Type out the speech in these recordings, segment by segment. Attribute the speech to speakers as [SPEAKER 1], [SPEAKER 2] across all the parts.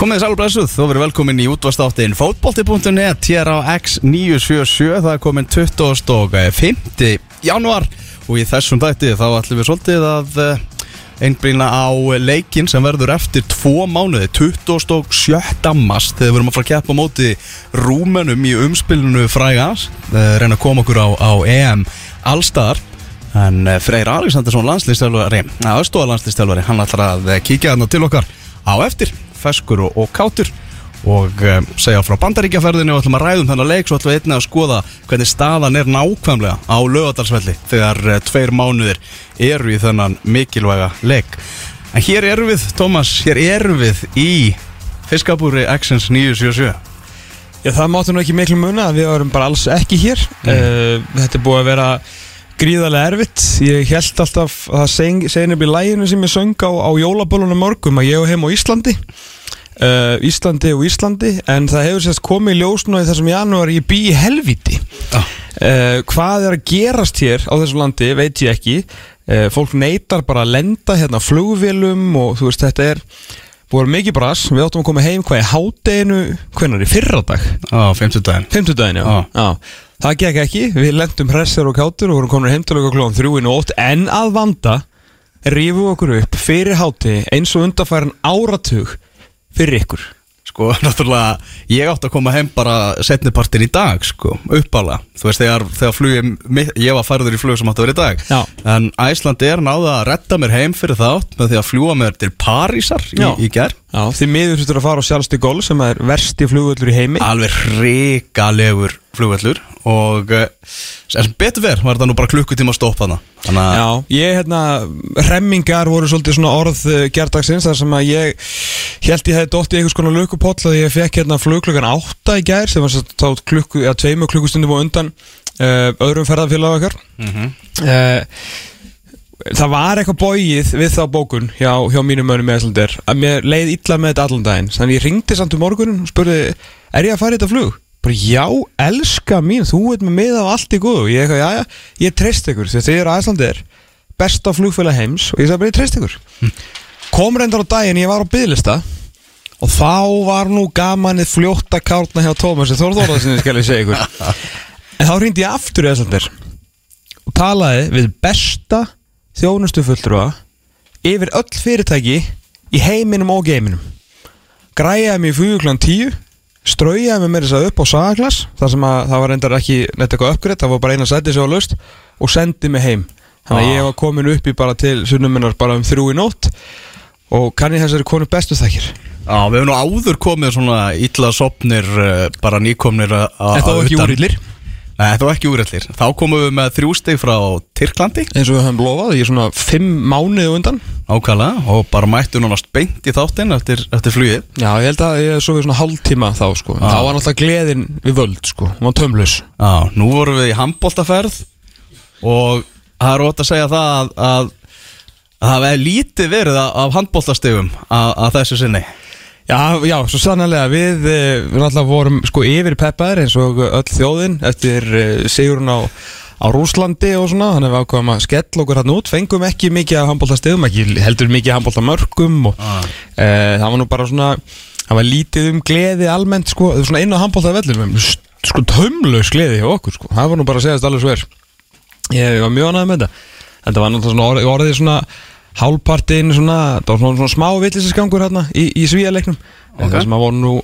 [SPEAKER 1] Komið þið sælblessuð, þú verið velkomin í útvastáttin fótbolti.net hér á X977, það er komin 25. januar og í þessum dætti þá ætlum við svolítið að eh, einblýna á leikin sem verður eftir tvo mánuði, 27. mars þegar við verum að fara að keppa móti rúmenum í umspilinu frægans, eh, reyna að koma okkur á, á EM allstaðar en eh, Freyr Alexandersson landslýstjálfari, aðstóða landslýstjálfari hann ætlar að eh, kíkja þarna til okkar á eftir, feskur og, og kátur. Og um, segja frá bandaríkjaferðinu og ætlum að ræðum þennan leik svo ætlum við einnig að skoða hvernig staðan er nákvæmlega á lögadalsvelli þegar uh, tveir mánuðir eru í þennan mikilvæga leik. En hér erum við, Tómas, hér erum við í fiskabúri Accents 977
[SPEAKER 2] Já, það máttu nú ekki miklu muna við varum bara alls ekki hér. Mm. Þetta er búið að vera gríðarlega erfitt. Ég held alltaf að það segir nefnilega í læginu sem ég söng á, á jólabölunum morgum að ég og heim á Íslandi. Uh, Íslandi og Íslandi en það hefur sérst komið í ljós nú í þessum janúar ég bý í helviti
[SPEAKER 1] ah.
[SPEAKER 2] uh, Hvað er að gerast hér á þessum landi veit ég ekki. Uh, Fólk neytar bara að lenda hérna á flugvélum og þú veist þetta er búið mikið bras, við áttum að koma heim hvað í hádeginu, hvernig er í fyrradag?
[SPEAKER 1] Á 50 daginn
[SPEAKER 2] 50 daginn, já.
[SPEAKER 1] Já.
[SPEAKER 2] já Það gekk ekki, við lendum hressar og kátur og vorum komin heim til okkur klóðan þrjúin og ótt en að vanda rífum okkur upp fyrir háti eins og undarfæran áratug fyrir ykkur.
[SPEAKER 1] Sko, náttúrulega, ég átti að koma heim bara setnipartin í dag, sko, uppála Þú veist, þegar, þegar flugum, ég var færður í flug sem átti að vera í dag.
[SPEAKER 2] Já.
[SPEAKER 1] En Æsland er náða að retta mér heim fyrir þátt með því að fljúa mér til Parísar í, í ger
[SPEAKER 2] Já, því miður þurftur að fara á sjálfst í gól sem er versti flugvöllur í heimi.
[SPEAKER 1] Alveg hrikalegur flugvellur Og sem betur verð var þetta nú bara klukkutíma að stoppa hana Þannig að,
[SPEAKER 2] Já, ég, hérna, remmingar voru svolítið svona orð uh, gerdagsins þar sem að ég held ég hefði dótt í einhvers konar lukupoll að ég fekk hérna flugklukkan 8 í gær sem var þá klukku, ja, tveimu klukkustundum og undan uh, öðrum ferðarfélag okkar.
[SPEAKER 1] Mm
[SPEAKER 2] uh, Það var eitthvað bóið við þá bókun hjá, hjá mínum mönnum með Æslandir að mér leið illa með þetta allan daginn. Þannig ég ringdi samt um morgunin og spurði er ég að fara í þetta flug? Bara já, elska mín, þú veit með mið á allt í góðu. Ég eitthvað, já, já, ég treyst ykkur því að þið eru Æslandir besta flugfélag heims og ég sagði bara ég treyst ykkur. Kom reyndar á daginn, ég var á bygglista og þá var nú gamanið fljótt að kárna hjá Tómasi Þór Þórðarsinni skal ég segja ykkur. En þá ég og talaði við besta þjónustu fulltrúa yfir öll fyrirtæki í heiminum og geiminum græjaði mig í fuguglan 10 straujaði mig með þess að upp á sagaglas þar sem að það var reyndar ekki neitt eitthvað uppgreitt það var bara eina sæti sem var löst og sendi mig heim þannig að
[SPEAKER 1] Ah.
[SPEAKER 2] ég var komin upp í bara til sunnuminnar bara um þrjú í nótt og kann ég þessari konu bestu þakkir
[SPEAKER 1] Já, við hefum nú áður komið svona illa sopnir uh, bara nýkomnir að
[SPEAKER 2] en þá
[SPEAKER 1] að
[SPEAKER 2] ekki
[SPEAKER 1] utan. Nei, þetta var ekki úrillir Þá komum við með þrjú stig frá Tyrklandi.
[SPEAKER 2] Eins og við höfum lofað ég er svona fimm mánuði á undan.
[SPEAKER 1] Ákala og bara mættu nánast beint í þáttinn eftir, eftir flugið.
[SPEAKER 2] Já ég held að ég svo við svona hálftíma þá sko.
[SPEAKER 1] Ah.
[SPEAKER 2] þá var náttúrulega gleðin við völd sko. Hún var tömlaus
[SPEAKER 1] Já, nú vorum við í handbóltaferð og það er ótt að segja það að, að, að það er lítið verið af handbóltastegum að, að þessu sinni
[SPEAKER 2] Já, já, svo sannlega við, eh, við náttúrulega vorum sko yfir peppaðir eins og öll þjóðin eftir uh, sigurinn á, á Rúslandi og svona, þannig að við ákvæðum að skella okkur hann út, fengum ekki mikið af handbóltastegum, ekki heldur mikið af handbóltamörkum og
[SPEAKER 1] Ah.
[SPEAKER 2] uh, það var nú bara svona, það var lítið um gleði almennt sko, svona inn á handbóltavellum sko tömlaus gleði hjá okkur sko, það var nú bara að segja þetta alveg svo er ég var mjög ánægð með þetta. Þetta var náttúrulega svona orðið svona hálfpartin svona, það var svona, svona smá villisisgangur hérna í, í svíjaleiknum
[SPEAKER 1] Ok.
[SPEAKER 2] okay. það sem að voru nú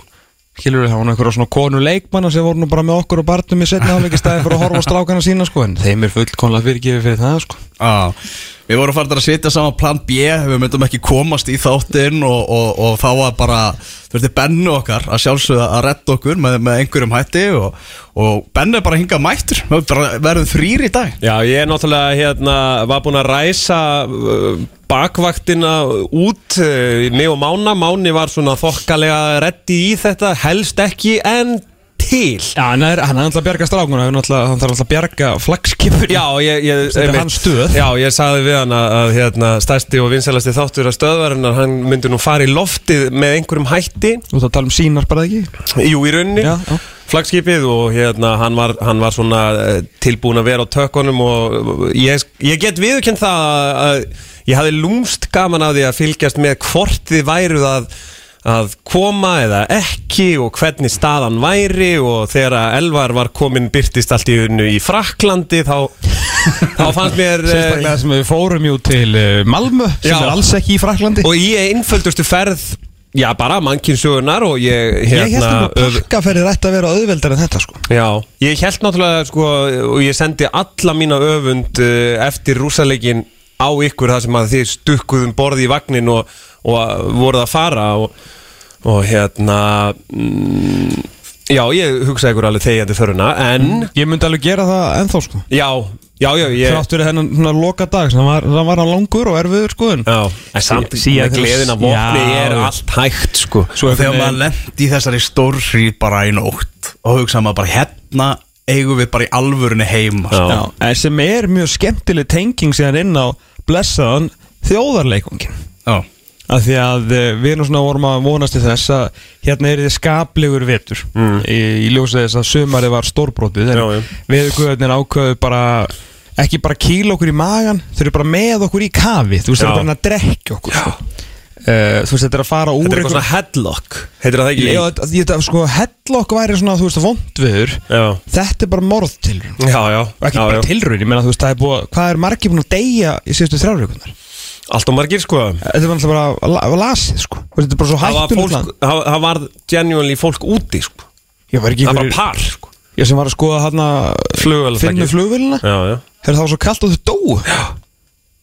[SPEAKER 2] Kilur, það var nú einhverja svona konu leikmanna sem voru nú bara með okkur og barnum í setna áleiki stæði fyrir að horfa á strákana sína sko en þeim er fullkonlega fyrirgefið fyrir það sko
[SPEAKER 1] Já, við vorum farin að setja saman plan B við myndum ekki komast í þáttinn og, og, og þá var bara veist, bennu okkar að sjálfsögða að retta okkur með, með einhverjum hætti og, og bennu er bara hingað mættur. Verðum þrýr í dag.
[SPEAKER 3] Já, ég er náttúrulega hérna, var búinn að ræsa uh, bakvaktina út uh, mig og Mána, Máni var svona þokkalega reddi í þetta, helst ekki en til.
[SPEAKER 2] Já, hann er, alltaf að bjarga strákuna hann, þarf alltaf að bjarga flagskipur
[SPEAKER 3] Já, ég, ég, einmitt-. Já, ég sagði við hann að, að hérna, stærsti og vinsalasti þáttur að stöðvarinnar hann myndi nú fara í loftið með einhverjum hætti.
[SPEAKER 2] Þú að tala um sínar bara ekki?
[SPEAKER 3] Jú, í rauninni.
[SPEAKER 2] Já.
[SPEAKER 3] Flagskipið og hérna hann var, hann var svona eh, tilbúin að vera á tökkunum og ég, ég get viðurkennt það að ég hafði lúmst gaman af því að fylgjast með hvort þið væruð að að koma eða ekki og hvernig staðan væri og þegar að Elvar var komin byrtist allt í unnu í Fraklandi þá, þá fannst mér eh,
[SPEAKER 2] Sérstaklega sem við fórum jú til uh, Malmö sem
[SPEAKER 3] Já.
[SPEAKER 2] er alls ekki í Fraklandi
[SPEAKER 3] og í einföldustu ferð já bara mannkynnsugunar og ég
[SPEAKER 2] Ég held
[SPEAKER 3] hérna
[SPEAKER 2] að pakkaferðir ætti að vera auðveldar en þetta sko
[SPEAKER 3] Já, ég held náttúrulega sko og ég sendi alla mína öfund uh, eftir rúsaleikin á ykkur þar sem að þið stukkuðum borði í vagnin og, og voruð að fara og, og hérna mm, já, ég hugsaði ykkur alveg þegjandi föruna en
[SPEAKER 2] Ég myndi alveg gera það ennþá sko
[SPEAKER 3] já, já, já, ég
[SPEAKER 2] Þrátt fyrir hennan svona loka dag sem var, það var hann langur og erfiður sko en
[SPEAKER 3] Já, en samt
[SPEAKER 2] Sí- síðan
[SPEAKER 3] gleðin af vopni
[SPEAKER 2] Já.
[SPEAKER 3] er allt hægt sko
[SPEAKER 2] Svo
[SPEAKER 1] Og þegar maður lendi í þessari stórhrýt bara í nótt og hugsa maður bara hérna eigum við bara í alvörunni heima sko.
[SPEAKER 3] Já.
[SPEAKER 2] Já, en sem er mjög skemmtileg tenging síðan inn á blessaðan þjóðarleikungin
[SPEAKER 1] Já.
[SPEAKER 2] Af því að eh, við erum svona vorum að vonast til þess að hérna er þið skaplegur vetur
[SPEAKER 3] Mm.
[SPEAKER 2] í, í ljósið þess að sömari var stórbrótið við guðarnir ákveðu bara ekki bara kýla okkur í magan þau eru bara með okkur í kafi þú veist það er bara að drekja okkur sko. uh, þú veist þetta er að fara úr
[SPEAKER 3] Þetta er eitthvað svona headlock Heitir það ekki?
[SPEAKER 2] Já, þetta, sko, hellokk væri svona, þú veist, vondviður
[SPEAKER 3] Já,
[SPEAKER 2] Þetta er bara morðtilrun ekki
[SPEAKER 3] já,
[SPEAKER 2] bara
[SPEAKER 3] já.
[SPEAKER 2] tilraun, ég meina þú veist, það er búið Hvað er margir búin að deyja í síðustu þrjárvíkunar?
[SPEAKER 3] Allt og margir sko.
[SPEAKER 2] Þetta er bara, bara la- lasið, sko. Þetta er bara svo
[SPEAKER 3] var,
[SPEAKER 2] hættunum
[SPEAKER 3] það, var genuinely fólk úti sko.
[SPEAKER 2] Var
[SPEAKER 3] Það var
[SPEAKER 2] ykkur
[SPEAKER 3] par sko.
[SPEAKER 2] Ég sem var að skoða hérna Finnu
[SPEAKER 3] já,
[SPEAKER 2] Herra það var svo kallt og þau dóu. Já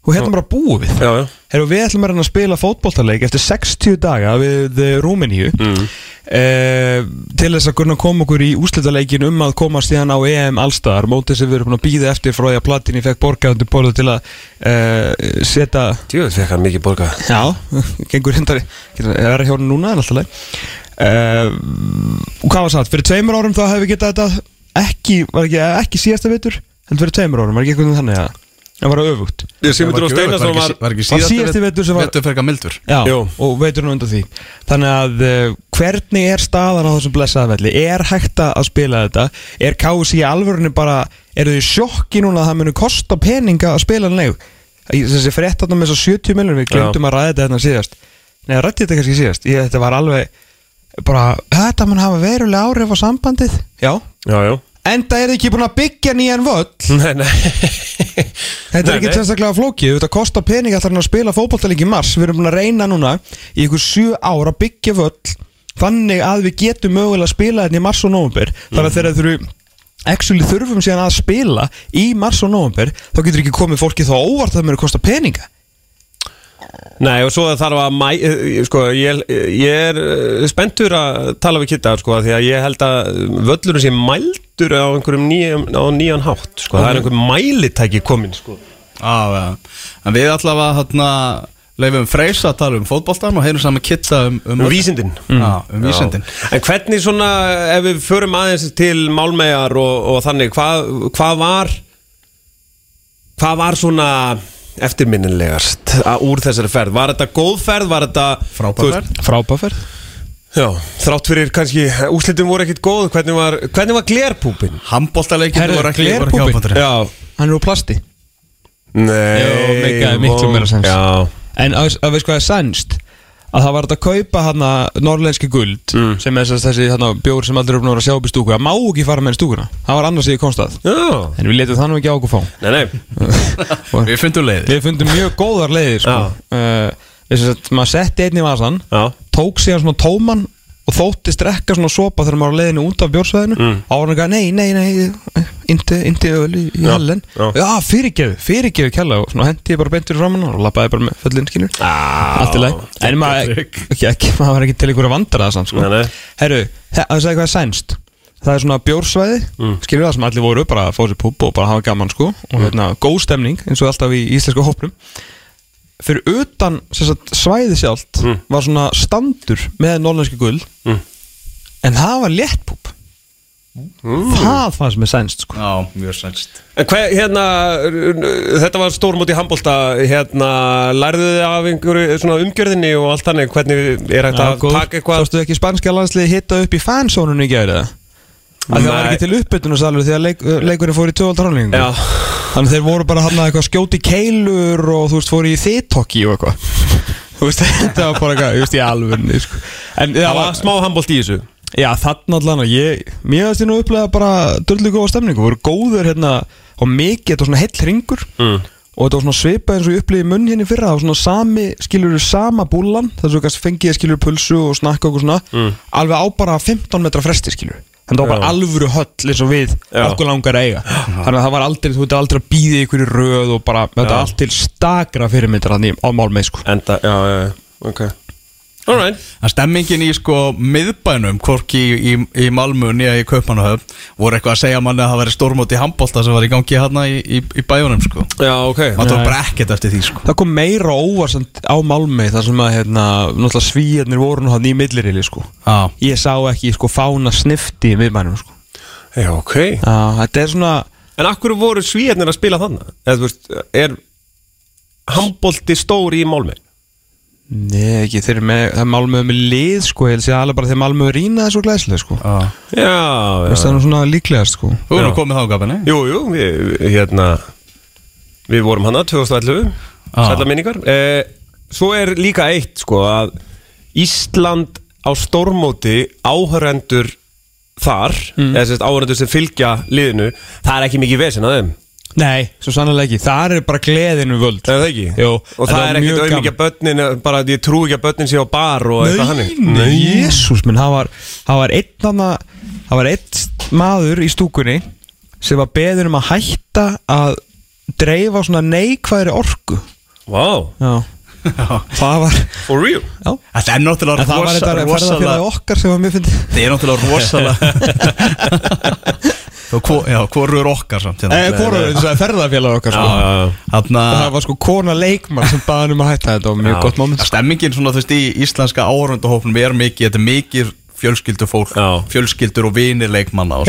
[SPEAKER 2] Og hérna bara búið við.
[SPEAKER 3] Já, já.
[SPEAKER 2] Herra við ætlum að að spila fótboltaleik Eftir 60 daga við eh, Rúmeníu.
[SPEAKER 3] Mm.
[SPEAKER 2] Eh, til þess að kunna koma okkur í úslitaleikin um að komast síðan á EM allstaðar mótið sem við erum búin að býða eftir frá því að Platini fekk borgaðundir borðu til að uh, setja
[SPEAKER 3] Djöðu fekk hann mikið borga
[SPEAKER 2] já, gengur hindari er að hjóna núna en alltaf leið uh, og hvað var satt? Fyrir tveimur árum þá hefði við getað þetta ekki, var ekki, ekki síðasta vitur en fyrir tveimur árum, var ekki eitthvað þannig að það var öfugt.
[SPEAKER 3] Myndur á Steinarsson
[SPEAKER 1] var,
[SPEAKER 3] var
[SPEAKER 1] ekki
[SPEAKER 2] Var síðasti vetur sem var-
[SPEAKER 1] Vetur frekar mildur.
[SPEAKER 2] Já,
[SPEAKER 3] Jú.
[SPEAKER 2] og veitur nú undan því. Þannig að uh, hvernig er staðan á þessum blessaða velli? Er hægt að spila þetta? Er KSI í alvörunni bara eru þið sjokki núna að það muni kosta peninga að spila en leik? Þessi frétt þarna með svo 70 miljonum við glemdum að ræða þetta hérna síðast. Nei, rætti þetta kannski síðast. Ég, Þetta var alveg bara, þetta mun hafa verulega áhrif á sambandið. Já.
[SPEAKER 3] Já, já
[SPEAKER 2] Enda er þið ekki búin að byggja nýjan völl?
[SPEAKER 3] Nei, nei.
[SPEAKER 2] Þetta er
[SPEAKER 3] Nei,
[SPEAKER 2] ekki
[SPEAKER 3] nei.
[SPEAKER 2] sérstaklega flókið, þetta kostar pening alltaf að spila fótballtaleik í mars? Við erum búin að reyna núna í ykkur sjö ár að byggja völl Þannig að við getum mögulega að spila þetta í mars og nóvember. Þannig að þegar þurfum Actually þurfum síðan að spila í mars og nóvember Þá getur ekki komið fólki þá óvart að það mér kosta peninga
[SPEAKER 3] Nei, og svo þarf að mæ, eh, sko, ég, ég er eh, spenntur að tala við Kitta sko, því að ég held að völlurinn sé mældur á einhverjum nýjan, á nýjan hátt sko. það er einhver mælitæki komin sko.
[SPEAKER 1] Já, já En við allavega hérna leifum Freysa að tala um fótboltan og heyrum saman Kitta um,
[SPEAKER 3] um vísindin
[SPEAKER 1] Já, um vísindin.
[SPEAKER 3] En hvernig svona, ef við förum aðeins til málmegar og, og þannig, hvað, hvað var hvað var svona eftirminnilegast úr þessari ferð? Var þetta góð ferð? Var þetta
[SPEAKER 1] Frábær
[SPEAKER 3] þú veist,
[SPEAKER 1] ferð.
[SPEAKER 2] Frábæferð
[SPEAKER 3] Já, þrátt fyrir kannski úslitum voru ekkit góð hvernig var, hvernig var glerpúpin?
[SPEAKER 1] Handboltaleikin
[SPEAKER 2] Herðu,
[SPEAKER 1] voru ekki,
[SPEAKER 3] Já,
[SPEAKER 2] Hann er úr plasti
[SPEAKER 3] nei
[SPEAKER 2] meikaði miklu meira sens.
[SPEAKER 3] Já,
[SPEAKER 2] En að, að veist hvað er sænst að það var að kaupa hana norrlenski guld
[SPEAKER 3] Mm.
[SPEAKER 2] sem er þess- þessi hana, bjór sem eru búin að að sjá upp í stúku. Það má ekki fara með í stúkuna, það var annars í konstað.
[SPEAKER 3] Já.
[SPEAKER 2] En við letum það nú ekki á okkur fá.
[SPEAKER 3] Nei, nei,
[SPEAKER 1] Við fundum leiði
[SPEAKER 2] við fundum mjög góðar leiðir sko. uh, sagt, maður setti einn í vasan
[SPEAKER 3] já.
[SPEAKER 2] tók síðan svona tóman og þóttist drekka svona sopa þegar maður var leiðinu út af bjórsvæðinu.
[SPEAKER 3] Mm.
[SPEAKER 2] á hann eitthvað, nei, nei, nei indi, indi öl í, í
[SPEAKER 3] Já, já.
[SPEAKER 2] já, fyrirgefu, fyrirgefu kjalla og hendi ég bara beintur fram hann og lappaði bara með föllin skilur. Allt í leið en maður var ekki til einhverja vandara það samt sko.
[SPEAKER 3] Nei, nei.
[SPEAKER 2] herru, þa- það er hvað er sænst? Það er svona bjórsvæði
[SPEAKER 3] Mm.
[SPEAKER 2] skilur það sem allir voru, bara að fá sér púb og bara hafa gaman sko. Og hérna, góð stemning eins og alltaf í íslensku hópnum. Fyrir utan sagt, svæði sjálft
[SPEAKER 3] Mm.
[SPEAKER 2] var svona standur með norlenski gull
[SPEAKER 3] Mm.
[SPEAKER 2] en það var léttpúb það fannst mér sænst sko.
[SPEAKER 1] Já, mjög sænst.
[SPEAKER 3] Hérna, þetta var stórmót í handbólta, hérna, lærðu þið af einhverju umgjörðinni og allt þannig, hvernig er hægt að taka eitthvað?
[SPEAKER 2] Sástu ekki spanska landslið hitta upp í fansónunni í gæri það? Að það var ekki til uppbytunasalur því að leik, leikurinn fór í tjóðaldrálingu
[SPEAKER 3] Já,
[SPEAKER 2] Þannig þeir voru bara hann að eitthvað skjóti keilur og þú veist fóru í þitokki og eitthvað. Þú veist, þetta var bara eitthvað, þú veist, í alvörni sko. En
[SPEAKER 3] Það
[SPEAKER 2] það
[SPEAKER 3] var
[SPEAKER 2] var,
[SPEAKER 3] smá handbólt í þessu
[SPEAKER 2] já, þannig allan að ég Mér veist ég nú upplega bara dörlu góða stemningu voru góður hérna og mikið, þetta var svona heill ringur
[SPEAKER 3] mm.
[SPEAKER 2] og þetta var svona svipað eins og ég upplýði munn hérna fyrra. Það var svona sami, skilur sama búlan þess að fengið skilur pulsu og snakka og svona,
[SPEAKER 3] Mm.
[SPEAKER 2] alveg á bara 15 metra fresti skilur þannig það var bara alvöru höll eins og við
[SPEAKER 3] Já.
[SPEAKER 2] okkur langar að eiga. Þannig að það var aldrei, þú veit aldrei að býða ykkur í röð og bara, þetta allt til stakra fyrirmyndar hann á málmeð sko.
[SPEAKER 3] Enda, já, já, já, ok Alright
[SPEAKER 1] að stemmingin í sko miðbænum hvorki í, í, í Malmö nýja í Kaupmannahöfn voru eitthvað að segja manni að það væri stórmót í handbólta sem var í gangi hérna í, í, í bæjunum sko.
[SPEAKER 3] Já, ok.
[SPEAKER 1] Það tók bara ekkert eftir því sko.
[SPEAKER 2] Það kom meira óvarsand á málmeð þar sem að, hérna, náttúrulega svíjarnir voru nú hann í millirili sko.
[SPEAKER 1] Já,
[SPEAKER 2] ég sá ekki sko fána snifti í miðbænum sko.
[SPEAKER 3] Já, ok.
[SPEAKER 2] Já, þetta er svona
[SPEAKER 3] En akkur voru svíjarnir að spila þannig? Eða, þú veist, er handbólti stóri í málmi?
[SPEAKER 2] Nei, ekki, þeir eru með, það er Malmö með lið sko, ég held sér alveg bara þegar Malmö rýna þessu glæslega sko.
[SPEAKER 1] Já.
[SPEAKER 3] Já,
[SPEAKER 2] það er nú svona líklegast sko.
[SPEAKER 1] Þú erum komið þá gafinni
[SPEAKER 3] Jú, jú, við, hérna Við vorum hana 2011
[SPEAKER 1] Já.
[SPEAKER 3] Sætla minningar. Eh, Svo er líka eitt sko að Ísland á stórmóti áhörendur þar
[SPEAKER 2] Mm.
[SPEAKER 3] eða sérst áhörendur sem fylgja liðinu það er ekki mikið vesen að þeim
[SPEAKER 2] Nei, svo sannlega ekki, það er bara gleðinu völd.
[SPEAKER 3] Er það ekki?
[SPEAKER 2] Jú,
[SPEAKER 3] Og það er ekkert auðvitað börnin bara að ég trú ekki að börnin sé á bar og eitthvað hannig
[SPEAKER 2] Nei, jésús minn, það var, var var einn maður í stúkunni sem var beður um að hætta að dreifa svona neikvæðri orku.
[SPEAKER 3] Vá,
[SPEAKER 2] Já, það var
[SPEAKER 3] for real?
[SPEAKER 2] Já,
[SPEAKER 1] Það er náttúrulega
[SPEAKER 2] en það var þetta ferðarfélagi okkar sem var mjög fyndið.
[SPEAKER 1] Það er náttúrulega rosalega Þú, hvor- Já, hvoru er okkar samt hérna?
[SPEAKER 2] Eh, þetta ferðarfélagi okkar sko.
[SPEAKER 3] Já, já, já.
[SPEAKER 1] Þarna
[SPEAKER 2] Og það var sko kona leikmann sem baði hann um að hætta þetta og mjög
[SPEAKER 3] Já.
[SPEAKER 2] gott moment
[SPEAKER 1] Stemmingin svona þú veist í íslenska áhörundahófnum er mikið, þetta er mikið fjölskyldu fólk,
[SPEAKER 3] Já.
[SPEAKER 1] fjölskyldur og vinir leikmanna og,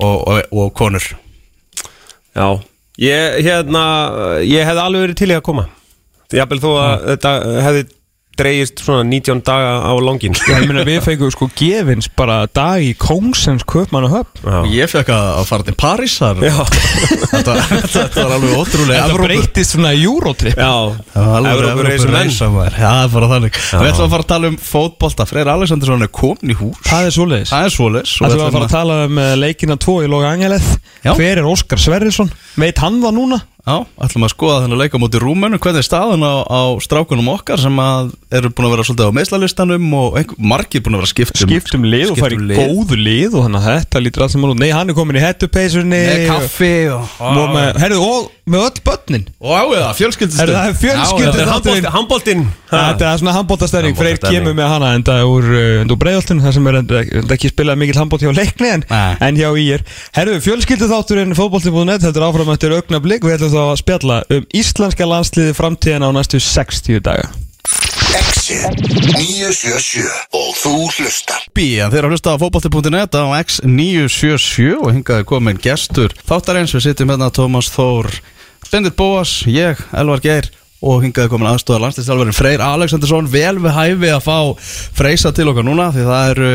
[SPEAKER 1] og, og, og konur.
[SPEAKER 3] Já, ég, hérna, ég hefði alveg verið til í að koma Jafnvel þó að þetta hefði dreigist svona 19 daga á langin
[SPEAKER 2] Já, ég meina við fengum sko gefins bara dag í Kóngsens köpmann og höfn
[SPEAKER 1] ég fekk að að fara til Parísar.
[SPEAKER 3] Já,
[SPEAKER 1] þetta, þetta var alveg ótrúlega
[SPEAKER 2] Þetta breytist svona Eurotrip.
[SPEAKER 3] Já.
[SPEAKER 1] Það var alveg
[SPEAKER 3] Evrópu reisum menn.
[SPEAKER 1] reisa maður Já, það er bara þannig. Við ætlum að fara að tala um fótbolta. Freyr Alexandersson er komin í hús.
[SPEAKER 2] Það er svoleiðis.
[SPEAKER 1] Það er svoleiðis
[SPEAKER 2] Það er að fara að tala um eh, leikina 2 í Loga Angeleth
[SPEAKER 1] Já.
[SPEAKER 2] Hver er Óskar Sverrisson? Veit hann það núna?
[SPEAKER 1] Já, ætlum að skoða þennan leika mútið Rúmenu Hvernig er staðan á, á strákunum okkar sem að eru búin að vera svolítið á meðslalistanum og einhver, margir búin að vera skiptum
[SPEAKER 2] Skiptum lið og í
[SPEAKER 1] lið.
[SPEAKER 2] góðu lið og þannig að þetta lítur allt sem hann Nei, hann er komin í hettupeysunni
[SPEAKER 1] Með kaffi og,
[SPEAKER 2] og með, herðu, og með öll börnin.
[SPEAKER 1] Og á eða, fjölskyldustöð
[SPEAKER 2] Herðu, það er fjölskyldu-
[SPEAKER 3] Þetta er
[SPEAKER 2] þátturinn.
[SPEAKER 3] handbóltinn
[SPEAKER 2] Þetta er svona handbóltastæring Freyr kemur með hana enda úr, uh, enda úr breiðoltun Það sem er enda, enda ekki spilað mikil handbólt hjá leikni en,
[SPEAKER 1] Nei.
[SPEAKER 2] en hjá í er Herðu, fjölskyldu þátturinn fótbolti.net Þetta er áfram þá að spjalla um íslenska landsliði framtíðina á næstu 60 daga.
[SPEAKER 4] Exit 977 og þú hlustar.
[SPEAKER 1] B, en þeir eru að hlusta á fótbolti.net á X977 og hingaði komin gestur þáttarins, við sittum hérna Tómas Þór, Bendit Bóas, ég, Elvar Geir og hingaði komin aðstóðar landslýstjálfarinn Freyr Alexandersson. Vel við hæfi að fá Freysa til okkar núna því það eru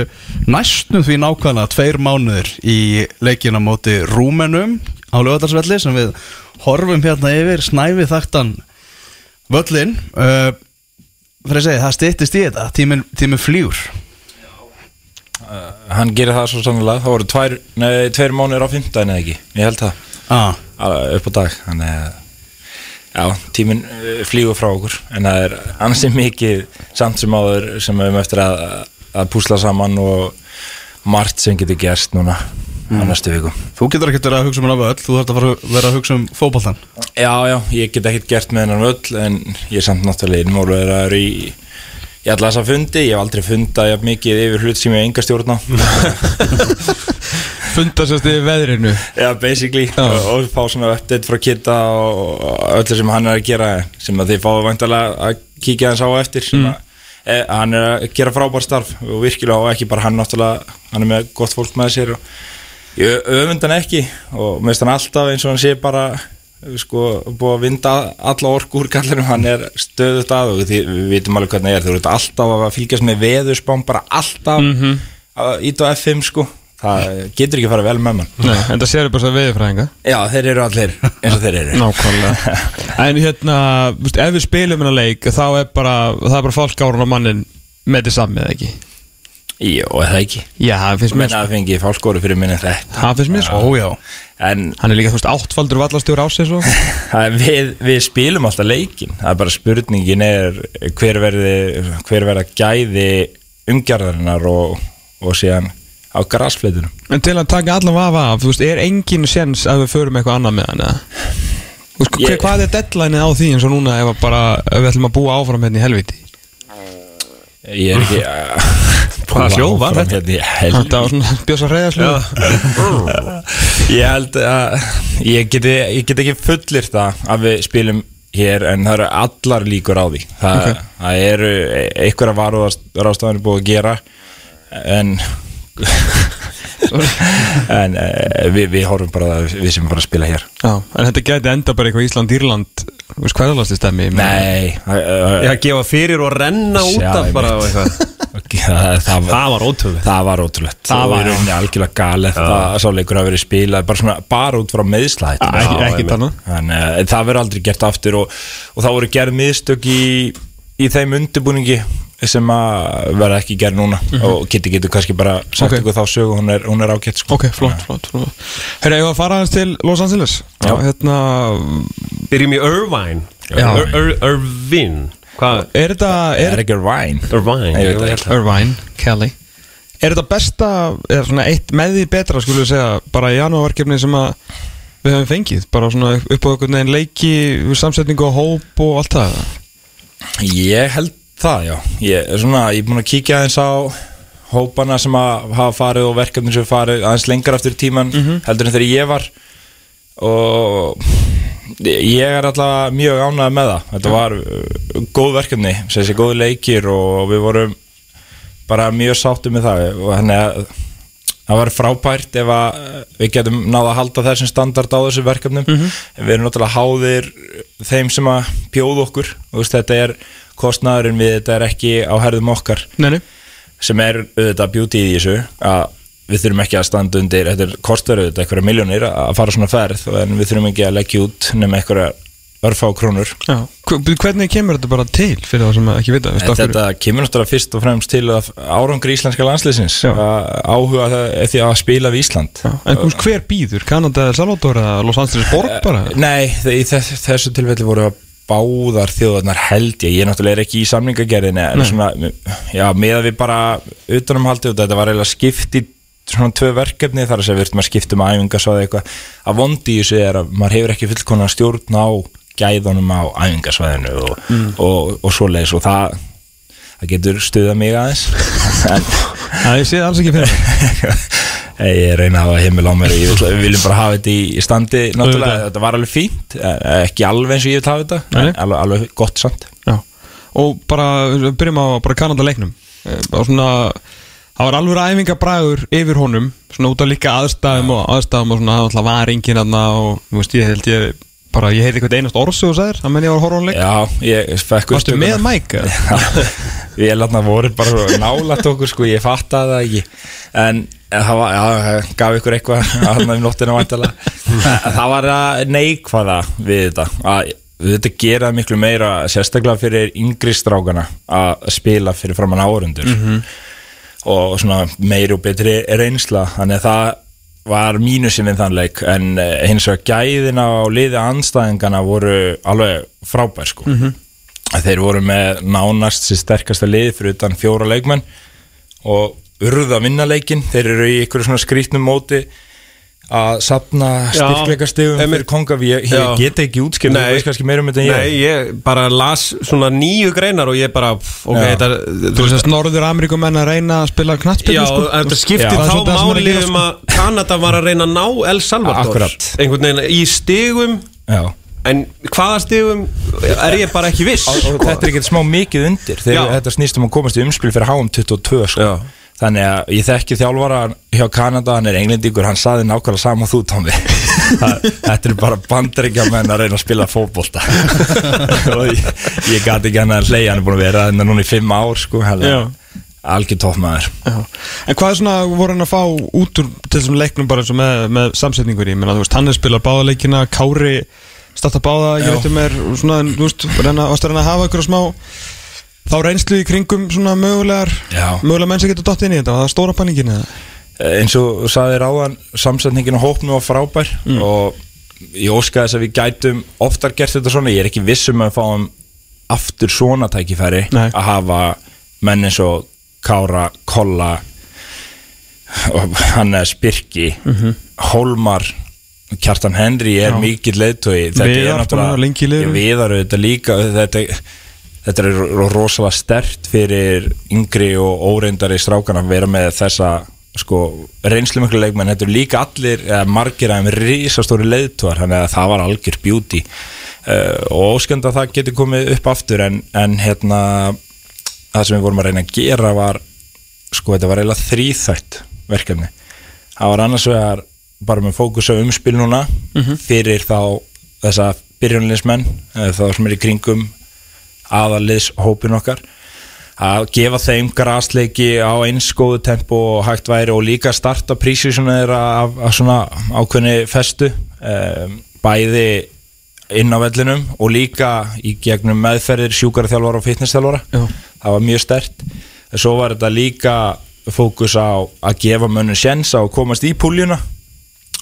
[SPEAKER 1] næstum því nákvæmlega tveir mánuður í leikina móti Rúmenum á lögadagsvelli sem við horfum hérna yfir snæfi þaktan völlin uh, Freyr segi, það styttist í þetta. Tíminn tímin flýur
[SPEAKER 5] Hann gerir það svo sannlega Það voru tvær, nei, tveir mánuður á fimmtæðin eða ekki? Ég held það,
[SPEAKER 1] ah.
[SPEAKER 5] upp á dag. Að tíminn uh, flýgur frá okkur. En það er ansið mikið Samt sem áður sem við höfum eftir að, að púsla saman Og margt sem getur gerst núna Á næstu viku
[SPEAKER 1] Þú getur ekkert verið að hugsa um hana völl, þú þarf að að vera að hugsa um fótboltan
[SPEAKER 5] Já, já, ég get ekkert gert með hennan völl En ég er samt náttúrulega innmóluður að eru í Ég ætla þess að fundi, ég hef aldrei fundað jafn mikið yfir hlut sem ég enga stjórn á.
[SPEAKER 2] Fundast yfir veðrinu.
[SPEAKER 5] Já, basically. Og, og fá svona update frá Kitta og, öllu sem hann er að gera sem að þið fáðu vantarlega að kíkja hans á eftir að e, hann er að gera frábær starf og virkilega og ekki bara hann náttúrulega hann er með gott fólk með sér og ég öfund hann ekki og meðst hann alltaf eins og hann sé bara sko búið að vinda alla orku úr kallinum, hann er stöðut að og því, við vitum alveg hvernig það er. Þú ert alltaf að fylgjast með veðurspám bara alltaf mm -hmm. ít á F5 sko. Það getur ekki að fara vel með mann.
[SPEAKER 2] Nei, en það séu bara svo viðfræðinga
[SPEAKER 5] Já, þeir eru allir eins og þeir eru.
[SPEAKER 2] Nákvæmlega. En hérna, veist, ef við spilum hennar leik þá er bara, það er bara fálkárun á mannin með þið sammið ekki
[SPEAKER 5] Jó, eða ekki?
[SPEAKER 2] Já, það finnst mér
[SPEAKER 5] Menna að fengi fálskóru fyrir minni þetta
[SPEAKER 2] Það finnst mér svo
[SPEAKER 1] Ójá
[SPEAKER 5] En
[SPEAKER 2] Hann er líka, þú veist, áttfaldur vallastjóri ásins svo
[SPEAKER 5] það er- við, við spilum alltaf leikin Það er bara spurningin er hver verði hver verða gæði umgjörðarinnar og, og síðan á grasfleitunum
[SPEAKER 2] En til að taka allan vafa af, þú veist, er engin sens að við förum eitthvað annað með hann eða? Þú veist,
[SPEAKER 5] Ég-
[SPEAKER 2] hver, hvað er deadline á því eins og núna ef, að bara, ef við ætlum að búa áfram hérna í helviti
[SPEAKER 5] Ég er ekki að
[SPEAKER 3] Hvaða hljóð var þetta?
[SPEAKER 5] hérna helvíti.
[SPEAKER 2] Þetta var svona bjösa reyðarslu
[SPEAKER 5] Ég held að ég geti, ég geti ekki fullir það að við spilum hér en það eru allar líkur á því. Það, það eru einhverja varuðarástafanir búið að gera en en uh, við, við horfum bara að við sem bara að spila hér.
[SPEAKER 2] Já, en þetta gæti enda bara eitthvað Ísland-Írland Þú veist, er það stemmi?
[SPEAKER 5] Nei það,
[SPEAKER 3] Ég að gefa fyrir og renna út af bara og eitthvað.
[SPEAKER 5] Það, það, var,
[SPEAKER 3] Það var ótrúlega
[SPEAKER 5] það var ótrúlegt.
[SPEAKER 2] Það var-
[SPEAKER 5] í algjörlega galið að sáleikur hafa verið spilað bara, svona, bara út frá að það verður aldrei gert aftur og, og það voru gerð miðstök í, í þeim undirbúningi sem að verða ekki gerð núna og Kitty getur kannski bara sagt
[SPEAKER 2] Mhm. Ok.
[SPEAKER 5] ykkur þá sögu, hún er, hún er ágætt sko.
[SPEAKER 2] Ok, flott, flott, flott. Herra, ég var að fara aðeins til Los Angeles? Já. Hérna,
[SPEAKER 3] Byrjum í Irvine.
[SPEAKER 2] Já.
[SPEAKER 3] Ir- Ir- Irvine. Hvað?
[SPEAKER 2] er þetta er,
[SPEAKER 5] er Ryan
[SPEAKER 3] Irvine? Að-
[SPEAKER 2] Irvine, Kelly. Er þetta besta, er svona eitt með því betra skulum við segja, bara janúarverkefni sem að við höfum fengið? Bara svona upp á einhvern veginn leiki við samsetningu og hóp og allt það?
[SPEAKER 5] Ég held það, já. Ég er svona, ég er búin að kíkja aðeins á hópana sem að hafa farið og verkefni sem farið aðeins lengar eftir tíman heldur en þegar ég var. Og ég er alltaf mjög ánægð með það. Þetta var uh, góð verkefni þessi góð leikir og við vorum bara mjög sáttum með það. Og þannig að það var frábært ef að uh, við getum náða að halda þessum standard á þessu verkefnum. En við erum náttúrulega háðir þeim sem að bjóða okkur. Veist, þetta er kostnaðurinn við þetta er ekki á herðum okkar.
[SPEAKER 2] Nei, nei.
[SPEAKER 5] Sem er auðvitað beauty í þessu að við þurfum ekki að standa undir þetta er kostar auðvitað einhverja miljónir að fara svona ferð en við þurfum ekki að leggja út nema einhverja örfá krónur.
[SPEAKER 2] Já, Hv- hvernig kemur þetta bara til fyrir það sem ekki vita?
[SPEAKER 5] Þetta kemur náttúrulega fyrst og fremst til að árangur íslenska að áhuga það því að spila við Ísland.
[SPEAKER 2] Já, En hver býður? Kanada, Salvador eða Los Angeles Borg bara?
[SPEAKER 5] Nei, í þess, þessu tilfelli voru að báðar þjóðarnar held ég, ég náttúrulega er ekki í samningagerðinni en svona, já, með að við bara utanumhaldið og þetta var eiginlega skipt í svona tvö verkefni þar að segja við ertum að skipta um æfingasvæði eitthvað. Að vondi í þessu er að maður hefur ekki fullkonar stjórn á gæðunum á æfingasvæðinu og, og, og, svoleiðis og það það getur stuðað mig aðeins. En
[SPEAKER 2] Já, ég sé það alls ekki fyrir.
[SPEAKER 5] ég reyna að hafa heimil á mér. Við viljum bara hafa þetta í, standi náttúrulega, þetta var alveg fínt eh, ekki alveg eins og ég vil hafa þetta alveg, alveg gott samt.
[SPEAKER 2] Já, og bara við byrjum á bara Kanada leiknum. Og svona, það var alveg æfingabræður yfir honum, svona út af líka aðstæðum og aðstæðum og svona, það var enginn aðna og, veist, ég held ég bara, ég heiti eitthvað einast orðs og sæðir, það menn ég var að horfa á hann leik.
[SPEAKER 5] Já, ég fekk
[SPEAKER 2] Varstu með Mike? eða?
[SPEAKER 5] ég látna voru bara nálætt okkur sko, ég fattaði það ekki. En það var, já, gaf ykkur eitthvað að hann um nóttina væntalega það var að neikvæða við þetta að þetta gera miklu meira sérstaklega fyrir yngri strákana að spila fyrir framann árundur og svona meiri og betri reynsla. Þannig að það var mínusinn við þann leik. En eh, hins vegar gæðina á liði anstæðingana voru alveg frábær sko. Að þeir voru með nánast sér sterkasta lið fyrir utan fjóra leikmenn. Og urða að vinna leikin þeir eru í ykkur svona skrítnum móti að sapna styrkleikastegum fyrir kongaví ég, ég get ekki útskjöld þú veist kannski meira um þetta en ég
[SPEAKER 3] Nei, ég bara las svona nýju greinar og ég bara, ok,
[SPEAKER 5] Já.
[SPEAKER 3] þetta
[SPEAKER 2] Þú veist að Norður Ameríkumenn að reyna að spila knattspilnu
[SPEAKER 3] Já,
[SPEAKER 2] sko?
[SPEAKER 3] þetta skipti þá máli um
[SPEAKER 2] sko.
[SPEAKER 3] að Kanada var að reyna að ná El Salvador
[SPEAKER 5] Akkurat.
[SPEAKER 3] einhvern veginn í stigum
[SPEAKER 5] Já.
[SPEAKER 3] en hvaða stigum er ég bara ekki viss
[SPEAKER 5] og, og þetta er ekkert smá mikið undir þegar
[SPEAKER 3] Já.
[SPEAKER 5] þetta snýst um að komast í umspil fyrir HM22 sko. Þannig að ég þekki þjálfara hjá Kanada, hann er englendingur hann saði nákvæmlega sama þú Tómi þetta er bara bandaríkja menn að reyna að spila fótbolta. Og ég, ég gati ekki hann að hleyja hann er búin að vera þannig núna í fimm ár sko, toppmaður.
[SPEAKER 2] Já. En hvað er svona voru hann að fá út úr til þessum leiknum bara eins og með, með samsetningur í? Menna, þú veist, hann er spilað báðaleikina Kári starta báða, ég veit um er svona, þú veist, reyna, varstu að hafa ykkur smá þá reynslu í kringum svona mögulegar,
[SPEAKER 5] Já.
[SPEAKER 2] mögulega menn sem getur dott inn í þetta, var það stóra pælingin eða?
[SPEAKER 5] Eh, eins og þú sagði ráðan samsetningin og hópnum var frábær og ég óskaði þess að við gætum oftar gert þetta svona, ég er ekki viss um að fáum aftur svona tækifæri
[SPEAKER 2] Nei.
[SPEAKER 5] að hafa menn eins og Kára, Kolla Hannes Birki Hólmar Kjartan Henry er
[SPEAKER 2] Já. Viðar búinn að vera lengi í liðinu.
[SPEAKER 5] Viðar þetta líka þetta, þetta er ro- rosalega stert fyrir yngri og óreindari strákan að vera með þessa sko, reynslu miklu leikmenn. Þetta eru líka allir, eða margir þeim risastóri leiðtóar, þannig að það var algjör beauty. Uh, og óskend að það geti komið upp aftur en, en hérna það sem við vorum að reyna að gera var sko þetta var eiginlega þrýþætt verkefni. Það var annars vegar bara með fókus á umspil núna fyrir þá þessa byrjunliðsmenn eh, þá sem er í kringum aðaliðshópin okkar að gefa þeim grasleiki á eins góðu tempo og hægt væri og líka starta prísísuna þeirra af, af svona ákveðni festu um, bæði inn á vellinum og líka í gegnum meðferðir sjúkaraþjálfara og fitnessþjálfara.
[SPEAKER 2] Já.
[SPEAKER 5] það var mjög stert svo var þetta líka fókus á að gefa mönnum sjens á að komast í púljuna.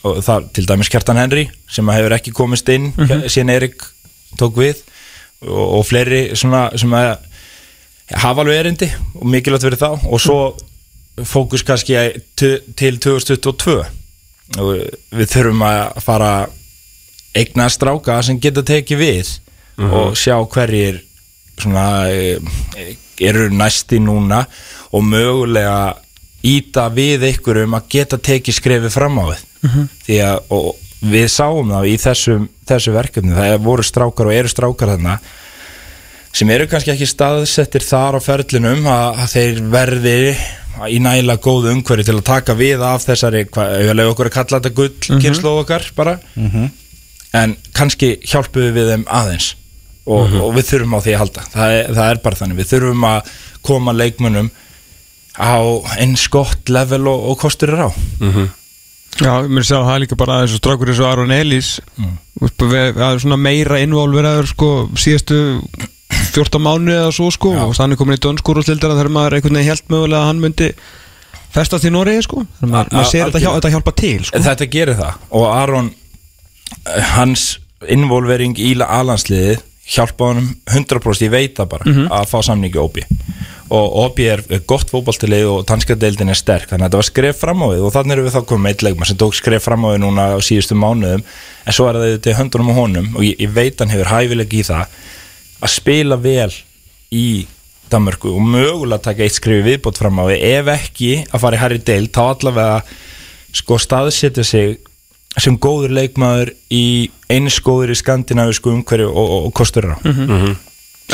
[SPEAKER 5] Og það til dæmis Kjartan Henry sem hefur ekki komist inn síðan Erik tók við og, og fleiri svona sem að hafa alveg erindi og mikilvægt verið þá. Og svo fókus kannski til 2022 og við þurfum að fara eigna stráka sem geta tekið við og sjá hverjir svona e, eru næsti núna og mögulega íta við ykkur um að geta tekið skrefið fram á við. Því að og við sáum það í þessum, þessu verkefni. Það voru strákar og eru strákar þarna sem eru kannski ekki staðsettir þar á ferlinum að, að þeir verði í nægilega góðu umhverju til að taka við af þessari, hvað, auðvitað okkur að kalla þetta gull kynnslóð okkar bara. En kannski hjálpum við þeim aðeins og, og við þurfum á því að halda. Það er, það er bara þannig, við þurfum að koma leikmunum á eins gott level og, og kostur er á
[SPEAKER 2] Já, ég myndi segja að það er líka bara eins og strákur eins og Aron Elís mm. að svona meira involveraður sko síðastu 14 mánu eða svo sko og þannig komin í dönskúr og slildara þegar maður einhvern veginn held mögulega að hann myndi festast í Noregi sko þannig að maður, sér þetta, hjá,
[SPEAKER 5] algjörlega.
[SPEAKER 2] þetta hjálpa til sko
[SPEAKER 5] Þetta gerir það og Aron hans involvering í alansliðið hjálpa honum 100% ég veit það bara að fá samningi Óbi og Óbi er gott fótballtilið og tanskadeildin er sterk þannig að þetta var skref fram á við og þannig erum við þá komið með eitt leikmann sem tók skref fram á við núna á síðustu mánuðum en svo er það til höndunum á honum og ég, ég veit hann hefur hæfileg í það að spila vel í Danmörku og mögulega taka eitt skrifi viðbót fram á við ef ekki að fara í Harry Dale þá allavega sko staðsetja sig sem góður leikmaður í eins góður í skandinavisku umhverju og, og, og kostur á.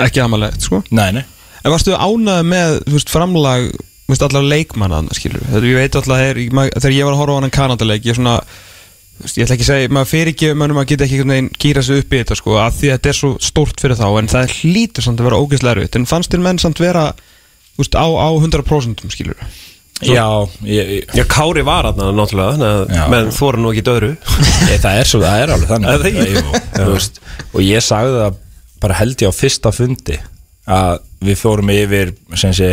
[SPEAKER 2] Ekki amalegt sko.
[SPEAKER 5] Nei, nei.
[SPEAKER 2] En varstu ánægð með veist, framlag veist, allar leikmanna skilur Þetta ég veit alltaf er, þegar ég var að horfa á hann Kanadaleik ég svona þú veist, ég ætla ekki að segja, maður fyrir ekki mönnum að geta ekki einhvern veginn gýra sig upp í þetta sko af því að þetta er svo stórt fyrir þá en það hlýtur samt að vera ógeðslega erfitt. En fannst þér menn samt vera veist, á, á 100% skilur
[SPEAKER 5] Já, ég, ég,
[SPEAKER 3] Já, Kári var aðna náttúrulega menn þóra nú ekki döðru.
[SPEAKER 5] Ég, það er svo, það er alveg þannig.
[SPEAKER 3] Það
[SPEAKER 5] þú veist, og ég sagði það bara held ég á fyrsta fundi að við fórum yfir sem sé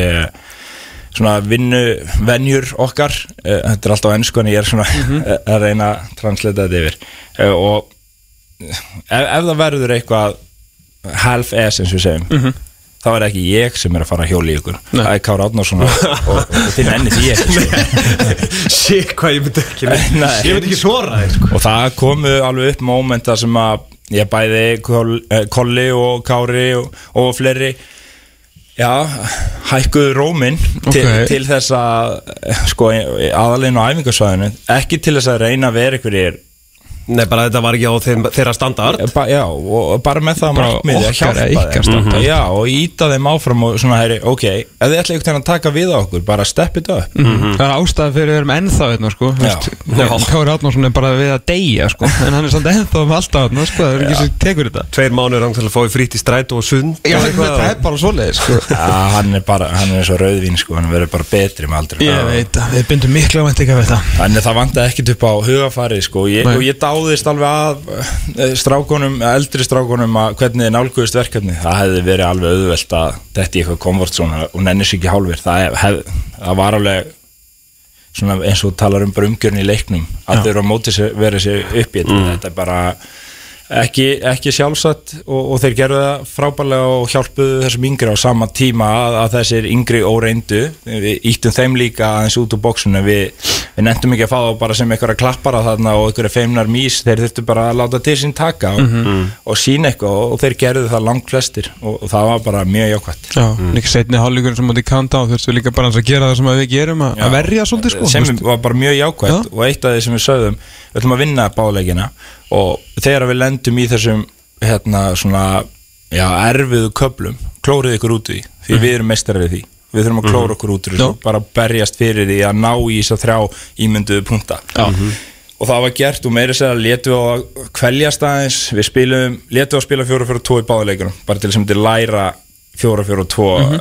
[SPEAKER 5] svona vinnu venjur okkar. Eh, þetta er alltaf ennsku en ég er svona að reyna að translita þetta yfir. Eh, og ef, ef það verður eitthvað half S eins og segjum þá er það ekki ég sem er að fara að hjóli ykkur það er Kára Átnarsson og, og, og þið nenni því ekki sko.
[SPEAKER 3] Shit, hvað ég myndi ekki
[SPEAKER 5] Nei.
[SPEAKER 3] Ég myndi ekki svara þér sko
[SPEAKER 5] og það komu alveg upp mómenta sem að ég bæði eh, Kolli og Kári og, og fleiri já, hækkuðu róminn til,
[SPEAKER 2] Ok.
[SPEAKER 5] til þess að eh, sko, aðalegin á æfingarsvæðinu ekki til þess að reyna að vera ykkur
[SPEAKER 3] Nei, bara þetta var ekki á þeim, þeirra standard.
[SPEAKER 5] Ba, Já, og bara með það
[SPEAKER 2] Bara
[SPEAKER 5] markmiði að
[SPEAKER 2] eða
[SPEAKER 5] hjálpa þeim.
[SPEAKER 2] standard.
[SPEAKER 5] Já, og íta þeim áfram og svona, heyri, ok Ef þið ætla veginn að taka við á okkur, bara step it up.
[SPEAKER 2] Það er ástæða fyrir við erum ennþá hérna sko. Kári Átnársson er bara við að deyja sko. En hann er samt ennþá með alltaf hérna sko Það er ekki sem tekur þetta.
[SPEAKER 3] Tveir mánuður hann til að fá í frýtt í strætó og sund
[SPEAKER 2] Já,
[SPEAKER 3] eitthvað.
[SPEAKER 2] er bara svoleiðis sko.
[SPEAKER 5] Já, hann er bara, hann er eins og rauðvín sko, hann verður bara betri með aldrei
[SPEAKER 2] Ég veit að við bindum miklu að það
[SPEAKER 5] það á dáðist alveg að eh, strákunum, eldri strákunum að hvernig þið nálguðist verkefni það hefði verið alveg auðvelt að þetta í eitthvað komfort svona og nennis ekki hálfur. Það, hef, það var alveg eins og talar um bara umgjörn í leiknum. Að þau eru að móti verið sér upp í þetta. Þetta er bara ekki, ekki sjálfsagt og, og þeir gerðu það frábærlega og hjálpuðu þessum yngri á sama tíma að, að þessir yngri óreyndu við íttum þeim líka aðeins út úr bóksunum við, við nefndum ekki að fá þá bara sem einhverja klappara þarna og einhverja feimnar mís. Þeir þurftu bara að láta til sín taka og, og sína eitthvað og, og þeir gerðu það langt flestir og, og það var bara mjög jákvæmt
[SPEAKER 2] Já, líka setni hálfleikurinn sem mútið kanta á þurftu líka bara að gera það sem við gerum að, að verja svolítið sko
[SPEAKER 5] sem var bara mjög jákvæmt
[SPEAKER 2] Já.
[SPEAKER 5] og eitt af því sem við sögðum við ætlum að vinna báleikina og þegar við lendum í þessum hérna svona já, erfiðu köplum, klórið ykkur út í því
[SPEAKER 2] Mhm.
[SPEAKER 5] við erum meistarið því. Við þurfum að klóra okkur út úr þessu bara berjast fyrir því að ná í þess að þrjá ímynduðu punta.
[SPEAKER 2] Já.
[SPEAKER 5] og það var gert og meira sér að letu á að kveljast aðeins. Við spilum, letu á að spila 4-4-2 í báðleikunum bara til þess að læra 4-4-2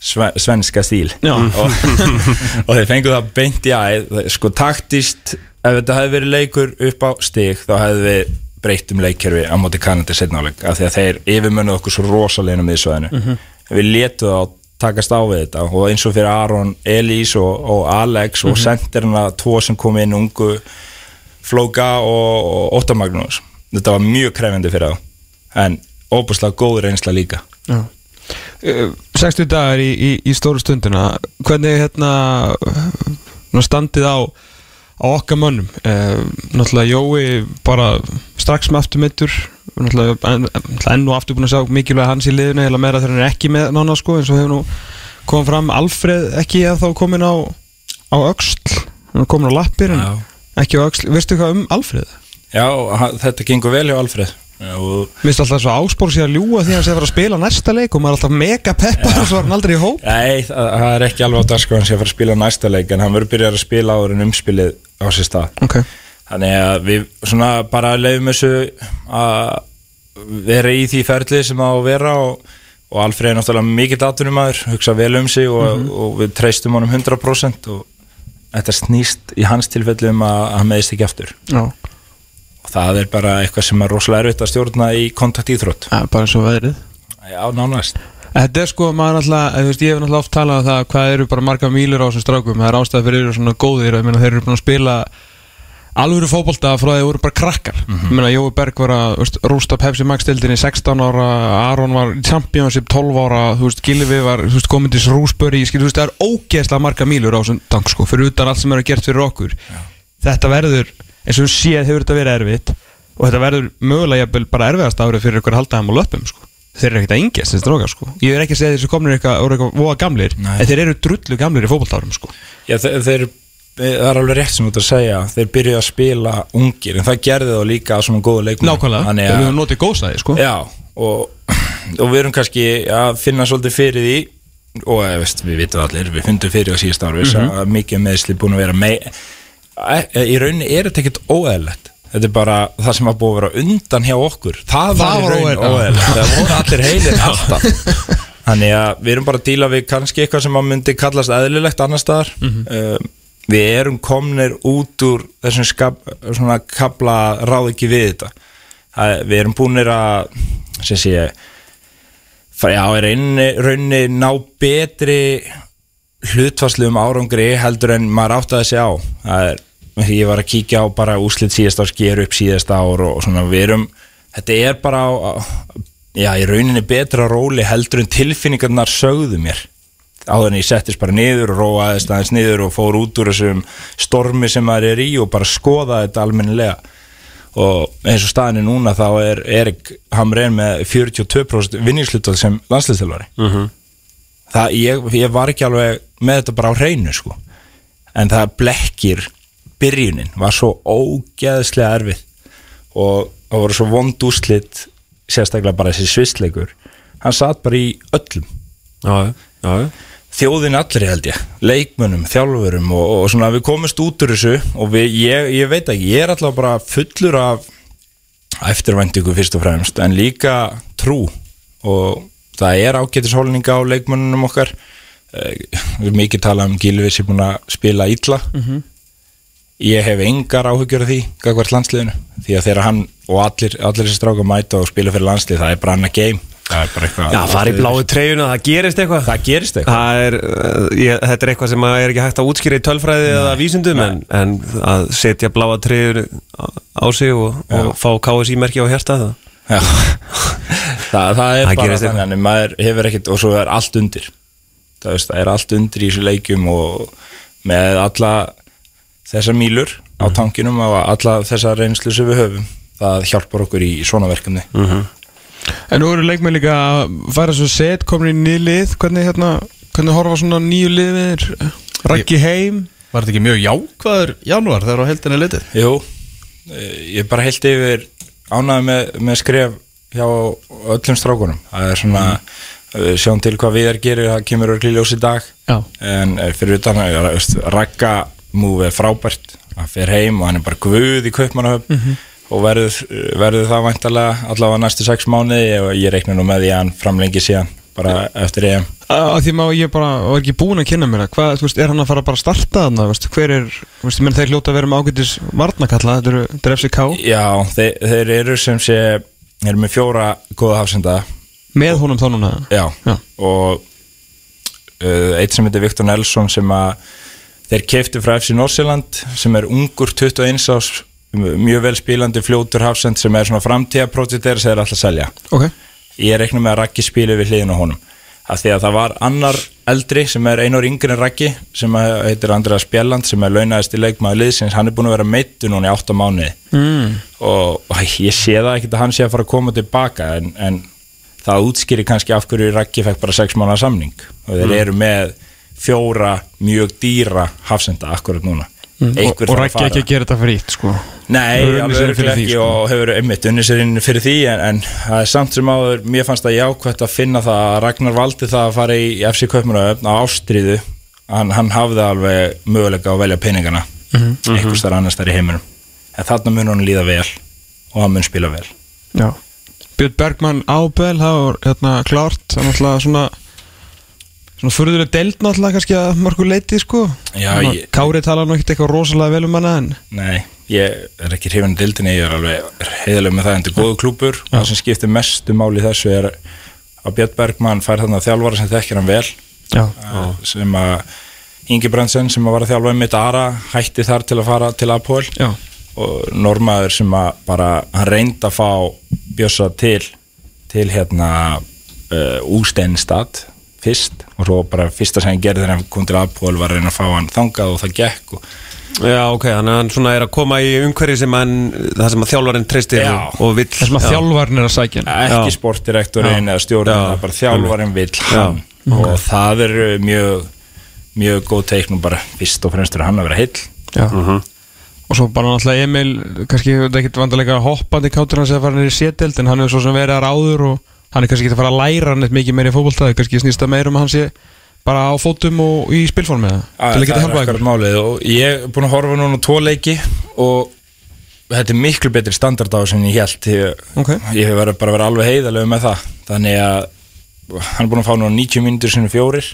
[SPEAKER 5] sve, svenska stíl. Og, og þeir fengu það beint í æð sko taktist ef þetta hefði verið leikur upp á stig þá hefði við breytt um leikkerfi á móti Kanadi setnáleik af því að þeir yfirmönnu okkur svo rosalegin um miðsvæðinu. Við letu þá takast á við þetta og eins og fyrir Aron Elís og, og Alex og sendirna tvo sem kom inn ungu Flóka og, og Óttar Magnús. Þetta var mjög krefindi fyrir þá en óbúslega góð reynsla líka.
[SPEAKER 2] Já. Eh, 60 dagar í, í, í stóru stundina hvernig hérna uh, standið á, á okkar mönnum. Uh, náttúrulega Jói bara strax með afturmittur en, enn og aftur búin að sjá mikilvæg hans í liðinu eða meira þegar hann er ekki með nána sko eins og hefur nú komið fram. Alfreð ekki að þá komin á á öxl, hann er komin á lappir ekki á öxl, veistu hvað um Alfreð?
[SPEAKER 5] Já, þetta gengur vel hjá Alfreð og
[SPEAKER 2] Mér finnst alltaf svo áspór sér að ljúga því að hann sé að fara að spila næsta leik og maður er alltaf mega peppar og svo er hann aldrei í hóp.
[SPEAKER 5] Nei, það, það er ekki alveg á dagskráðan sem að fara að spila næsta leik en hann verður byrjað að spila áður en umspilið á sér stað.
[SPEAKER 2] Ok,
[SPEAKER 5] Þannig að við svona bara leifum þessu að vera í því ferli sem það á að vera og, og Alfreð er náttúrulega mikill atvinnumæður, hugsa vel um sig og, og við treystum honum 100% og þetta snýst í hans tilfelli um að hann meðist ekki aftur.
[SPEAKER 2] Já,
[SPEAKER 5] það er bara eitthvað sem er rosalega erfitt að stjórna í kontakt íþrótt
[SPEAKER 2] ja, bara eins og veðrið.
[SPEAKER 5] Já, nánast.
[SPEAKER 2] Þetta er sko, maður alltaf, þú veist, ég hef náttúrulega oft talað um það hvað eru bara marga mýlur á þessum strákum? Það er ástæða fyrir eru svona góðir þeir eru búin að spila alvöru fótbolta frá þeir voru bara krakkar. Ég meina Jói Berg var að veist, rústa Pepsi Max dildinni 16 ára Aron var í championship 12 ára þú veist, Gilvi var komið til Rúsböri það er ógeðslega marga mýlur á þessum tank sko, fyrir utan allt sem er að gert fyrir okkur. Þetta verður, eins og við séð hefur þetta verið erfitt og þetta verður mögulega bara erfiðast árið fyrir ykkur að halda þeim á löpum sko. þeir eru ekkert að yngjast þessi drókar sko. ég er ekki að segja þessi komnir eitthvað, voru eitthvað voða gamlir
[SPEAKER 5] Nei.
[SPEAKER 2] en þeir eru drullu gamlir í fótboltárum sko.
[SPEAKER 5] Já, þeir, þeir, það er alveg rétt sem þú ert að segja þeir byrjuðu að spila ungir en það gerði þá líka svona góðu leikmenn
[SPEAKER 2] nákvæmlega, þeir eru notið góðsæði sko.
[SPEAKER 5] Já, og, og við erum kannski að finna svolítið fyrir því og eh, veist, við vitum allir, við fundum fyrir á síðast ári mm að mikið meðsli búin að vera mei, e, í rauninni er þetta ekkert óeðlegt þetta er bara það sem var búið að vera undan hjá okkur. Það,
[SPEAKER 2] Það
[SPEAKER 5] var í rauninni óeðlegt það voru allir heilir alltaf. Þannig að við erum bara að díla við kannski eitthvað sem að myndi kallast eðlilegt annar staðar. Um, við erum komnir út úr þessum skap, svona kabla ráð ekki við þetta. Það, við erum búinir að sem sé já, er einni raunni ná betri hlutfarslu um árangri heldur en maður átti að segja á. Það er, ég var að kíkja á bara úslit síðast ár sker upp síðast ár og, og svona við erum, þetta er bara á, á, já, í rauninni betra róli heldur en tilfinningarnar sögðu mér. Áður en ég settist bara niður og róaðist aðeins niður og fór út úr þessum stormi sem maður er í og bara skoða þetta almennilega. Og eins og staðinu núna þá er Erik Hamren með 42% vinningslutal sem landslýstilvari
[SPEAKER 3] Mhm.
[SPEAKER 5] það, ég, ég var ekki alveg með þetta bara á hreinu sko. En það blekkir byrjunin var svo ógeðslega erfið og það voru svo vond úslit sérstaklega bara þessi svissleikur hann satt bara í öllum.
[SPEAKER 3] Já, já,
[SPEAKER 5] þjóðin allri held ég, leikmönnum, þjálfurum og, og svona við komumst út úr þessu og við, ég, ég veit ekki, ég er alltaf bara fullur af eftirvæntingu fyrst og fremst en líka trú. Og það er ágætishólninga á leikmönnunum okkar. Eh, við erum mikið talað um Gilvi sem búin að spila illa ég hef engar áhugjur af því gagvart landsliðinu því að þegar hann og allir, allir þessi stráka mæta og spila fyrir landslið það er bara annað game. Það er bara eitthvað
[SPEAKER 3] Já, fara í bláu treyjuna, það gerist eitthvað.
[SPEAKER 5] Það gerist eitthvað.
[SPEAKER 3] Það er, uh, ég, þetta er eitthvað sem að er ekki hægt að útskýra í tölfræði eða vísindum en, en að setja bláa treyjur á, sig og, og fá KSI-merki á hérsta það.
[SPEAKER 5] Já. það, það er
[SPEAKER 3] Það
[SPEAKER 5] bara þannig maður hefur ekkert og svo er allt undir. Það, veist, það er allt undir í þessu leikjum og með alla þessar mílur á tankinum og alla þessar reynslu sem við höfum. Það hjálpar okkur í svona verkefni.
[SPEAKER 2] En nú eru leikmenn líka að færa svo set komin í nýju lið. Hvernig hérna, hvernig horfa svona nýju liðir Raggi heim?
[SPEAKER 1] Var þetta ekki mjög jákvæður janúar þegar á heldinni litið?
[SPEAKER 5] Jú, eh, ég er bara heilt yfir ánæði með, með skref hjá öllum strákunum. Það er svona mm. sjáum til hvað við er gerir það kemur örgli ljós í dag.
[SPEAKER 2] Já.
[SPEAKER 5] en eh, fyrir utan að veist, Múið er frábært hann fer heim og hann er bara guð í kaupmannahöfn og verður, verður það væntalega allavega næstu sex mánuði og ég reikna nú með því að hann framlengi síðan bara eftir EM.
[SPEAKER 2] Að því má ég bara, var ekki búin að kynna mér hvað, þú veist, er hann að fara bara að starta þarna hver er, þú veist, menn þeir hljóta að vera með ágætis varnakalla, þetta eru, þetta er FCK
[SPEAKER 5] Já, þeir, þeir eru sem sé eru með fjóra góða hafsenda.
[SPEAKER 2] Með honum þá núna?
[SPEAKER 5] Já,
[SPEAKER 2] Já.
[SPEAKER 5] og uh, eitt sem heitir Viktor Nelson sem að þeir keftu frá FC Norsjöland sem er ungur 21 ás mjög vel spílandi fljótur hafsend sem er svona framtíðaprótið þeirra sem þeir að selja.
[SPEAKER 2] Ok,
[SPEAKER 5] ég reiknum með að Raggi spili við hliðin á honum. Af því að það var annar eldri sem er einur yngri en Raggi sem að- heitir Andreas Bjelland sem er launaðist í leikmaður liðsins. Hann er búin að vera meittu núna í 8 mánuði.
[SPEAKER 2] Mm.
[SPEAKER 5] og æ, ég sé það ekkert að hann sé að fara að koma tilbaka en, en það útskýri kannski af hverju Raggi fekk bara 6 mánuða samning. Og þeir eru með fjóra mjög dýra hafsenda akkurat núna
[SPEAKER 2] og,
[SPEAKER 5] Einhver
[SPEAKER 2] og Raggi
[SPEAKER 5] fara.
[SPEAKER 2] ekki að gera þetta frýtt sko.
[SPEAKER 5] Nei, alveg
[SPEAKER 2] fyrir
[SPEAKER 5] ekki
[SPEAKER 2] sko.
[SPEAKER 5] og hefur einmitt unnið sér inn fyrir því en, en samt sem áður, mér fannst það jákvæmt að finna það að Ragnar valdi það að fara í FC Kaupmannöfn á ástriðu hann, hann hafði alveg möguleika að velja peningana mm. -hmm. einhvers þar annars þar í heiminum en þarna mun hann líða vel og hann mun spila vel
[SPEAKER 2] Já. Björn Bergmann Ábel það var hérna klárt það er náttúrulega svona svona furðuleg deild náttúrulega kannski að mörgu leiti sko.
[SPEAKER 5] Já,
[SPEAKER 2] Svona,
[SPEAKER 5] ég-
[SPEAKER 2] Kári talar nú ekkert eitthvað rosalega vel um hana en
[SPEAKER 5] Nei, ég er ekki hrifin dildinni, ég er alveg heiðileg með það en þetta er góðu klúpur og það sem skiptir mestu máli þessu er að Björn Bergmann fær þarna þjálfara sem þekkir hann vel.
[SPEAKER 2] Já.
[SPEAKER 5] uh, sem að Ingi Brandsen sem að var að þjálfa mitt Ara hætti þar til að fara til Apol.
[SPEAKER 2] Já.
[SPEAKER 5] og normaður sem að bara hann reyndi að fá Bjössa til til hérna uh, Ústeinstad fyrst og svo bara fyrsta sem hann gerði þegar hann kom til Apol var að reyna að fá hann þangað og það gekk og
[SPEAKER 3] Já, ok, þannig að hann svona er að koma í umhverju sem hann, það sem að þjálfarinn treystir og, vill
[SPEAKER 2] það sem að
[SPEAKER 3] Já.
[SPEAKER 2] þjálfarinn er að sækja hann.
[SPEAKER 5] ekki sportdirektorinn eða er bara þjálfarinn vill
[SPEAKER 3] Já.
[SPEAKER 5] hann og það er mjög mjög góð teiknum bara fyrst og fremst fyrir hann að vera heill
[SPEAKER 2] Já.
[SPEAKER 3] Mhm.
[SPEAKER 2] og svo bara náttúrulega Emil kannski þetta er ekkert vandalega hoppandi kátur hans að fara niður í sételd en hann hefur svo sem verið að ráður og hann er kannski ekki að fara að læra neitt mikið meira í fótboltaði kannski snýst það meira um að hann sé bara á fótum og í spilformi eða? Til að geta
[SPEAKER 5] það er
[SPEAKER 2] hjálpað
[SPEAKER 5] akkurat
[SPEAKER 2] ykkur
[SPEAKER 5] málið og ég er búin að horfa núna tvo leiki og þetta er miklu betri standard á sem ég held ég,
[SPEAKER 2] Ok.
[SPEAKER 5] ég hef verið bara vera alveg heiðalegu með það þannig að hann er búin að fá núna 90 mínútur sinni fjórir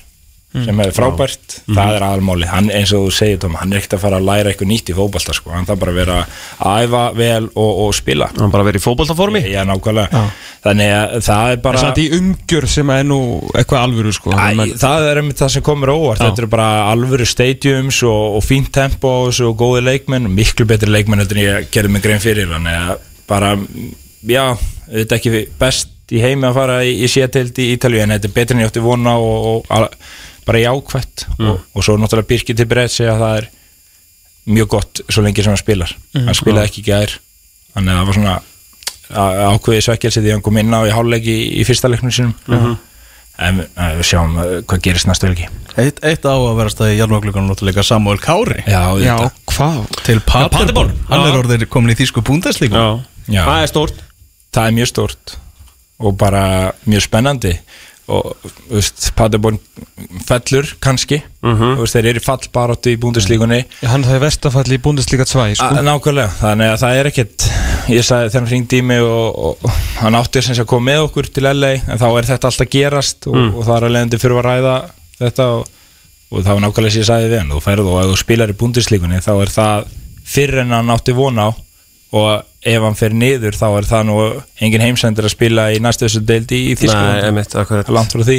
[SPEAKER 5] sem er frábært, það er aðalmáli hann eins og þú segir Tom, hann er ekkert að fara að læra eitthvað nýtt í fótballta sko, hann þarf bara að vera að æfa vel og, og spila.
[SPEAKER 3] Hann bara verið í fótboltaformi?
[SPEAKER 5] Já, nákvæmlega.
[SPEAKER 2] Já.
[SPEAKER 5] Þannig að það er bara
[SPEAKER 2] samt í umgjör sem er nú eitthvað alvöru sko.
[SPEAKER 5] Æ,
[SPEAKER 2] menn,
[SPEAKER 5] það er einmitt það sem komur óvart.
[SPEAKER 2] Já.
[SPEAKER 5] Þetta eru bara alvöru stadiums og, og fínt tempo og, svo góði leikmenn. Miklu betri leikmenn heldur en ég gerði mig grein fyrir. Þannig að bara, já, þetta er ekki best í heimi að fara í, í sétild í Ítalíu En þetta er betri en ég átti vona og, og al, bara jákvætt og, og svo náttúrulega Birkir til breytt segja að það er mjög gott svo lengi sem hann spilar. Hann spilaði ekki gær. Þannig að það var svona á- ákveðið svekkelsi því að hann kom inn á í hálfleiki í, í fyrsta leiknum sínum. En uh, við sjáum uh, hvað gerist næstu helgi.
[SPEAKER 1] Eitt, eitt á að vera staði í jarnvaglugunum náttúrulega Samuel Kári.
[SPEAKER 5] Já,
[SPEAKER 2] já, hvað?
[SPEAKER 1] Til Paderborn Hann er orðin komin í
[SPEAKER 3] Já,
[SPEAKER 5] Já.
[SPEAKER 3] Það er stórt.
[SPEAKER 5] Það er mjög stórt og bara mjög spennandi og Paderborn fellur kannski. Þú veist, þeir eru fallbaróttu í búndislíkunni
[SPEAKER 2] Já, hann það er vestafalli í Bundesliga 2 sko.
[SPEAKER 5] nákvæmlega, þannig að það er ekkert ég sagði þegar hann hringdi í mig og, og, og hann átti sé að koma með okkur til LA en þá er þetta alltaf gerast og, og það er að leiðandi fyrir að ræða þetta og, og það var nákvæmlega sem ég sagði við hann þú ferð og ef þú spilar í búndislíkunni þá er það fyrr en hann átti vona á og ef hann fer niður þá er það nú engin heimsendur að spila í næstu þessu deildi í Þísklandi
[SPEAKER 3] emitt, akkurat.
[SPEAKER 5] Langt frá því.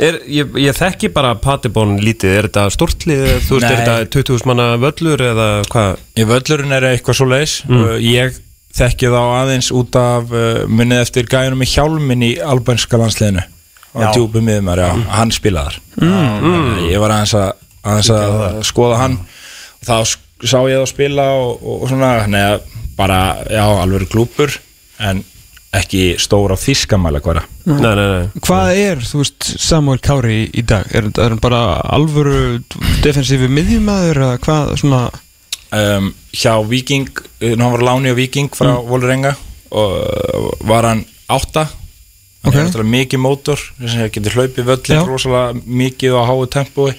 [SPEAKER 3] Er, ég, ég þekki bara Patibón lítið. Er þetta stórtlið, þú veist, er þetta 20.000 manna völlur eða hvað?
[SPEAKER 5] Í völlurinn er eitthvað svo leis Ég þekki þá aðeins út af uh, munnið eftir gæjunum í hjálmin í albanska landsliðinu. Og
[SPEAKER 6] Já.
[SPEAKER 5] djúpi miðumar, já, hann spilaðar mm. Ég var aðeins að, aðeins að skoða hann. Og þá sk- sá ég þá spila og, og, og svona, neða, bara, já, alveg glúpur en ekki stór á þýskamæla hverja
[SPEAKER 3] Nei, nei, nei
[SPEAKER 2] Hvað er, þú veist, Samuel Kári í, dag? Er, er hann bara alvöru defensífi miðjumæður eða hvað svona
[SPEAKER 5] um, hjá Viking uh, hann var láni á Viking frá mm. Volrenga og var hann átta hann
[SPEAKER 2] Ok.
[SPEAKER 5] er náttúrulega mikið mótor þess að getur hlaupið
[SPEAKER 2] Já.
[SPEAKER 5] völlin rosalega mikið og á háu tempói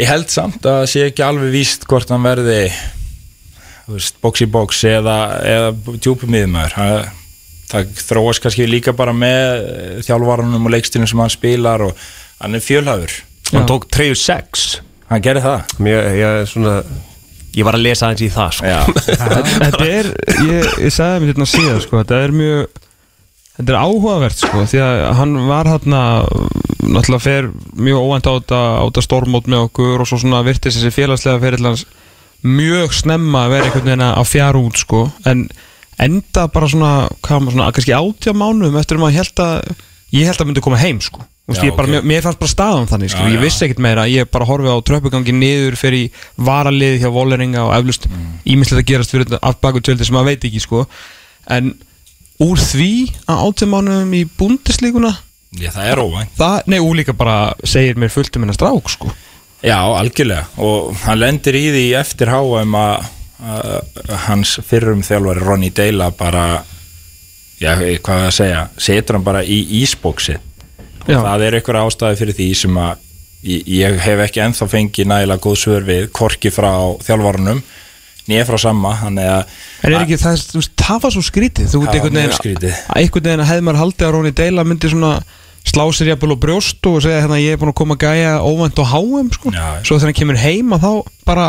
[SPEAKER 5] ég held samt að sé ekki alveg víst hvort hann verði box í box eða, eða djúpum miðumæður það, það þróast kannski líka bara með þjálfvarunum og leikstilum sem hann spilar og hann er fjölhafur
[SPEAKER 3] Hann tók 3-6
[SPEAKER 5] hann gerir það.
[SPEAKER 3] Mér, ég er svona Ég var að lesa aðeins í það sko.
[SPEAKER 2] Þetta er, ég, ég sagði mér hérna síðan sko, þetta er mjög þetta er áhugavert sko, því að hann var hérna náttúrulega fer mjög óvænt á þetta, stormót með okkur og svo svona virtist þessi félagslega ferillans mjög snemma að vera einhvern veginn að fjara út sko, en enda bara svona, hvað svona, kannski átjá mánuðum eftir um að ég held að ég held að myndi koma heim sko Úst,
[SPEAKER 5] Já,
[SPEAKER 2] bara,
[SPEAKER 5] ok.
[SPEAKER 2] mér, mér fannst bara staðan þannig sko.
[SPEAKER 5] Já,
[SPEAKER 2] ég vissi ekkert meira, ég bara horfið á tröppugangi niður fyrir varalið hjá Volleringa og eflust
[SPEAKER 5] Mm.
[SPEAKER 2] ímislegt að gerast fyrir þetta af baku tjöldi sem maður veit ekki sko. en úr því að átjámanuðum í búndislíkuna
[SPEAKER 5] Já, það er óvænt.
[SPEAKER 2] Það, nei, úr líka bara segir mér fullt um hennar strák sko.
[SPEAKER 5] Já, algjörlega. Og hann lendir í því eftir HM að hans fyrrum þjálfari Ronny Deila bara já, hvað er að segja setur hann bara í ísbóksi
[SPEAKER 2] Já.
[SPEAKER 5] það er einhver ástæði fyrir því sem að ég, hef ekki ennþá fengið nægilega góð svör við, korki frá þjálfarunum nýja frá sama að
[SPEAKER 2] en er ekki það, þú veist, það var svo skrítið. Þú að einhvern veginn að hefði maður haldið að Róni Deila myndi svona slá sér jafnvel og brjóst og segja hérna ég er búin að koma að gæja óvænt á HM sko.
[SPEAKER 5] Já.
[SPEAKER 2] svo þegar hann kemur heim að þá bara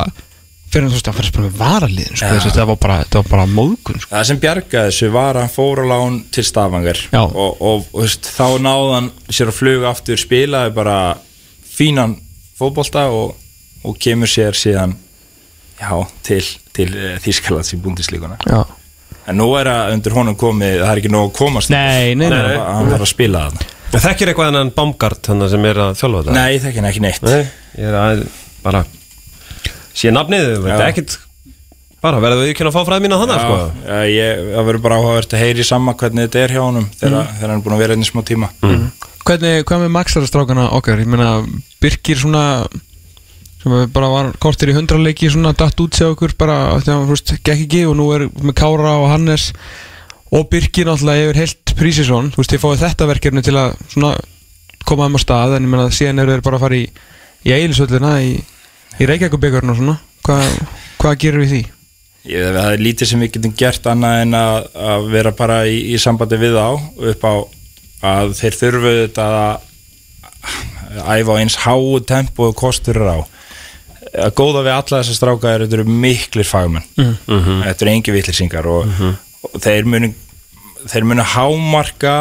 [SPEAKER 2] fyrir hann þú veist að fyrir bara með varaliðin sko.
[SPEAKER 5] Já.
[SPEAKER 2] Þessi, þetta var bara, þetta var bara móðgun sko.
[SPEAKER 5] Það sem bjargaði þessu var að hann fór á lán til Stafangar
[SPEAKER 2] Já.
[SPEAKER 5] og, og, og veist, þá náði hann sér að fluga aftur spilaði bara fínan fótbolta og, og kemur sér síðan já, til, til uh, Þískalands í búndislíkuna
[SPEAKER 2] Já.
[SPEAKER 5] en nú er að undir honum komið það er ekki nóg að komast
[SPEAKER 2] Nei, nei, nei.
[SPEAKER 5] Hann að- hann þarf að spila það
[SPEAKER 3] Þekkir eitthvað hennan Baumgart hann sem er að þjálfa þetta?
[SPEAKER 5] Nei, það ekki ekki neitt
[SPEAKER 3] Nei, ég er að bara sé nafnið, þetta er
[SPEAKER 5] Já.
[SPEAKER 3] ekkit bara verður við ekki að fá fræði mín að þannig sko.
[SPEAKER 5] Já, ég, það verður bara áhugavert að heyri sama hvernig þetta er hjá honum þegar, þegar hann er búin að vera einnig smá tíma
[SPEAKER 2] Hvernig, hvað með Maxarastrákana okkar? Ég meina, Birkir svona sem bara var kortir í hundraleiki svona datt út sér okkur bara hann, þú veist, gekk ekki og nú er með Kára og Hannes og Birkir náttúrulega yfir heilt Prísisson, þú veist, ég fáið þetta verkefni til að svona koma þeim á stað en ég meina, síðan eru þeir bara að fara í í eilisvöllina í, í Reykjavíkubikarinn og svona. Hvað, hvað gerir við því?
[SPEAKER 5] Ég, það er lítið sem við getum gert annað en að, að vera bara í, í sambandi við á upp á að þeir þurfu þetta að æfa á eins háu tempo og kostur er á. Að góða við alla þessar stráka er þetta eru miklir fagmenn. Þetta eru engi vitlýsingar og, og þeir munu þeir munu hámarka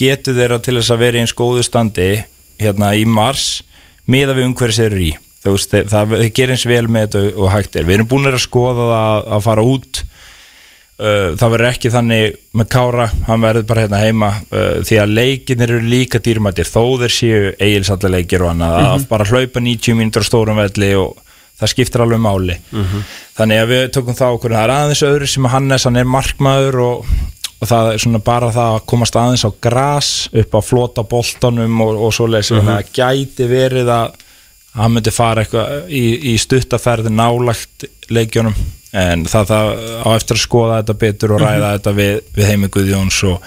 [SPEAKER 5] getu þeirra til þess að vera í eins góðu standi hérna í mars miða við umhverfis eru í. Þú veist, þeir, það, þeir gerir eins vel með þetta og hægt er, við erum búin að skoða það að, að fara út. Uh, það verður ekki þannig með Kára hann verður bara hérna heima uh, því að leikinir eru líka dýrmættir þó þeir séu eigilsallaleikir og annað að bara hlaupa 90 mínútur á stórum velli og það skiptir alveg máli. Þannig að við tökum það okkur það er aðeins öðru sem að Hannes hann er markmaður og, og það er svona bara það að komast aðeins á gras upp á flota boltanum og, og svoleiðis þannig að gæti verið að hann myndi fara eitthvað í, í stuttaferði nálagt leikjunum. En það, það á eftir að skoða þetta betur og ræða þetta við, við heimi Guðjóns og,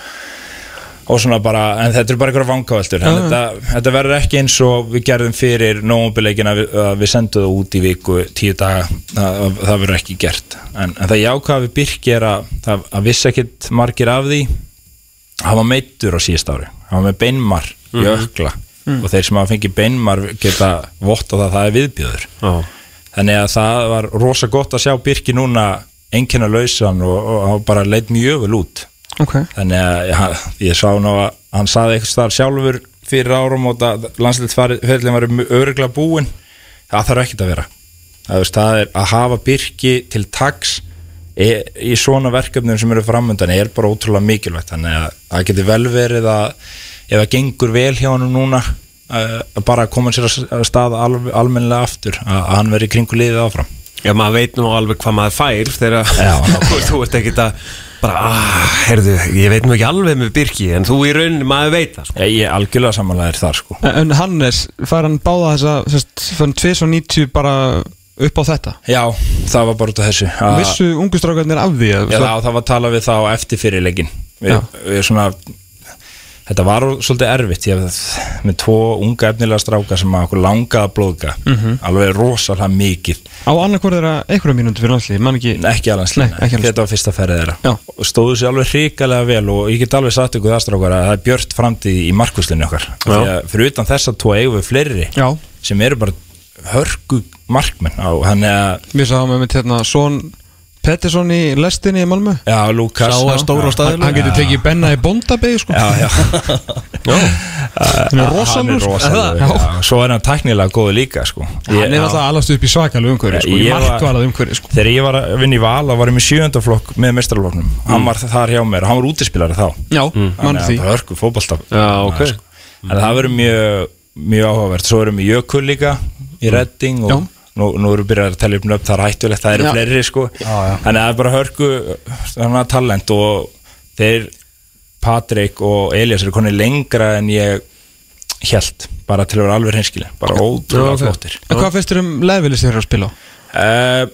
[SPEAKER 5] og svona bara, en þetta er bara einhverja vangaveltur. En þetta, þetta verður ekki eins og við gerðum fyrir nómubileikin að, við- við sendum það út í viku tíu daga, það, það verður ekki gert. En, en það jákvæða við Birki er að það að vissi ekkit margir af því. Hann var meittur á síðast ári. Var með beinmar í ökla. Og þeir sem hafa fengið beinmar geta votta það að það er viðbjöður
[SPEAKER 3] Já.
[SPEAKER 5] þannig að það var rosa gott að sjá Birki núna einkenna lausan og, og hann bara leitt mjög vel út
[SPEAKER 2] Ok.
[SPEAKER 5] Þannig að ja, ég sá nú að hann saði eitthvað starf sjálfur fyrir árum og landsliðsferðin var öruglega búin það þarf ekkert að vera. Það, veist, það er að hafa Birki til tags í, í svona verkefnum sem eru framöndan er bara ótrúlega mikilvægt. Þannig að það getur vel verið að ef það gengur vel hjá hann núna bara að koma sér að stað al, almennilega aftur að, að hann veri kringu liðið áfram.
[SPEAKER 3] Já, maður veit nú alveg hvað maður fær þegar þú, þú ert ekkert að bara, ah, heyrðu, ég veit nú ekki alveg með Birki en þú í rauninni maður veit það sko.
[SPEAKER 5] ég, ég algjörlega samanlega er þar sko.
[SPEAKER 2] En Hannes, fær hann báða þessa sérst, fær hann 290 bara upp á þetta?
[SPEAKER 5] Já, það var bara út af þessu. Að-
[SPEAKER 2] Vissu ungustrákarnir af því að,
[SPEAKER 5] Já, það, það var að tala við þá eftir fyrirleikin við, við svona þetta var svolítið erfitt ég, með tvo unga efnilega stráka sem að okkur langaða blóðga
[SPEAKER 2] Mhm.
[SPEAKER 5] alveg rosalega mikið.
[SPEAKER 2] Á annarkvörð er að einhverja mínúti fyrir Man ekki
[SPEAKER 5] ekki alveg þetta var fyrsta ferðið þeirra. Og stóðu sér alveg hrikalega vel og ég get alveg sagt ykkur það strákar að það er björt framtíð í markvistlinni okkar. Að fyrir utan þessa tvo eigum við fleiri
[SPEAKER 2] Já,
[SPEAKER 5] sem eru bara hörgu markmenn á hann að
[SPEAKER 2] við sáum með hérna Són Pettersson í lestinni í Malmö?
[SPEAKER 5] Já, Lukas
[SPEAKER 1] Sá að stóra á
[SPEAKER 2] Hann,
[SPEAKER 1] staðinu
[SPEAKER 2] hann getur tekið Benna í bóndabegi sko.
[SPEAKER 5] Já, já.
[SPEAKER 2] Hann er
[SPEAKER 5] Hann
[SPEAKER 2] rosalur
[SPEAKER 5] er
[SPEAKER 2] sko.
[SPEAKER 5] rosalur,
[SPEAKER 2] Já.
[SPEAKER 5] já. Svo er hann tæknilega góð líka sko.
[SPEAKER 2] Hann er alltaf alast upp í svakalu umhverju sko, Í
[SPEAKER 5] var-
[SPEAKER 2] markvarað umhverju sko.
[SPEAKER 5] Þegar ég var að vinna í val og var ég með sjöndaflokk með mestraloknum Hann var þar hjá mér, hann var útispilari þá.
[SPEAKER 2] Já, mann
[SPEAKER 5] Þannig
[SPEAKER 2] því.
[SPEAKER 5] að bara hörku fótbolta
[SPEAKER 3] Já, ok.
[SPEAKER 5] En það verður mjög, mjög áhugavert. Svo erum við Jökul líka í Redding og. Nú, nú erum við byrjað að tella upp nöfn Það er hættulegt, það eru
[SPEAKER 2] Já.
[SPEAKER 5] fleiri sko. Þannig að það er bara hörku að talent og þeir Patrik og Elias eru konið lengra en ég held bara til að vera alveg hinskili bara ótrúlega
[SPEAKER 3] Já,
[SPEAKER 5] flottir.
[SPEAKER 2] En hvað finnst þér um leðvilis þeir eru að spila á?
[SPEAKER 5] Uh,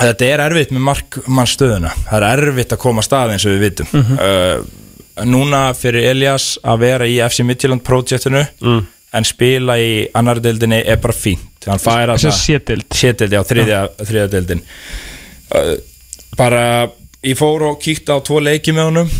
[SPEAKER 5] þetta er erfitt með markmannstöðuna það er erfitt að koma að stað eins og við vitum. Uh, núna fyrir Elias að vera í FC Midtjylland projektinu en spila í annar deildinni er bara fínt hann fær að
[SPEAKER 2] Þessi sétild
[SPEAKER 5] já, þriðja, uh, bara ég fór og kíkti á tvo leiki með honum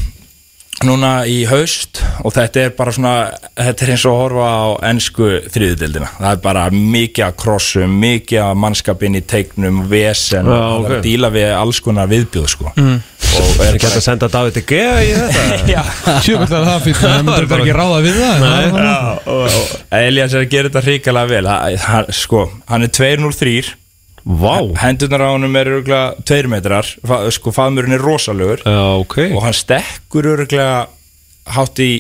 [SPEAKER 5] núna í haust og þetta er bara svona þetta er eins og að horfa á ennsku þriðudeldina, það er bara mikið að krossum, mikið að mannskapin í teiknum, vesen og það er
[SPEAKER 3] ok.
[SPEAKER 5] að díla við alls konar viðbjóð sko
[SPEAKER 2] Mm.
[SPEAKER 5] og er
[SPEAKER 3] Geta að senda David Gea í þetta
[SPEAKER 2] er það fyrir það myndir þetta ekki ráða við það
[SPEAKER 3] Nei.
[SPEAKER 2] Nei.
[SPEAKER 5] og, og Elias er að gera þetta hrikalega vel hann, hann, sko, hann er 203
[SPEAKER 3] Vá.
[SPEAKER 5] Hendurnar á honum er örgulega 2 metrar, sko, faðmurinn er rosalegur.
[SPEAKER 3] Já, ok.
[SPEAKER 5] Og hann stekkur örgulega hátt í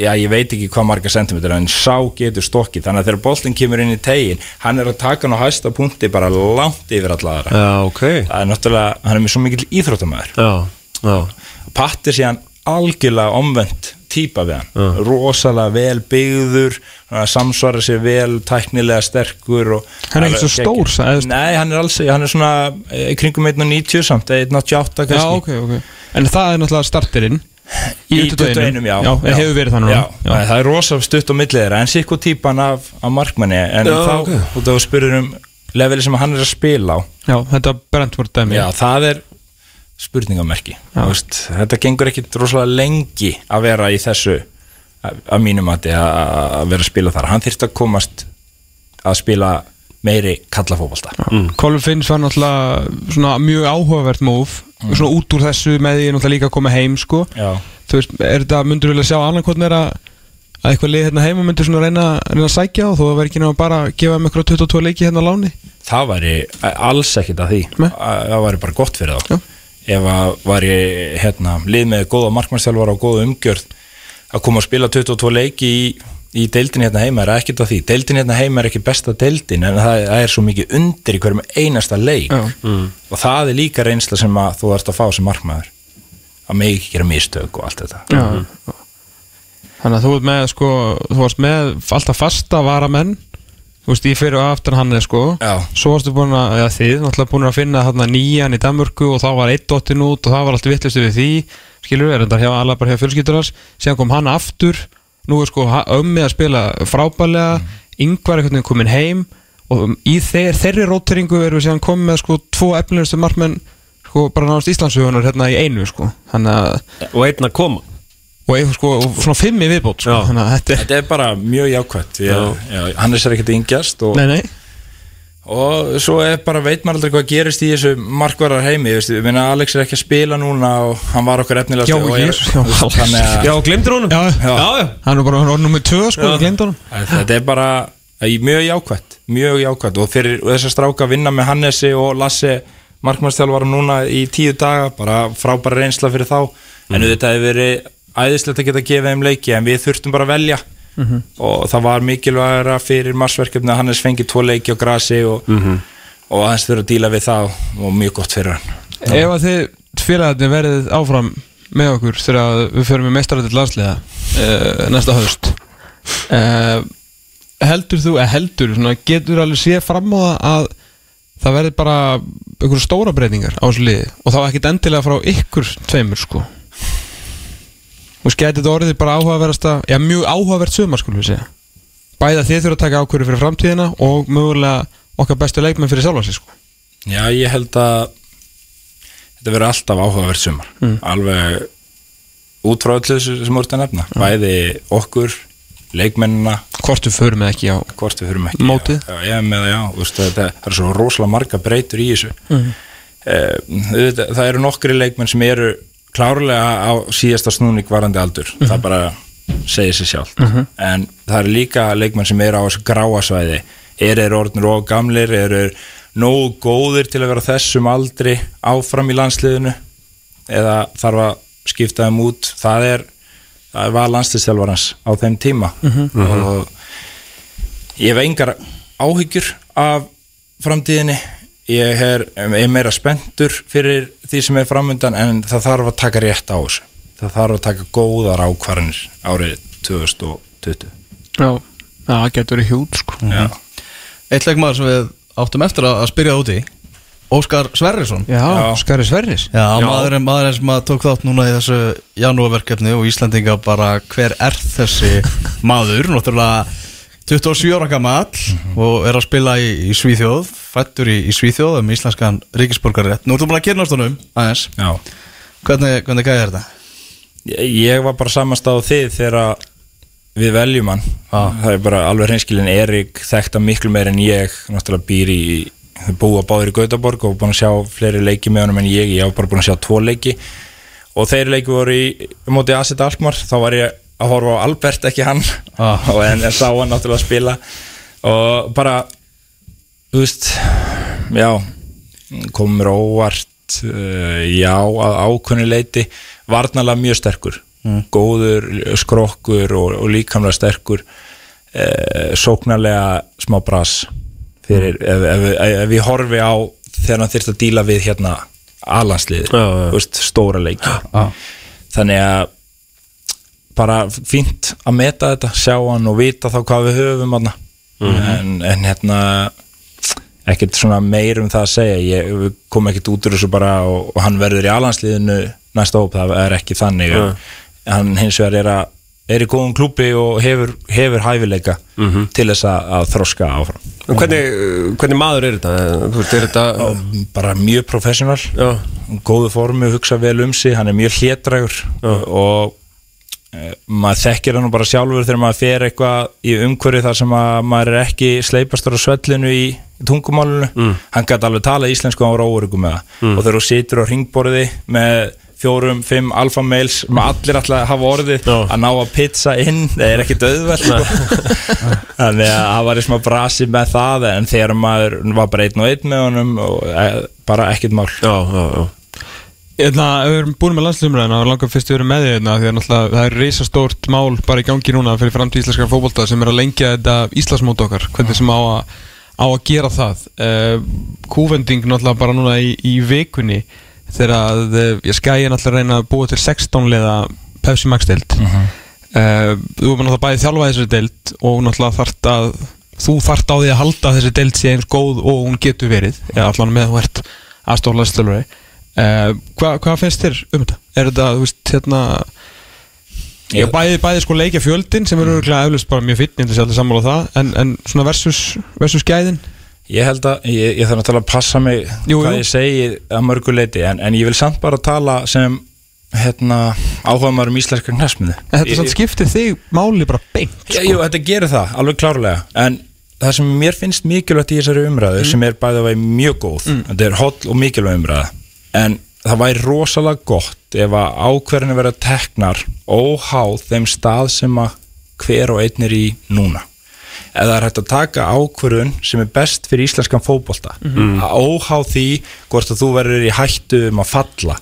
[SPEAKER 5] já ég veit ekki hvað marga sentimeter en sá getur stokkið. Þannig að þegar boltin kemur inn í tegin hann er að taka hann á hæsta punkti bara langt yfir allara
[SPEAKER 3] Já, ok.
[SPEAKER 5] Það er náttúrulega, hann er með svo mikill íþróttamæður
[SPEAKER 3] já
[SPEAKER 5] Patti sé hann algjörlega omvend típa við hann, rosalega vel byggður, samsvara sér vel, tæknilega sterkur og
[SPEAKER 2] Hann er ekki svo stór, eða-
[SPEAKER 5] Nei, hann er alls, hann er svona eh, kringum 1.90 samt, 1.88 kannski
[SPEAKER 2] Já, ok, ok. En það er náttúrulega starterinn
[SPEAKER 5] Í
[SPEAKER 2] Í
[SPEAKER 5] 21,
[SPEAKER 2] 21,
[SPEAKER 5] já.
[SPEAKER 2] Já, en hefur verið núna.
[SPEAKER 5] Já,
[SPEAKER 2] Já.
[SPEAKER 5] Nei, það er rosa stutt á millið þeirra En sikku típan af, af markmanni. En
[SPEAKER 3] Já,
[SPEAKER 5] þá,
[SPEAKER 3] ok.
[SPEAKER 5] þú spurður um Leveli sem hann er að spila á.
[SPEAKER 2] Já, þetta Brentford dæmi.
[SPEAKER 5] Já, það er spurningamerki. Þú veist, Þetta gengur ekkit rosalega lengi Að vera í þessu Að að mínu mati að að vera að spila þar. Hann þyrst að komast Að spila meiri kallafóbalta
[SPEAKER 2] Colin Finns var náttúrulega svona mjög áhugavert move. Svona út úr þessu með því náttúrulega líka að koma heim sko.
[SPEAKER 5] Já.
[SPEAKER 2] Þú veist, er þetta, myndur vilja sjá annarkotn er að að eitthvað lið hérna heima myndir svona reyna, reyna að sækja þó að vera ekki náttúrulega bara að gefa um eitthvað 22 leiki hérna á láni?
[SPEAKER 5] Það væri alls ekkit að því.
[SPEAKER 2] Nei.
[SPEAKER 5] Að- það væri bara gott fyrir þá.
[SPEAKER 2] Já.
[SPEAKER 5] Ef að væri hérna, lið með góða markmannstjálfara og góða umgjörð að koma að spila 22 leiki í, í deildin hérna heima er ekkit að því. Deildin hérna heima er ekki besta deildin en það, það er svo mikið undir í hverjum einasta leik.
[SPEAKER 2] Já.
[SPEAKER 5] og það er líka reynsla sem að þú ert að fá sem markmaður. Að mig ekki gera mistök og allt þetta.
[SPEAKER 2] Já. þannig að þú ert með sko, þú varst með alltaf fasta varamenn Þú veist, ég fyrir á aftan hann eða sko.
[SPEAKER 5] Já.
[SPEAKER 2] Svo varstu búin að, eða þið, náttúrulega búin að finna þarna nýjan í Danmörku og þá var eitt dottin út og það var allt vittlistu við því. Skilur, er þetta hjá alla bara hjá fjölskyldurars Síðan kom hann aftur. Nú er sko ha- ömmi að spila frábælega Yngvar einhvern veginn komin heim. Og um, í þeir, þeirri róteringu erum við síðan komið með sko tvo efnilegustu markmenn Sko bara náðast Íslandsögunar hérna í einu sko. Þannig að
[SPEAKER 3] Og einn að koma
[SPEAKER 2] Og, eitthvað, sko, og svona fimm í viðbót sko.
[SPEAKER 3] Já.
[SPEAKER 2] Þannig að þetta er
[SPEAKER 5] Þetta er bara mjög jákvæmt ég, já, Hannes er ekkert yngjast og,
[SPEAKER 2] Nei, nei
[SPEAKER 5] og svo er bara veit maður aldrei hvað gerist í þessu markvarar heimi veist, ég meina Alex er ekki að spila núna og hann var okkur efnilegast
[SPEAKER 2] Já,
[SPEAKER 5] og er-
[SPEAKER 2] já,
[SPEAKER 5] veist,
[SPEAKER 2] Alex.
[SPEAKER 5] þannig að
[SPEAKER 3] Já, glemdur honum?
[SPEAKER 2] Já,
[SPEAKER 3] já, já.
[SPEAKER 2] Hann er bara hann er nummið tvö sko,
[SPEAKER 3] Já.
[SPEAKER 2] ég glemd honum
[SPEAKER 5] Þetta er bara mjög jákvæmt Mjög jákvæmt og fyrir þess að stráka að vinna með Hannesi og Lasse markmannstjálfara núna í tíu daga bara frábæra reynsla fyrir þá en þetta hefur verið æðislegt að geta að gefa þeim leiki en við þurftum bara að velja. Og það var mikilvægara fyrir marsverkefni að Hannes fengi tvo leiki á grasi og, og aðeins þurfa að díla við það og mjög gott fyrir hann.
[SPEAKER 2] Ef að þið félagarnir verið áfram með okkur þegar við förum með meistaröldið landsliða uh, næsta haust uh, heldur þú, eða heldur svona, getur alveg séð fram á það að það verði bara einhverju stóra breytingar á þessu liði og þá ekkit endilega frá ykkur tveimur sko og skæti þetta orðið bara áhugaverðasta já mjög áhugavert sumar skulum við segja. Bæða þið þurfa að taka ákvörðu fyrir framtíðina og mögulega okkar bestu leikmenn fyrir sjálfa sig sko.
[SPEAKER 5] Já, ég held að þetta verður alltaf áhugavert sumar. Alveg út frá öllu þessu sem voruð að nefna. Bæði okkur, leikmennina.
[SPEAKER 2] Hvort við förum eða ekki á
[SPEAKER 5] hvort við þurfum ekki
[SPEAKER 2] Mótið?
[SPEAKER 5] já, já, með það, já, þetta, það er svo rosalega marga breytur í þessu. Mm. það eru nokkri leikmenn sem eru klárlega á síðasta snúning varandi aldur. Það bara segir sér sjálf en það eru líka leikmenn sem eru á þessu gráasvæði eru þeir orðnir og gamlir? Eru nógu góðir til að vera þessum aldri áfram í landsliðinu? Eða þarf að skipta þeim út? Það er, það var landsliðstjálfarans á þeim tíma. Og ég hef engar áhyggjur af framtíðinni ég er, er meira spenntur fyrir því sem er framöndan en það þarf að taka rétt á þessu. Það þarf að taka góðar ákvarðanir árið 2020
[SPEAKER 2] Já, það getur verið hjút sko.
[SPEAKER 5] Já.
[SPEAKER 1] Eitt leikmaður sem við áttum eftir að spyrja út í Óskar Sverrisson.
[SPEAKER 2] Já,
[SPEAKER 5] Já.
[SPEAKER 2] Skari Sverris.
[SPEAKER 1] Já, maðurinn, maðurinn sem að tók þátt núna í þessu janúarverkefni og Íslandinga bara hver er þessi maður, náttúrulega 27 ára gamall og er að spila í, í Svíþjóð, fættur í, í Svíþjóð um íslenskan ríkisborgarrétt. Nú ertu búin að kynast honum aðeins,
[SPEAKER 5] Já.
[SPEAKER 1] hvernig, hvernig gæði þetta?
[SPEAKER 5] Ég, var bara samanstað á þið þegar við veljum hann. Það er bara alveg hreinskilin Erik þekkta miklu meir en ég. Náttúrulega býr í búa báður í Gautaborg og búin að sjá fleiri leiki með honum en ég. Ég var bara búin að sjá tvo leiki. Og þeir leiki voru í móti Asset Alkmaar. Þá var ég að horfa á Albert ekki hann.
[SPEAKER 1] Ah.
[SPEAKER 5] og en ég sá hann náttúrulega spila. Og bara þú veist já, kom mér á óvart uh, já, að ákunni leiti varnalega mjög sterkur. Góður, skrokkur og, og líkamlega sterkur. Uh, sóknarlega smá bras fyrir, ef, ef, ef, ef ég horfi á þegar hann þyrst að díla við hérna alansliði,
[SPEAKER 3] Já, já.
[SPEAKER 5] þú veist, stóra leiki.
[SPEAKER 1] Já.
[SPEAKER 5] þannig að bara fínt að meta þetta, sjá hann og vita þá hvað við höfum hann en, en hérna ekkert svona meir um það að segja. Ég við komum ekkert út úr þessu bara og, og hann verður í alansliðinu næsta hóp. Það er ekki þannig
[SPEAKER 3] Nei.
[SPEAKER 5] hann hins vegar er, er í góðum klúbi og hefur, hefur hæfileika til þess að, að þroska áfram.
[SPEAKER 3] En Hvernig, hvernig maður er þetta? Er þetta
[SPEAKER 5] og bara mjög professional. Góðu formu, hugsa vel um sig. Hann er mjög hlétrægur og maður þekkir hann bara sjálfur þegar maður fer eitthvað í umhverju þar sem að maður er ekki sleipastur á svellinu í, tungumálunu hann gæti alveg tala íslensku á róurugum með það. Og þegar þú situr á ringborði með fjórum, fimm alfa mails sem allir alltaf hafa orðið
[SPEAKER 3] Já.
[SPEAKER 5] að ná að pizza inn, það er ekki döðveld sko. þannig að það var í smá brasi með það en þegar maður var bara einn og einn með honum og e, bara ekkert mál.
[SPEAKER 3] Já, já, já.
[SPEAKER 2] Hérna, við erum búin með landslumræðina og langar fyrst að vera með því hérna því að það er reisastórt mál bara í gangi núna fyrir framtíð íslenskar fótbolta sem er að lengja þetta Íslandsmót okkar. Hvernig sem á að, á að gera það. Uh, kúvending náttúrulega bara núna í, í vikunni þegar að skæði náttúrulega að reyna að búa til 16 liða Pepsi Max deild. Uh, þú erum náttúrulega bæði þjálfa þessu deild og náttúrulega þarft að þú þart á því að halda þessi deild sé eins góð og hún getur verið eða allan með þú ert aðstoflaðstölveri uh, hvað, hvað finnst þér um þetta? Er þetta, þú veist, hérna Já, bæði, bæði sko leikja fjöldin sem eru örgulega eflust bara mjög ég held að allir sammála það en, en svona versus, versus gæðin?
[SPEAKER 5] Ég held að, ég, ég þarf náttúrulega að passa mig
[SPEAKER 2] Jú,
[SPEAKER 5] hvað
[SPEAKER 2] jú.
[SPEAKER 5] ég segi að mörgu leiti en, en ég vil samt bara tala sem hérna, áhuga maður um íslenska knæsmiðu
[SPEAKER 2] þetta skiptir þig máli bara beint
[SPEAKER 5] Já, jú, þetta gerir það, alveg klárlega En það sem mér finnst mikilvægt í þessari umræðu sem er bæðið að vera mjög góð þetta er holl og mikilvæg umræða en það væri rosalega gott ef að ákverðinu verða teknar óháð þeim stað sem að hver og einn er í núna. Eða er hægt að taka ákvörðun sem er best fyrir íslenskan fótbolta að óháð því hvort að þú verður í hættu um að falla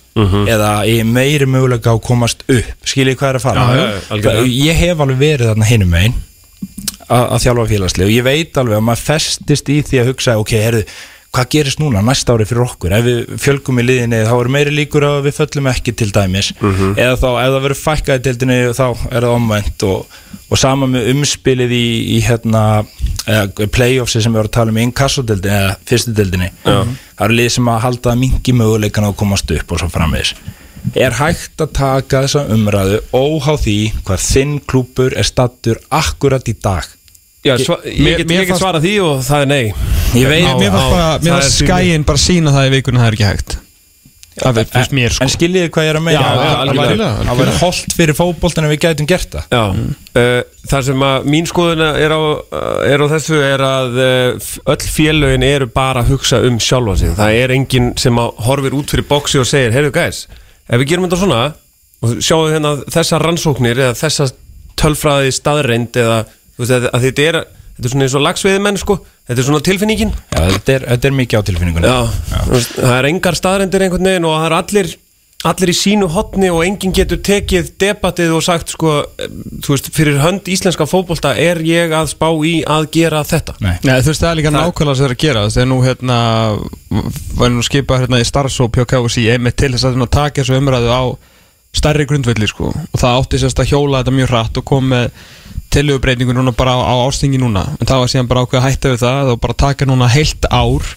[SPEAKER 5] eða í meiri möguleika á að komast upp. Skiljið hvað er að fara?
[SPEAKER 3] Já, algjörlega.
[SPEAKER 5] ég hef alveg verið þarna hinum megin að þjálfa félagslega og ég veit alveg að maður festist í því að hugsa ok, herðu, hvað gerist núna næsta ári fyrir okkur? Ef við fjölgum í liðinni þá er meiri líkur að við föllum ekki til dæmis. Eða þá ef það verður fækkað í deildinni þá er það omvænt og, og sama með umspilið í, í hérna, eða, playoffsi sem við vorum að tala um í inkassodeildinni eða fyrstu deildinni. Það eru lið sem að halda mingi möguleikan að komast upp og svo framvegis. Er hægt að taka þessa umræðu óháð því hvað þinn klúpur er stattur akkurat í dag
[SPEAKER 3] Já, sva, ég
[SPEAKER 2] Mér-
[SPEAKER 3] get,
[SPEAKER 2] mér
[SPEAKER 3] ég get svarað því og það er nei.
[SPEAKER 5] Ég veit
[SPEAKER 2] Mér mér fannst
[SPEAKER 3] á,
[SPEAKER 2] bara, mér fannst
[SPEAKER 3] er
[SPEAKER 2] skæin bara sína það í vikunum það er ekki hægt. Það finnst mér sko.
[SPEAKER 5] En skiljiði hvað ég er að meina? Það væri holdt fyrir fótboltan ef við gætum gert það.
[SPEAKER 3] Já, uh, það sem að mín skoðun er á, uh, er á þessu er að uh, öll félögin eru bara að hugsa um sjálfa sig. Það er enginn sem að horfir út fyrir boxi og segir Heyrðu gæs, ef við gerum þetta svona og sjáum hérna þessar rannsóknir eða þessa tölfræði staðreind eða veist, að, að þetta er þetta er svona eins og lagsveiði menn sko. Þetta er svona tilfinningin.
[SPEAKER 5] Já, þetta er, þetta er mikið á tilfinningunni.
[SPEAKER 3] Já, þú veist, það er engar staðrendir einhvern veginn og það er allir allir í sínu hotni og enginn getur tekið debatið og sagt sko, þú veist, fyrir hönd íslenska fótbolta er ég að spá í að gera þetta.
[SPEAKER 5] Nei.
[SPEAKER 2] Nei, þú veist það er líka nákvæmlega sem það er að gera. Þegar nú hérna var nú skipað hérna í starfsóp hjá KFC einmitt til þess að hérna, taka þessu umræðu á stærri grundvelli sko. Og það átti sérst að hjóla þetta mjög hratt og kom með tillögubreitingu núna bara á, á ástingi núna. En það var síðan bara ákveð að hætta við það og bara taka núna heilt ár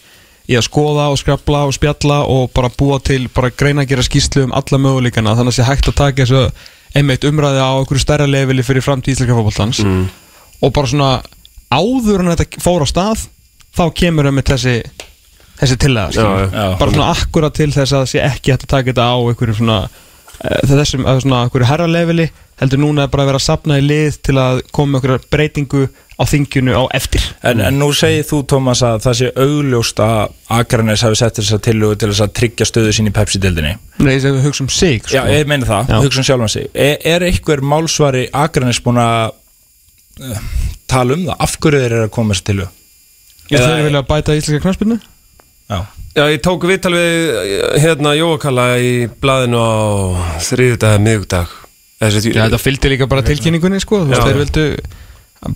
[SPEAKER 2] í að skoða og skrapla og spjalla og bara búa til, bara greina að gera skýslu um alla möguleikana. Þannig að sé hægt að taka þessu einmitt umræði á einhverju stærra leveli fyrir framtíð íslenska fótboltans. Og bara svona áður en þetta fór á stað þá kemur við með þessi þessi tillega bara svona akkurat til þess að það sé ekki hægt að taka þetta á einhverju svona eh, þessum, svona einhverju herra leveli heldur núna er bara að vera að sapna í lið til að koma einhverju breytingu á þingjunu á eftir
[SPEAKER 5] En, en nú segir þú, Tómas, að það sé augljóst að Akranes hafi sett þess að tillögu til þess að tryggja stöðu sín í Pepsi-dildinni
[SPEAKER 2] Nei, þess að við hugsa um sig sko.
[SPEAKER 5] Já, ég meina það,
[SPEAKER 2] Já.
[SPEAKER 5] hugsa um sjálfan sig Er, er einhver málsvari Akranes búin að uh, tala um það? Af hverju þeir eru að koma þessu tillögu?
[SPEAKER 2] Ég þeir vilja bæta íslenska knarspinnu
[SPEAKER 5] Já,
[SPEAKER 3] Já, ég tók viðtal við hérna Jóakalla í blaðinu á miðugdag Þessi,
[SPEAKER 2] Já, þetta fylgdi líka bara tilkynningunni sko. Þú veist, þeir vildu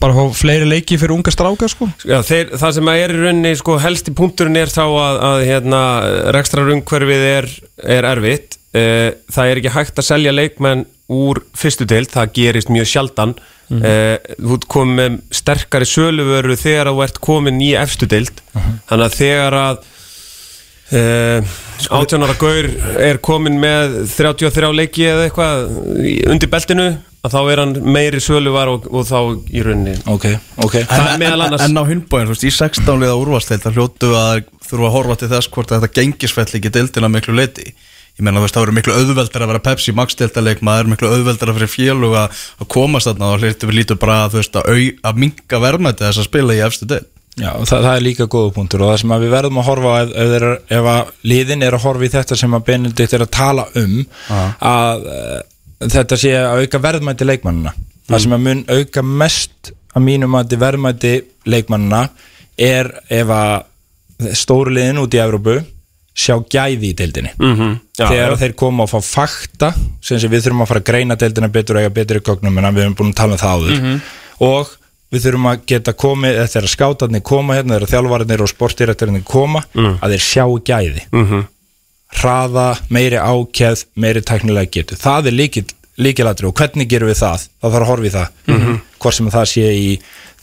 [SPEAKER 2] bara fá fleiri leiki fyrir unga stráka sko.
[SPEAKER 3] Já, þeir, það sem er í rauninni sko, helsti punkturinn er þá að, að hérna, rekstrarumhverfið er, er erfitt. Eh, það er ekki hægt að selja leikmenn úr fyrstu deild, það gerist mjög sjaldan. Eh, þú ert komin með sterkari söluvöru þegar þú ert komin í efstu deild. Þannig að þegar að uh, átjónara gaur er komin með 33 leiki eða eitthvað undir beltinu að þá er hann meiri söluvar og, og þá í rauninni.
[SPEAKER 5] Ok, ok.
[SPEAKER 3] Það er meðal annars-
[SPEAKER 1] En á hundbóin, þú veist, í 16 liða úrvasteild það hljótu að þurfa að horfa til þess hvort að þetta gengisfell ekki deildina miklu leiti Ég meina, þú veist, það verður miklu auðveldar að vera Pepsi Max deildaleik, maður er miklu auðveldar að fyrir félug að, að komast þarna og hlýttu við lítur bara að, að, að minga verðmæti þess að spila í efstu deild
[SPEAKER 5] Já, það, það er líka góða punktur og það sem við verðum að horfa ef, ef, þeir, ef að liðin er að horfa í þetta sem að Benedikt er að tala um að uh, þetta sé að auka verðmæti leikmannina það sem að mun auka mest að mínum að verðmæti leikmannina er ef að stóru liðin út í Evrópu sjá gæði í deildinni
[SPEAKER 3] Mhm. Já,
[SPEAKER 5] þegar
[SPEAKER 3] já.
[SPEAKER 5] þeir koma og fá fakta sem við þurfum að fara að greina deildina betur og eiga betri gögnum en við höfum búin að tala um það áður
[SPEAKER 3] Mhm.
[SPEAKER 5] og við þurfum að geta komið eða þegar skátarnir koma hérna, þegar þjálfvarnir og sportdirektorinn koma
[SPEAKER 3] Mm.
[SPEAKER 5] að þeir sjá gæði.
[SPEAKER 3] Mhm.
[SPEAKER 5] hraða, meiri ákjæð meiri tæknilega getu, það er líkil líkilatri og hvernig gerum við það? Þá þarf að horfa í það. Hvort sem það sé í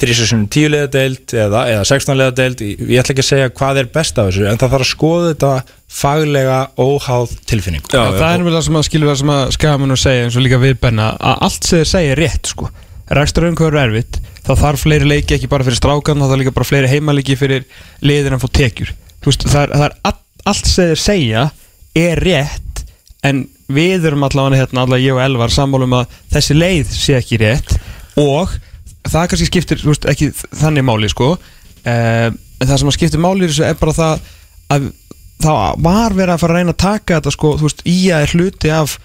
[SPEAKER 5] þrísasunum tíulega deild eða, eða 16 lega deild ég ætla ekki að segja hvað er best af þessu en það þarf að skoða þetta faglega óháð tilfinningu.
[SPEAKER 3] Já,
[SPEAKER 2] það er vel það sem að skilur það sem að skamun og segja eins og líka við benna að allt sem þið segja er rétt sko. Rekstur umhverju er erfitt þá þarf fleiri leiki ekki bara fyrir strákan þá þarf líka bara fleiri heimaleiki fyrir liðin að fá tekjur. Veist, það er, það er all, allt sem þið segja er rétt en við erum allavega hérna allavega ég og Elvar sammálum að þessi leið sé ekki rétt. Og það kannski skiptir veist, ekki þannig máli sko. Eh, en það sem að skiptir máli í er bara það að það var verið að fara að reyna að taka þetta sko, þú veist, IA er hluti af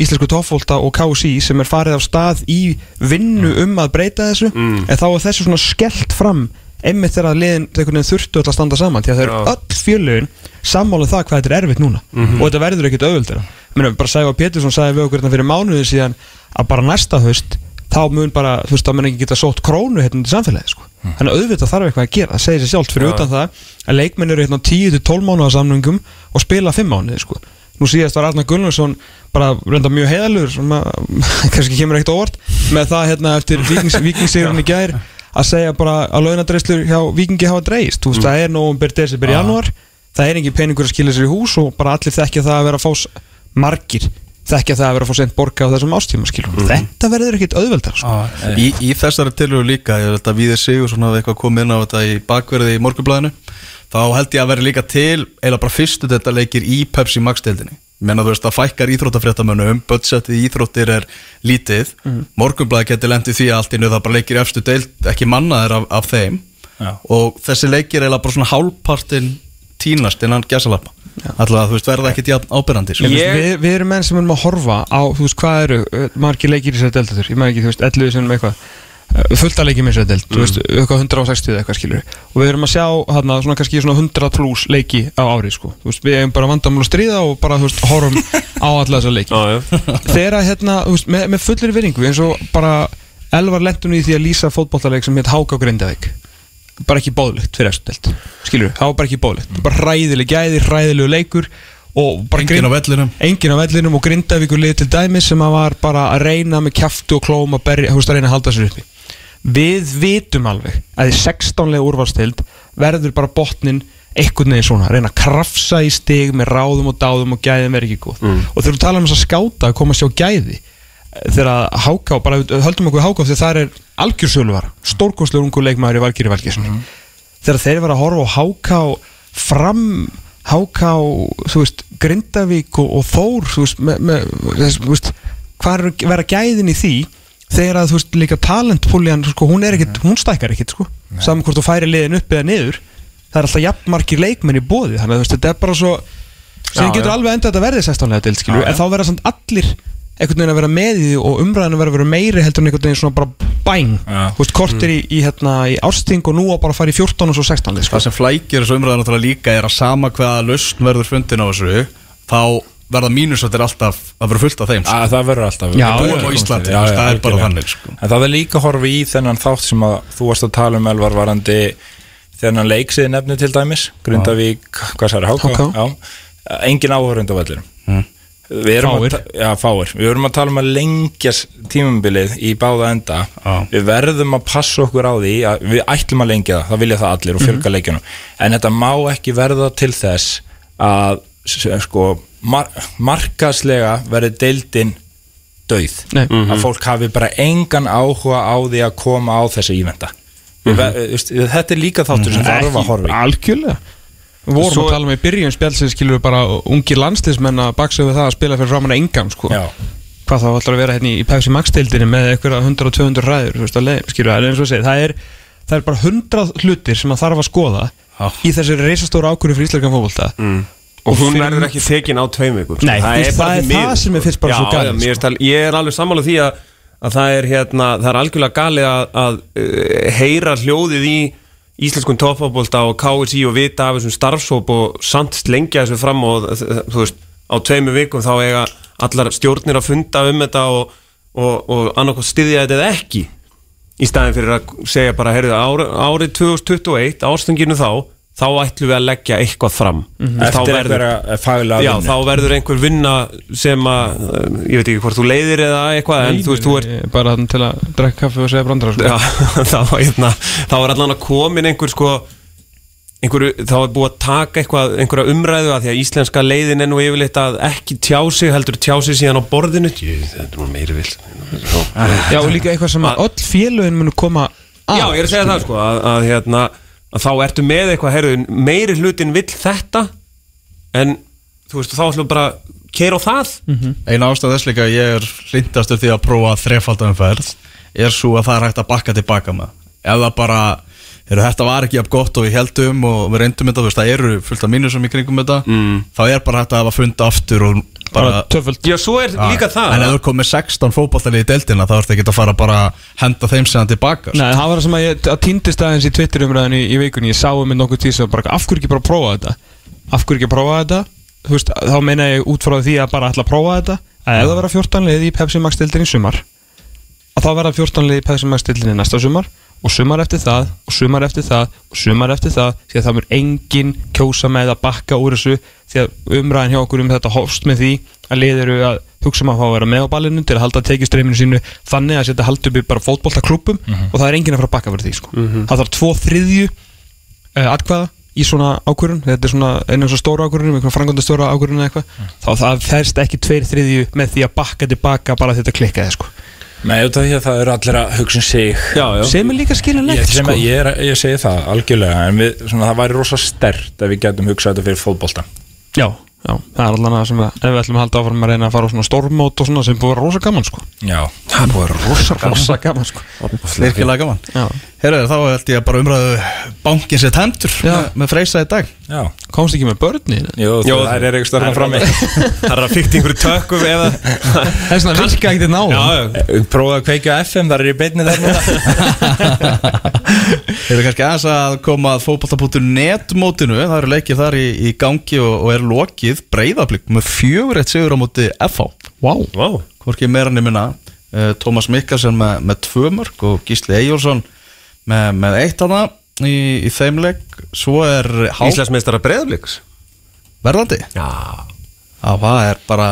[SPEAKER 2] íslensku toffólta og KSI sem er farið af stað í vinnu um að breyta þessu. En þá er þessu svona skellt fram einmitt þegar að liðin þurftu öll að standa saman því að það eru öll fjölugin sammála um það hvað þetta er erfitt núna. Og þetta verður ekkit auðvöldina Menni, bara Sæfa Pétursson sagði við okkur hérna fyrir mánuði síðan að bara næsta haust þá mun bara, þú veist, þá mun ekki geta sótt krónu hérna til samfélagi, sko. Þannig að auðvitað þarf eitthvað að gera, það segir sér sjálft fyrir utan það að leikmenn eru hérna 10-12 mánuða samningum og spila 5 mánuði, sko nú síðast var Arnar Gunnarsson bara reynda mjög heiðalur sem kannski kemur ekkert óvart með það hérna eftir vikings, vikingsýrun í gær að segja bara að launadreislur hjá vikingi hafa dreist, þú veist, það er nóvumber, desember, janúar það er engin peningur að skilja sér í hús og bara allir þekkja það að vera að fá s- margir þekkja það að vera að fá sent borga á þessum ástíma skilur þetta verður ekkit auðveldar sko.
[SPEAKER 1] í, í þessari tilhöru líka ég held að við sigur svona eitthvað komið inn á þetta í bakverði í morgunblæðinu þá held ég að vera líka til eða bara fyrstu þetta leikir í Pepsi Max deildinni. Menna þú veist að fækkar íþróttafréttamönnum budgetið íþróttir er lítið. Mm. morgunblæði getur lendið því að allt innu það bara leikir í efstu deild ekki mannaðir af, af þeim.
[SPEAKER 5] Já.
[SPEAKER 1] og þessi leikir er bara svona hálfpartin tínast innan gæsalappa. Alltaf þú veist verða ekkit jafn ábyrrandi sko.
[SPEAKER 2] Ég... við, við erum menn sem erum að horfa á þú veist hvað eru uh, margir leikir í þessari deltatur ég maður ekki, þú veist, 11 sem eitthvað fullt að leikir með þessari delt, þú veist, eitthvað 160 eða eitthvað skilur og við erum að sjá hérna svona kannski svona 100 plus leiki á ári sko, þú veist, við erum bara vandamál að stríða og bara, þú veist, horfum á alla þessa leiki. Þegar að hérna, þú veist, með, með fullir vinningu eins og bara Elvar lendun í því að lýsa fótbollaleik sem heit Háka og Grindavík. Bara ekki bóðlegt fyrir þessu delt skilur, það var bara ekki bóðlegt bara hræðileg gæði, hræðilegu leikur og bara
[SPEAKER 1] enginn á vellinum.
[SPEAKER 2] Enginn á vellinum og Grindavíkur lið til dæmis sem að var bara að reyna með kjaftu og klóm að, berja, þú veist, að reyna að halda sér uppi við vitum alveg að í 16-lega úrvalstild verður bara botnin einhvern veginn svona, reyna að krafsa í stig með ráðum og dáðum og gæðin verður ekki góð. Og þegar við tala um þess að skáta að koma að sjá gæði þegar að háká, bara höldum okkur háká þegar það er algjörsöluvar stórkostlegur ungu leikmaður í Valgýri Valgýrssoni þegar þeir vera að horfa á háká fram háká, þú veist, Grindavík og, og Þór, þú veist, með, með, þú veist hvað er að vera gæðin í því þegar að, þú veist, líka talentpúljan sko, hún er ekkit, hún stækkar ekkit, sko. Saman hvort þú færi liðin upp eða niður það er alltaf jafnmarkir leikmenn í bóði þannig að þetta er bara svo sem
[SPEAKER 3] Já,
[SPEAKER 2] getur
[SPEAKER 3] já.
[SPEAKER 2] alveg enda að þetta verði 16 til, skilju,
[SPEAKER 5] Já, já.
[SPEAKER 2] en þá verða samt allir einhvern veginn að vera með í því og umræðin að vera, vera meiri heldur en einhvern veginn svona bara bæn. Þú veist, kortir í, í, hérna, í ásting og nú að bara fara í 14 og svo 16 sko.
[SPEAKER 1] það sem flækir þessu náttúrulega líka er að sama hvaða lausn verður fundin á þessu þá verða mínusættir alltaf að vera fullt af þeim sko.
[SPEAKER 5] að það verður alltaf
[SPEAKER 2] Já,
[SPEAKER 1] búum á
[SPEAKER 2] já,
[SPEAKER 1] Íslandi,
[SPEAKER 5] já, já,
[SPEAKER 1] það er bara þannig sko.
[SPEAKER 5] En það er líka að horfa í þennan þátt sem að þú varst að tala um Elvar varandi þennan leiksiði nefni til dæmis Grindavík, hvað særi, Háká engin áhörund á vellirum
[SPEAKER 1] Mm.
[SPEAKER 5] Við erum
[SPEAKER 2] Fáir.
[SPEAKER 5] já, fáir. Við erum að tala um að lengja tímabilið í báða enda
[SPEAKER 1] Já.
[SPEAKER 5] Við verðum að passa okkur á því að við ætlum að lengja það, það vilja það allir og fjölga leikjunum En þetta má ekki verða til þess að sko, mar markaslega verði deildin dauð
[SPEAKER 2] Nei.
[SPEAKER 5] að fólk hafi bara engan áhuga á því að koma á þessi ívenda mm -hmm. þetta er líka þáttur sem þarf að horfa í
[SPEAKER 2] algjörlega við vorum
[SPEAKER 3] Svo-
[SPEAKER 2] að tala um í byrjun spjálsins skilur við bara ungir landslismenn að baksa við það að spila fyrir framann engan sko.
[SPEAKER 5] Já.
[SPEAKER 2] hvað þá ætlar að vera hérna í Pepsi Max deildinni með eitthvað 100-200 ræður þú veist, leið, og segið, það er það er bara 100 hlutir sem að þarf að skoða
[SPEAKER 1] Já.
[SPEAKER 2] í þessari reisastóra ákvörðu fyrir íslenska fókvólta
[SPEAKER 3] Mm. Og hún verður ekki tekin á tveim vikum sko.
[SPEAKER 2] Nei, þú veist, það er það sem er fyrst bara
[SPEAKER 3] já,
[SPEAKER 2] svo galið,
[SPEAKER 3] já,
[SPEAKER 2] sko.
[SPEAKER 3] finnst það- Ég er alveg sammála því að, að það er hérna, það er algjörlega galið að, að uh, heyra hljóðið í íslenskun toppfótbolta og KSI og vita af þessum starfsóp og samt slengja þessu fram og uh, þú veist, á tveimu vikum þá eiga allar stjórnir að funda um þetta og, og, og annarkoð styðja þetta eða ekki í staðin fyrir að segja bara, heyrðu, ári, árið 2021 ástunginu þá, þá ætlum við að leggja eitthvað fram
[SPEAKER 2] Mhm.
[SPEAKER 3] Þá
[SPEAKER 5] Eftir
[SPEAKER 3] verður-
[SPEAKER 5] einhverja faglega
[SPEAKER 3] Já,
[SPEAKER 5] vinnu.
[SPEAKER 3] þá verður einhver vinna sem að, uh, ég veit ekki hvort þú leiðir eða eitthvað, en þú veist, þú er
[SPEAKER 2] Bara þannig til að drekka kaffi og segja brandara sko.
[SPEAKER 3] Já, þá, hérna, þá er allan að komin einhver sko einhverju, þá er búið að taka eitthvað, einhverja umræðu að því að íslenska leiðin er nú yfirleitt að ekki tjá sig heldur tjá sig síðan á borðinu Jú, þetta er nú meiri vill
[SPEAKER 2] Já, og líka eitthvað sem að öll félögin munu koma að
[SPEAKER 3] Já, ég er að segja það sko að, að, hérna, að þá ertu með eitthvað herru, meiri hlutin vill þetta en þú veist, þá ætlum við bara keira á það.
[SPEAKER 1] Eina ástæð þess líka að ég er hlindastur því að prófa þrefaldanferð er svo að það er hægt að bakka tilbaka með. Það bara, heru, þetta var ekki jafn gott og við heldum og við reyndum þetta þú veist, það eru fullt af mínusum í kringum þetta mm. þá er bara hægt að hafa funda aftur og bara,
[SPEAKER 2] töföld
[SPEAKER 3] Já, svo er líka það.
[SPEAKER 1] En ef þú komið 16 fótballtalið í deildina þá ertu ekki að fara bara að henda þeim séðan tilbaka sko.
[SPEAKER 2] Nei, það var það sem að ég að týndist aðeins í Twitter umræðinu í, í vikunni. Ég sá um mig nokkuð tíð sem bara af hverju ekki bara prófa þetta? Af hverju ekki prófa þetta? Þú veist, Þá meina ég út frá því að bara ætla að prófa þetta. Að ef það vera 14 lið í Pepsi Max dildin í sumar að þá verða 14 lið í Pepsi Max dildin í næsta sumar og sumar eftir það og sumar eftir það og sumar eftir það því að það mér engin kjósa með að bakka úr þessu því að umræðin hjá okkur um þetta hófst með því að lið eru að hugsa um að fá að vera með á ballinu til að halda tekistreiminu sínu þannig að setja halda upp í bara fótboltaklúpum og það er engin að fara að bakka fyrir því sko. það þarf tvo þriðju uh, atkvæða í svona ákvörun þetta er svona einu svona stóra ákvörun einhverjum frangandi stóra ákvörun eða eitthvað. Þá það ferst ekki tveir þriðju með því að bakka tilbaka bara þetta klikkaði sko.
[SPEAKER 5] Nei, að það eru allir að hugsa um sig.
[SPEAKER 3] Já, já.
[SPEAKER 2] Sem er líka
[SPEAKER 5] Ég,
[SPEAKER 2] skiljanlegt
[SPEAKER 5] sem,
[SPEAKER 2] sko.
[SPEAKER 5] ég, er, ég segi það algjörlega en við, svona, það væri rosa stert ef við getum hugsað þetta fyrir fótbolta.
[SPEAKER 2] Já, já, það er allan að sem við, ef við ætlum að halda áfram að reyna að fara á svona stórmót og svona sem búið að vera rosa gaman sko.
[SPEAKER 5] Já,
[SPEAKER 3] Það búið að vera rosa
[SPEAKER 2] rosa gaman sko.
[SPEAKER 1] virkilega gaman.
[SPEAKER 2] Já.
[SPEAKER 1] Herru, þá held ég að bara umræðu bankin sér tendur með, með freysa í dag.
[SPEAKER 5] Já.
[SPEAKER 2] Komst ekki með börni
[SPEAKER 3] Jó,
[SPEAKER 5] það er eitthvað stærna frammi.
[SPEAKER 3] Það er að fykta einhverju tökum eða
[SPEAKER 2] það er svona virka ekkert ná
[SPEAKER 3] Já, já.
[SPEAKER 5] Prófaðu að kveikja á FM, það er í beinni þar núna.
[SPEAKER 1] Þeir eru kannski aðeins að koma að fótbolta.net mótinu, það eru leikið þar í, í gangi og, og er lokið breyðablík með fjögur eitt sigur á móti FH
[SPEAKER 2] wow.
[SPEAKER 3] Vá.
[SPEAKER 1] Hvorki meira nefnina uh, Tómas Mikkelsen með, með tvö mörg og Gísli Eyjólfsson með, með eitt hana í, í þeim leik. Svo er há,
[SPEAKER 3] Íslandsmeistara breyðabliks
[SPEAKER 1] verðandi?
[SPEAKER 3] Já.
[SPEAKER 1] Já, það er bara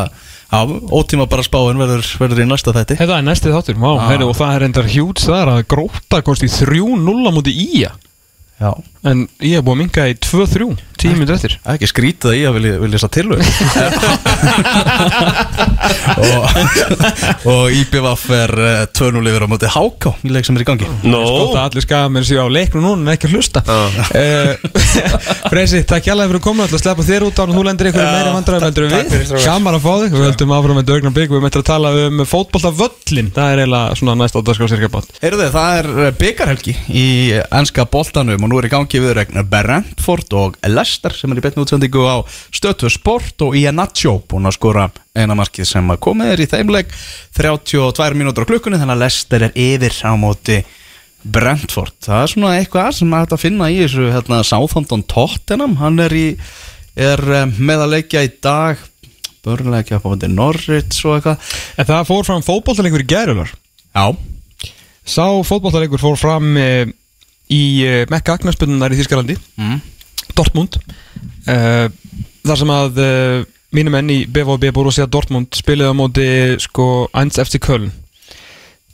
[SPEAKER 1] já, ótíma bara spáin verður, verður í næsta þætti.
[SPEAKER 2] Þetta er næsti þáttur, Vá,
[SPEAKER 1] Ah.
[SPEAKER 2] og það er endar hjút þar að gróta komst í 3-0 á móti Ía
[SPEAKER 1] Já,
[SPEAKER 2] en Ía er búið að minga í 2-3 tíu minnur eftir.
[SPEAKER 1] Það er ekki skrítið að ég vilja, vilja að tilhör og, og IBVF er uh, 2-0 yfir á móti HK í leik sem er í gangi.
[SPEAKER 3] Nó
[SPEAKER 2] Skóta allir skaga með sér á leiknum núna en ekki að hlusta. Uh, Freysi, takk hjálpa fyrir að koma að sleppa þér út á og þú lendir ykkur meira vandræðum heldur en
[SPEAKER 5] takk fyrir,
[SPEAKER 2] við. Gaman að fá þig, við höldum áfram með dögnar bygg. Við möttum að tala um fótboltavöllin það er eiginlega næst á dagskrásirkabátt
[SPEAKER 1] Heyrðu þið, það er uh, byggarhelgi í ennska boltanum nú er í gangi við regna Brentford og Leicester sem er í betni útsendingu á Stötu Sport og Iannaccio búin að skora eina markið sem að komið er í þeimleik 32 mínútur á klukkunni þannig að Leicester er yfir á móti Brentford. Það er svona eitthvað sem að þetta finna í þessu hérna, Southampton Tottenham, hann er í er um, með að leikja í dag. Börnleikja upp á móti Norwich og eitthvað.
[SPEAKER 2] En það fór fram fótboltaleikur í gærular
[SPEAKER 1] Já,
[SPEAKER 2] Sá fótboltaleikur fór fram uh, í uh, Mekka Agnarsbyrnunar í Þískalandi
[SPEAKER 1] mm.
[SPEAKER 2] Dortmund uh, þar sem að uh, mínum menn í BVB Borussia Dortmund spilaði á móti sko 1 FC Köln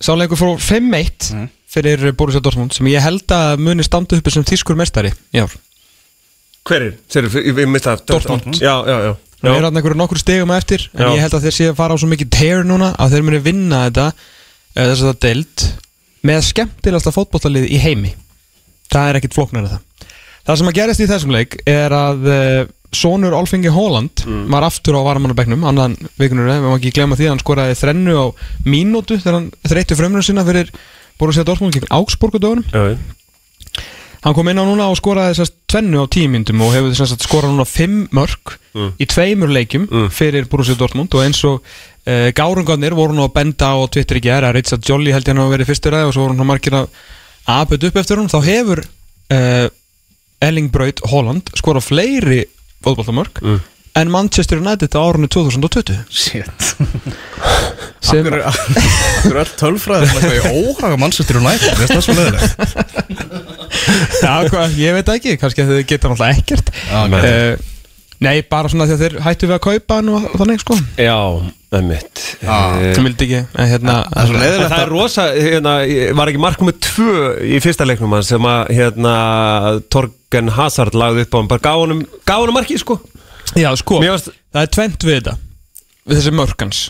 [SPEAKER 2] Sáleikur fór 5-1
[SPEAKER 1] Mm.
[SPEAKER 2] fyrir Borussia Dortmund sem ég held að muni standa uppi sem þýskur mestari í ár
[SPEAKER 3] Hverir? Þeir eru, við mista það
[SPEAKER 2] Dortmund.
[SPEAKER 3] Já, já, já
[SPEAKER 2] Það er hann einhverju nokkur stegum eftir en
[SPEAKER 3] Já.
[SPEAKER 2] ég held að þeir séu að fara á svo mikið tear núna að þeir muni vinna þetta þess að það deild með skemmtilegasta fótbollalið í heimi það er ekkit flóknar það. Það sem að gerist í þessum leik er að uh, Sónur Olfingi Holland var aftur á varamannabæknum annan vikunur, við má ekki glemma því að hann skoraði þrennu á mínútu þegar hann þreytti frömmunum sinna fyrir Borussia Dortmund gegn Augsburg á dögunum.
[SPEAKER 3] Já.
[SPEAKER 2] Hann kom inn á núna og skoraði þessast tvennu á tíu myndum og hefur þess að skorað núna fimm mörg í tveimur leikjum fyrir Borussia Dortmund og eins og uh, gárungarnir voru nú að benda á Twitter í gera að Richard Jolly held ég hann að verið fyrstur aðeins og svo voru hann margir að apet upp eftir hún þá hefur uh, Erling Braut Holland skorað fleiri fótballtamörk en Manchester United á árunni 2020
[SPEAKER 1] shit.
[SPEAKER 2] Sem,
[SPEAKER 1] Akkur er öll tölfræðir eitthvað í óhaga nætt Veist það svo leðilegt
[SPEAKER 2] Já, hvað, ég veit ekki, kannski að þau geta náttúrulega ekkert.
[SPEAKER 1] Ok.
[SPEAKER 2] uh, Nei, bara svona að þeir hættu við að kaupa hann og þannig sko.
[SPEAKER 3] Já,
[SPEAKER 2] Það vildi ekki, en hérna
[SPEAKER 1] Það er svo leiðilegt
[SPEAKER 3] Það er rosa, hérna, var ekki markum með tvö í fyrsta leiknum hans sem að, hérna, Torgen Hazard lagði upp á hann, bara gaf honum, gaf honum markið, sko.
[SPEAKER 2] Já, sko,
[SPEAKER 3] varst-
[SPEAKER 2] það er tvent við þetta Við þessi mörkans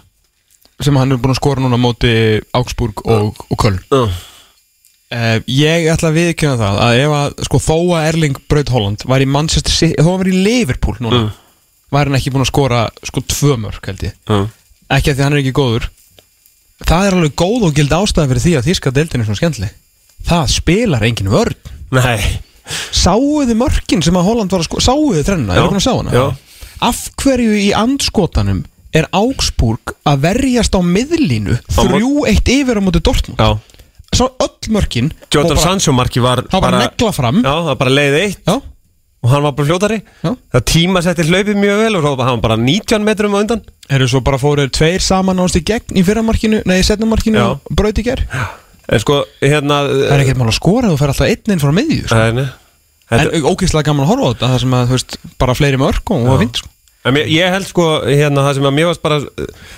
[SPEAKER 2] Sem hann er búin að skora núna á móti Augsburg og, og Köln.
[SPEAKER 3] Uh,
[SPEAKER 2] uh, Ég ætla að viðkjöna það Að ef að, sko, þó að Erling Braut Holland Var í Manchester City, þó að hann var í Liverpool núna
[SPEAKER 3] Mm.
[SPEAKER 2] Var hann ekki búin að skora, sko, tvö mörk held ég.
[SPEAKER 3] Uh.
[SPEAKER 2] Ekki að því hann er ekki góður. Það er alveg góð og gild ástæða fyrir því að þíska deildin er svona skemmtileg. Það spilar engin
[SPEAKER 3] Nei.
[SPEAKER 2] Sáuðu mörkin sem að Holland var að sko Sáuðu þrenna, er okkur að sá hana?
[SPEAKER 3] já.
[SPEAKER 2] Af hverju í andskotanum er Augsburg að verjast á miðlínu
[SPEAKER 3] Á mót-
[SPEAKER 2] 3-1 yfir á móti Dortmund?
[SPEAKER 3] Já
[SPEAKER 2] Sá öll mörkin bara-
[SPEAKER 3] Sancho marki var
[SPEAKER 2] Það var negla fram.
[SPEAKER 3] Já, það var bara leið eitt.
[SPEAKER 2] Já,
[SPEAKER 3] og hann var bara fljótari.
[SPEAKER 2] Já.
[SPEAKER 3] Það tíma setti hlaupið mjög vel og svo var hann bara 19 metrum á undan.
[SPEAKER 2] Eru svo bara fóruð tveir saman ánst í gegn í fyrramarkinu, nei, í setnamarkinu
[SPEAKER 3] Já.
[SPEAKER 2] og braut í ger
[SPEAKER 3] En sko, hérna
[SPEAKER 2] Það er ekkert mál að skora þú fer alltaf einn inn frá miðju sko. En
[SPEAKER 3] Þetta-
[SPEAKER 2] ógeðslega gaman að horfa á þetta Það sem að, þú veist, bara fleiri mörk og það fint sko.
[SPEAKER 3] Mér, ég held sko, hérna, það sem að mér varst bara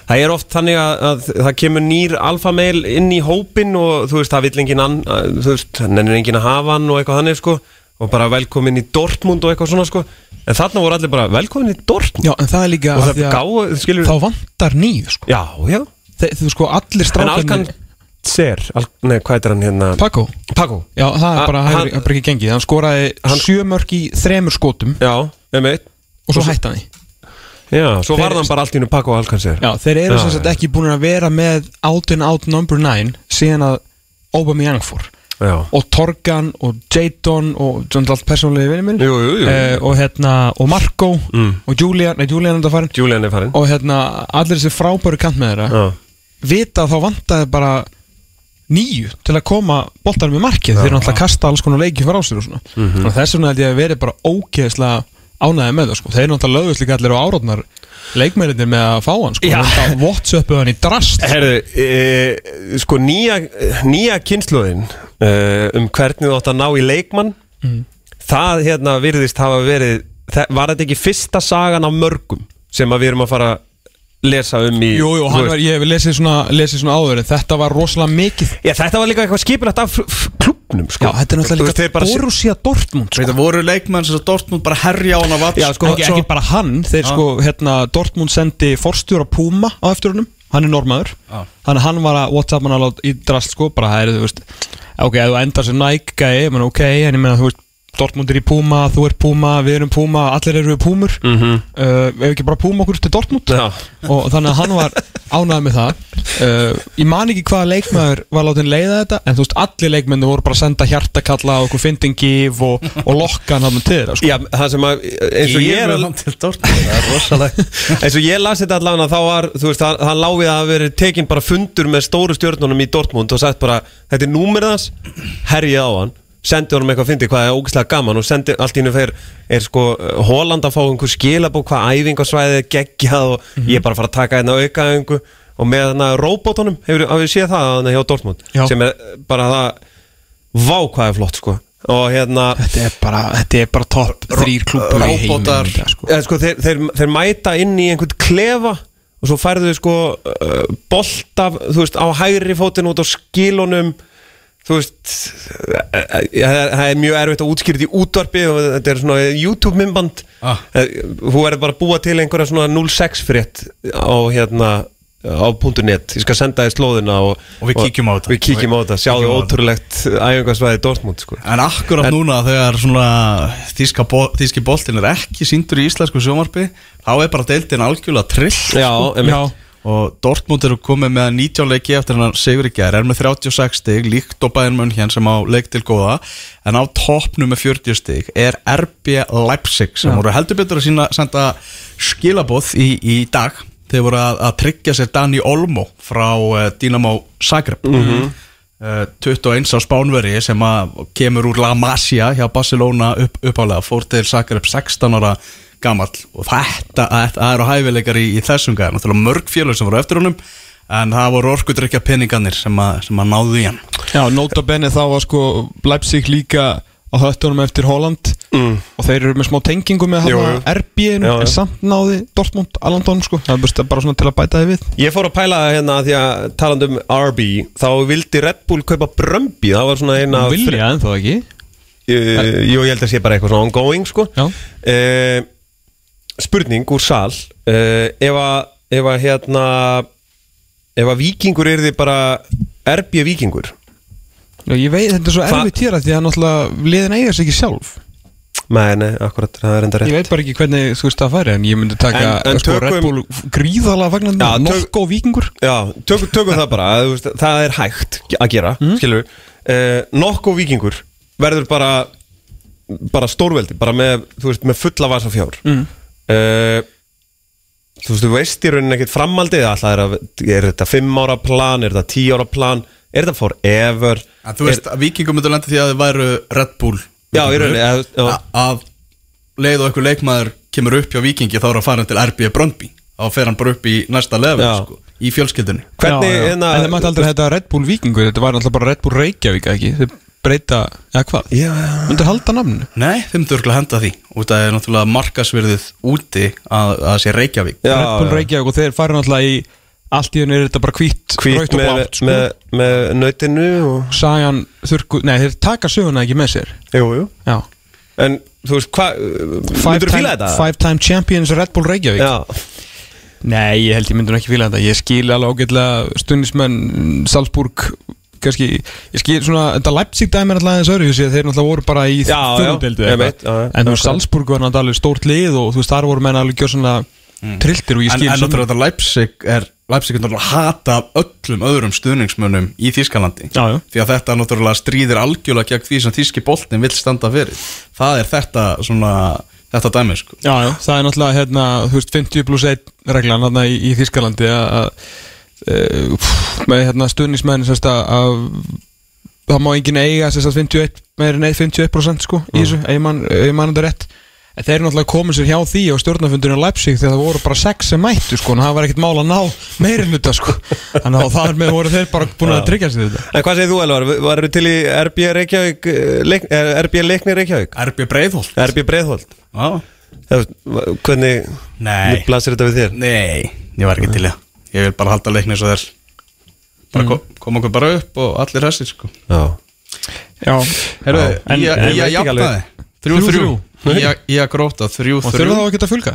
[SPEAKER 3] Það er oft þannig að, að það kemur nýr alfameil inn í hópin og þú veist, það vill engin ann Þú veist, hann er engin að hafa hann og eitthvað þannig sko Og bara velkomin í Dortmund og eitthvað svona sko. En þarna voru allir bara velkomin í Dortmund?
[SPEAKER 2] Já, en það er líka
[SPEAKER 3] Og það gáðu, skilur
[SPEAKER 2] Þá vantar nýju sko.
[SPEAKER 3] Já, já.
[SPEAKER 2] Þe, Þú sko, allir strákarnir
[SPEAKER 3] al, nei, hvað er hann hérna?
[SPEAKER 2] Paco.
[SPEAKER 3] Paco.
[SPEAKER 2] Já, það er bara,
[SPEAKER 3] hann-
[SPEAKER 2] hann, hann, bara ekki gengið. Hann skoraði
[SPEAKER 3] Hann-
[SPEAKER 2] sjö mörk í þremur skotum.
[SPEAKER 3] Já,
[SPEAKER 2] Og svo hætti hann því
[SPEAKER 3] Já, svo varð hann bara allt í hennu Paco Alkan Ser
[SPEAKER 2] Já, þeir eru sem sagt ekki búin að vera með Out and out number 9 Síðan að Aubameyang fór
[SPEAKER 3] Já.
[SPEAKER 2] Og Torgan og Jadon Og svona allt persónlega vinni minn
[SPEAKER 3] Jú, jú, jú.
[SPEAKER 2] Eh, Og hérna, og Marco
[SPEAKER 3] Mm.
[SPEAKER 2] Og Julian, nei Julian er farin.
[SPEAKER 3] Julian er farin.
[SPEAKER 2] Og hérna, allir þessi frábæru kant með þeirra
[SPEAKER 3] Já.
[SPEAKER 2] Vita að þá vantaði bara Nýju til að koma boltanum í markið. Þeir eru náttúrulega að kasta alls konar leiki fyrir á sér og svona.
[SPEAKER 3] Mhm.
[SPEAKER 2] Og þess vegna held ég að verið bara ógeðslega ánæði með það sko. Þeir náttúrulega lögðust líka allir á árótnar leikmærinir með að fá hann sko. Það Whatsappu hann í drast
[SPEAKER 3] Herðu, e, sko nýja, nýja kynsluðin e, um hvernig þú átt að ná í leikmann það hérna virðist hafa verið var þetta ekki fyrsta sagan af mörgum sem að við erum að fara að lesa um í
[SPEAKER 2] Jú, jú, hann ég hef lesið svona, lesið svona áður Þetta var rosalega mikið
[SPEAKER 3] Já, þetta var líka eitthvað skipilagt af klúbnum sko.
[SPEAKER 2] Já, þetta er náttúrulega líka
[SPEAKER 3] bara-
[SPEAKER 2] Borussia Dortmund sko.
[SPEAKER 1] Þetta voru leikmenn sem Dortmund bara herja á hana vats
[SPEAKER 3] Já, sko,
[SPEAKER 2] ekki, ekki bara hann, þeir sko hérna, Dortmund sendi forstjóra Puma á eftir honum, hann er normaður
[SPEAKER 1] Já.
[SPEAKER 2] þannig að hann var að Whatsapp hann alveg í drast sko, bara það er þú veist ok, ef þú endar sem Nike gæi, ok en ég meina þú veist, Dortmund er í Puma þú er Puma, við erum Puma, allir eru við Pumur mm
[SPEAKER 3] Mhm.
[SPEAKER 2] uh, ef ekki bara Puma okkur til Dortmund
[SPEAKER 3] Já.
[SPEAKER 2] og þannig að hann var ánægð með það uh, ég man ekki hvaða leikmaður var látin leiða þetta, en þú veist, allir leikmennu voru bara að senda hjartakalla og okkur fyndin gif og, og lokka hann til þeirra sko.
[SPEAKER 3] Já, það sem að eins og ég er
[SPEAKER 1] Ég er til Dortmund, það er rosalega
[SPEAKER 3] eins og ég las þetta allan að þá var þú veist, það, það láfið að hafa verið tekin bara fundur með stóru stjórnunum í Dortmund og sagt bara, þetta er númerið hans herjið á hann, sendi honum eitthvað fyndi hvað er ógæslega gaman og sendi allt í hennu fyrir er sko Holland að fá einhver skilabó hvað æfingarsvæðið er geggjað og ég er bara að fara að taka hérna aukaðingu og með þarna robotunum, hefur við séð það þarna hjá Dortmund,
[SPEAKER 2] Já.
[SPEAKER 3] sem er bara það vá hvað er flott sko og hérna
[SPEAKER 2] Þetta er bara, þetta er bara topp þrýr klúpur í dag, sko.
[SPEAKER 3] eða, sko, þeir, þeir, þeir mæta inn í einhvern klefa og svo færðu sko uh, bolt af, þú veist, á hægri fótinn út á skilunum þú veist eh, eh, það er- það er mjög erfitt að útskýra þetta í útvarpi og þetta er svona YouTube mymband
[SPEAKER 1] Ah.
[SPEAKER 3] þú verður bara að búa til einhverja svona 06 frétt á hérna á .net, ég skal senda þér slóðina og,
[SPEAKER 1] Og við kíkjum á þetta.
[SPEAKER 3] við kíkjum á þetta, sjáðu ótrúlegt æfingarsvæði Dortmund sko
[SPEAKER 1] En akkurat
[SPEAKER 3] En-
[SPEAKER 1] núna þegar svona þíska bol, þíski boltin er ekki síndur í íslensku sjómarpi þá er bara deildin algjörlega trill
[SPEAKER 3] Já,
[SPEAKER 1] sko.
[SPEAKER 3] einmitt.
[SPEAKER 1] Og Dortmund eru komið með 19 leiki eftir hann sigur í gerð, er með 36 stig líkt og bæðin munn hér sem á leik til góða en á toppnum með 40 stig er RB Leipzig sem voru heldur betur að sína, senda skilabóð í, í dag. Þeir voru að, að tryggja sér Dani Olmo frá uh, Dinamo Zagreb.
[SPEAKER 3] Mhm.
[SPEAKER 1] uh, 21 á Spánveri sem kemur úr La Masia hjá Barcelona upp, uppálega, fór til Zagreb 16 ára gamall og þetta, þetta eru hæfileikar í, í þessum gæðar, náttúrulega mörg félög sem voru eftir honum en það voru orkudrykja peningarnir sem, að, sem að náðu í hann
[SPEAKER 2] Já, nota bene þá var sko Leipzig líka á höttunum eftir Holland
[SPEAKER 3] mm.
[SPEAKER 2] og þeir eru með smá tengingu með
[SPEAKER 3] já.
[SPEAKER 2] en samt náði Dortmund Allandon sko það er bara- svona til að bæta þið við
[SPEAKER 3] Ég fór að pæla hérna því að talandi um RB þá vildi Red Bull kaupa Brömbi það var svona eina af-
[SPEAKER 2] Vilja en þá ekki
[SPEAKER 3] Uh, Jú, ég held að sé bara eitthvað svona ongoing sko.
[SPEAKER 2] Já.
[SPEAKER 3] uh, Spurning úr sal uh, Ef að Ef að hérna Ef að vikingur er þið bara RB vikingur
[SPEAKER 2] Já, ég veit, þetta er svo hér að því að náttúrulega liðin eiga sig ekki sjálf.
[SPEAKER 3] Nei, nei, akkurat, það er enda
[SPEAKER 2] Ég
[SPEAKER 3] rétt.
[SPEAKER 2] veit bara ekki hvernig þú veist það færi en ég myndi taka
[SPEAKER 3] En- en
[SPEAKER 2] sko,
[SPEAKER 3] tökum-
[SPEAKER 2] Red Bull gríðalega fagnandi
[SPEAKER 3] Já, tök-
[SPEAKER 2] nokko vikingur
[SPEAKER 3] Já, tökum, tökum það bara að, veist, Það er hægt að gera mm. Skilur uh, Nokko vikingur verður bara bara stórveldi, bara með, veist, með fulla vasa fjár.
[SPEAKER 2] Mm.
[SPEAKER 3] Uh, Þú veist, þú veist í rauninni ekkert framaldið alltaf er, að, er þetta 5 ára plan, er þetta 10 ára plan er þetta forever
[SPEAKER 1] En þú veist, að vikingum myndu lenda því að þið væru Red Bull
[SPEAKER 3] Já, í rauninni, eða- já.
[SPEAKER 1] A- Að leið og einhver leikmaður kemur upp hjá vikingi þá er að fara til RB Bröndby Þá fer hann bara upp í næsta level
[SPEAKER 3] Já.
[SPEAKER 1] sko, Í fjölskyldunni
[SPEAKER 3] Hvernig,
[SPEAKER 2] já, já.
[SPEAKER 3] hérna
[SPEAKER 2] En það mætti aldrei þetta Red Bull vikingur Þetta var náttúrulega bara Red Bull Reykjavík ekki Þau breyta, eða hvað?
[SPEAKER 3] Já, já.
[SPEAKER 2] Myndir halda namnu
[SPEAKER 1] Nei, þeim myndu örgulega henda því. Og það er náttúrulega markasverðið úti að, að það sé Reykjavík.
[SPEAKER 3] Já,
[SPEAKER 2] Red Bull
[SPEAKER 3] já.
[SPEAKER 2] Reykjavík og þeir fara náttúrulega í Allt í henni er þetta bara hvít
[SPEAKER 3] Hvít með,
[SPEAKER 2] blátt sko.
[SPEAKER 3] með, með nautinu og,
[SPEAKER 2] Sagan þurrku Nei, þeir taka söguna ekki með sér.
[SPEAKER 3] Jú, jú.
[SPEAKER 2] Já.
[SPEAKER 3] En, þú veist, hvað Myndur þú fíla þetta?
[SPEAKER 2] five time champions Red Bull Reykjavík.
[SPEAKER 3] Já,
[SPEAKER 2] Nei, ég held ég myndi nú ekki fíla þetta. Ég skil alveg ágætlega stundismenn Salzburg kannski, ég skil svona þetta Leipzig dæmi er alltaf aðeins öðru þeir náttúrulega voru bara í
[SPEAKER 3] já.
[SPEAKER 2] en þú veist Salzburg var náttúrulega alveg stórt lið og þú veist þar voru menn alveg gjör svona trilltir og ég skil
[SPEAKER 1] en náttúrulega þetta Leipzig er Leipzig er náttúrulega hata af öllum öðrum stuðningsmönnum í Þískalandi
[SPEAKER 2] Já, já.
[SPEAKER 1] Því að þetta náttúrulega stríðir algjörlega gegn því sem Þíski boltin vill standa fyrir. Það er þetta svona Þetta dæmi sko.
[SPEAKER 2] Já, já, það er náttúrulega hérna, þú veist, 50 pluss 1 reglan í, í Þískalandi að að, pff, með hérna stuðnismenn að, að það má enginn eiga sérst að 51 meira en 51% sko í þessu, ef ég man, ef ég man þetta rétt. En þeir eru náttúrulega komið sér hjá því á stjórnafundunum Leipzig þegar það voru bara 6 sem mættu sko en það var ekkert mál að ná meiri hluta sko. Þannig að þar með voru þeir bara búin að tryggja sig þetta.
[SPEAKER 3] En hvað segir þú Elvar? Varur til í RB Reykjavík eh, leik, eh, RB Leikni Reykjavík?
[SPEAKER 1] RB Breiðholt.
[SPEAKER 3] RB Breiðholt.
[SPEAKER 1] Já.
[SPEAKER 3] Hvernig
[SPEAKER 1] Nei.
[SPEAKER 3] blasir þetta við þér?
[SPEAKER 1] Nei, ég var ekki til í það Ég vil bara halda leikni eins og þér Bara
[SPEAKER 2] Mm.
[SPEAKER 1] kom, koma okkur bara upp og allir hessir sko.
[SPEAKER 3] Já.
[SPEAKER 2] Já,
[SPEAKER 1] Herru,
[SPEAKER 2] en-
[SPEAKER 1] ég,
[SPEAKER 2] en
[SPEAKER 1] ég,
[SPEAKER 3] ekki
[SPEAKER 1] ég
[SPEAKER 3] alveg.
[SPEAKER 1] jafnaði Þrjú, þrjú Ég, ég gróta þrjú,
[SPEAKER 2] og
[SPEAKER 1] þrjú.
[SPEAKER 2] þurfa þá að geta fylga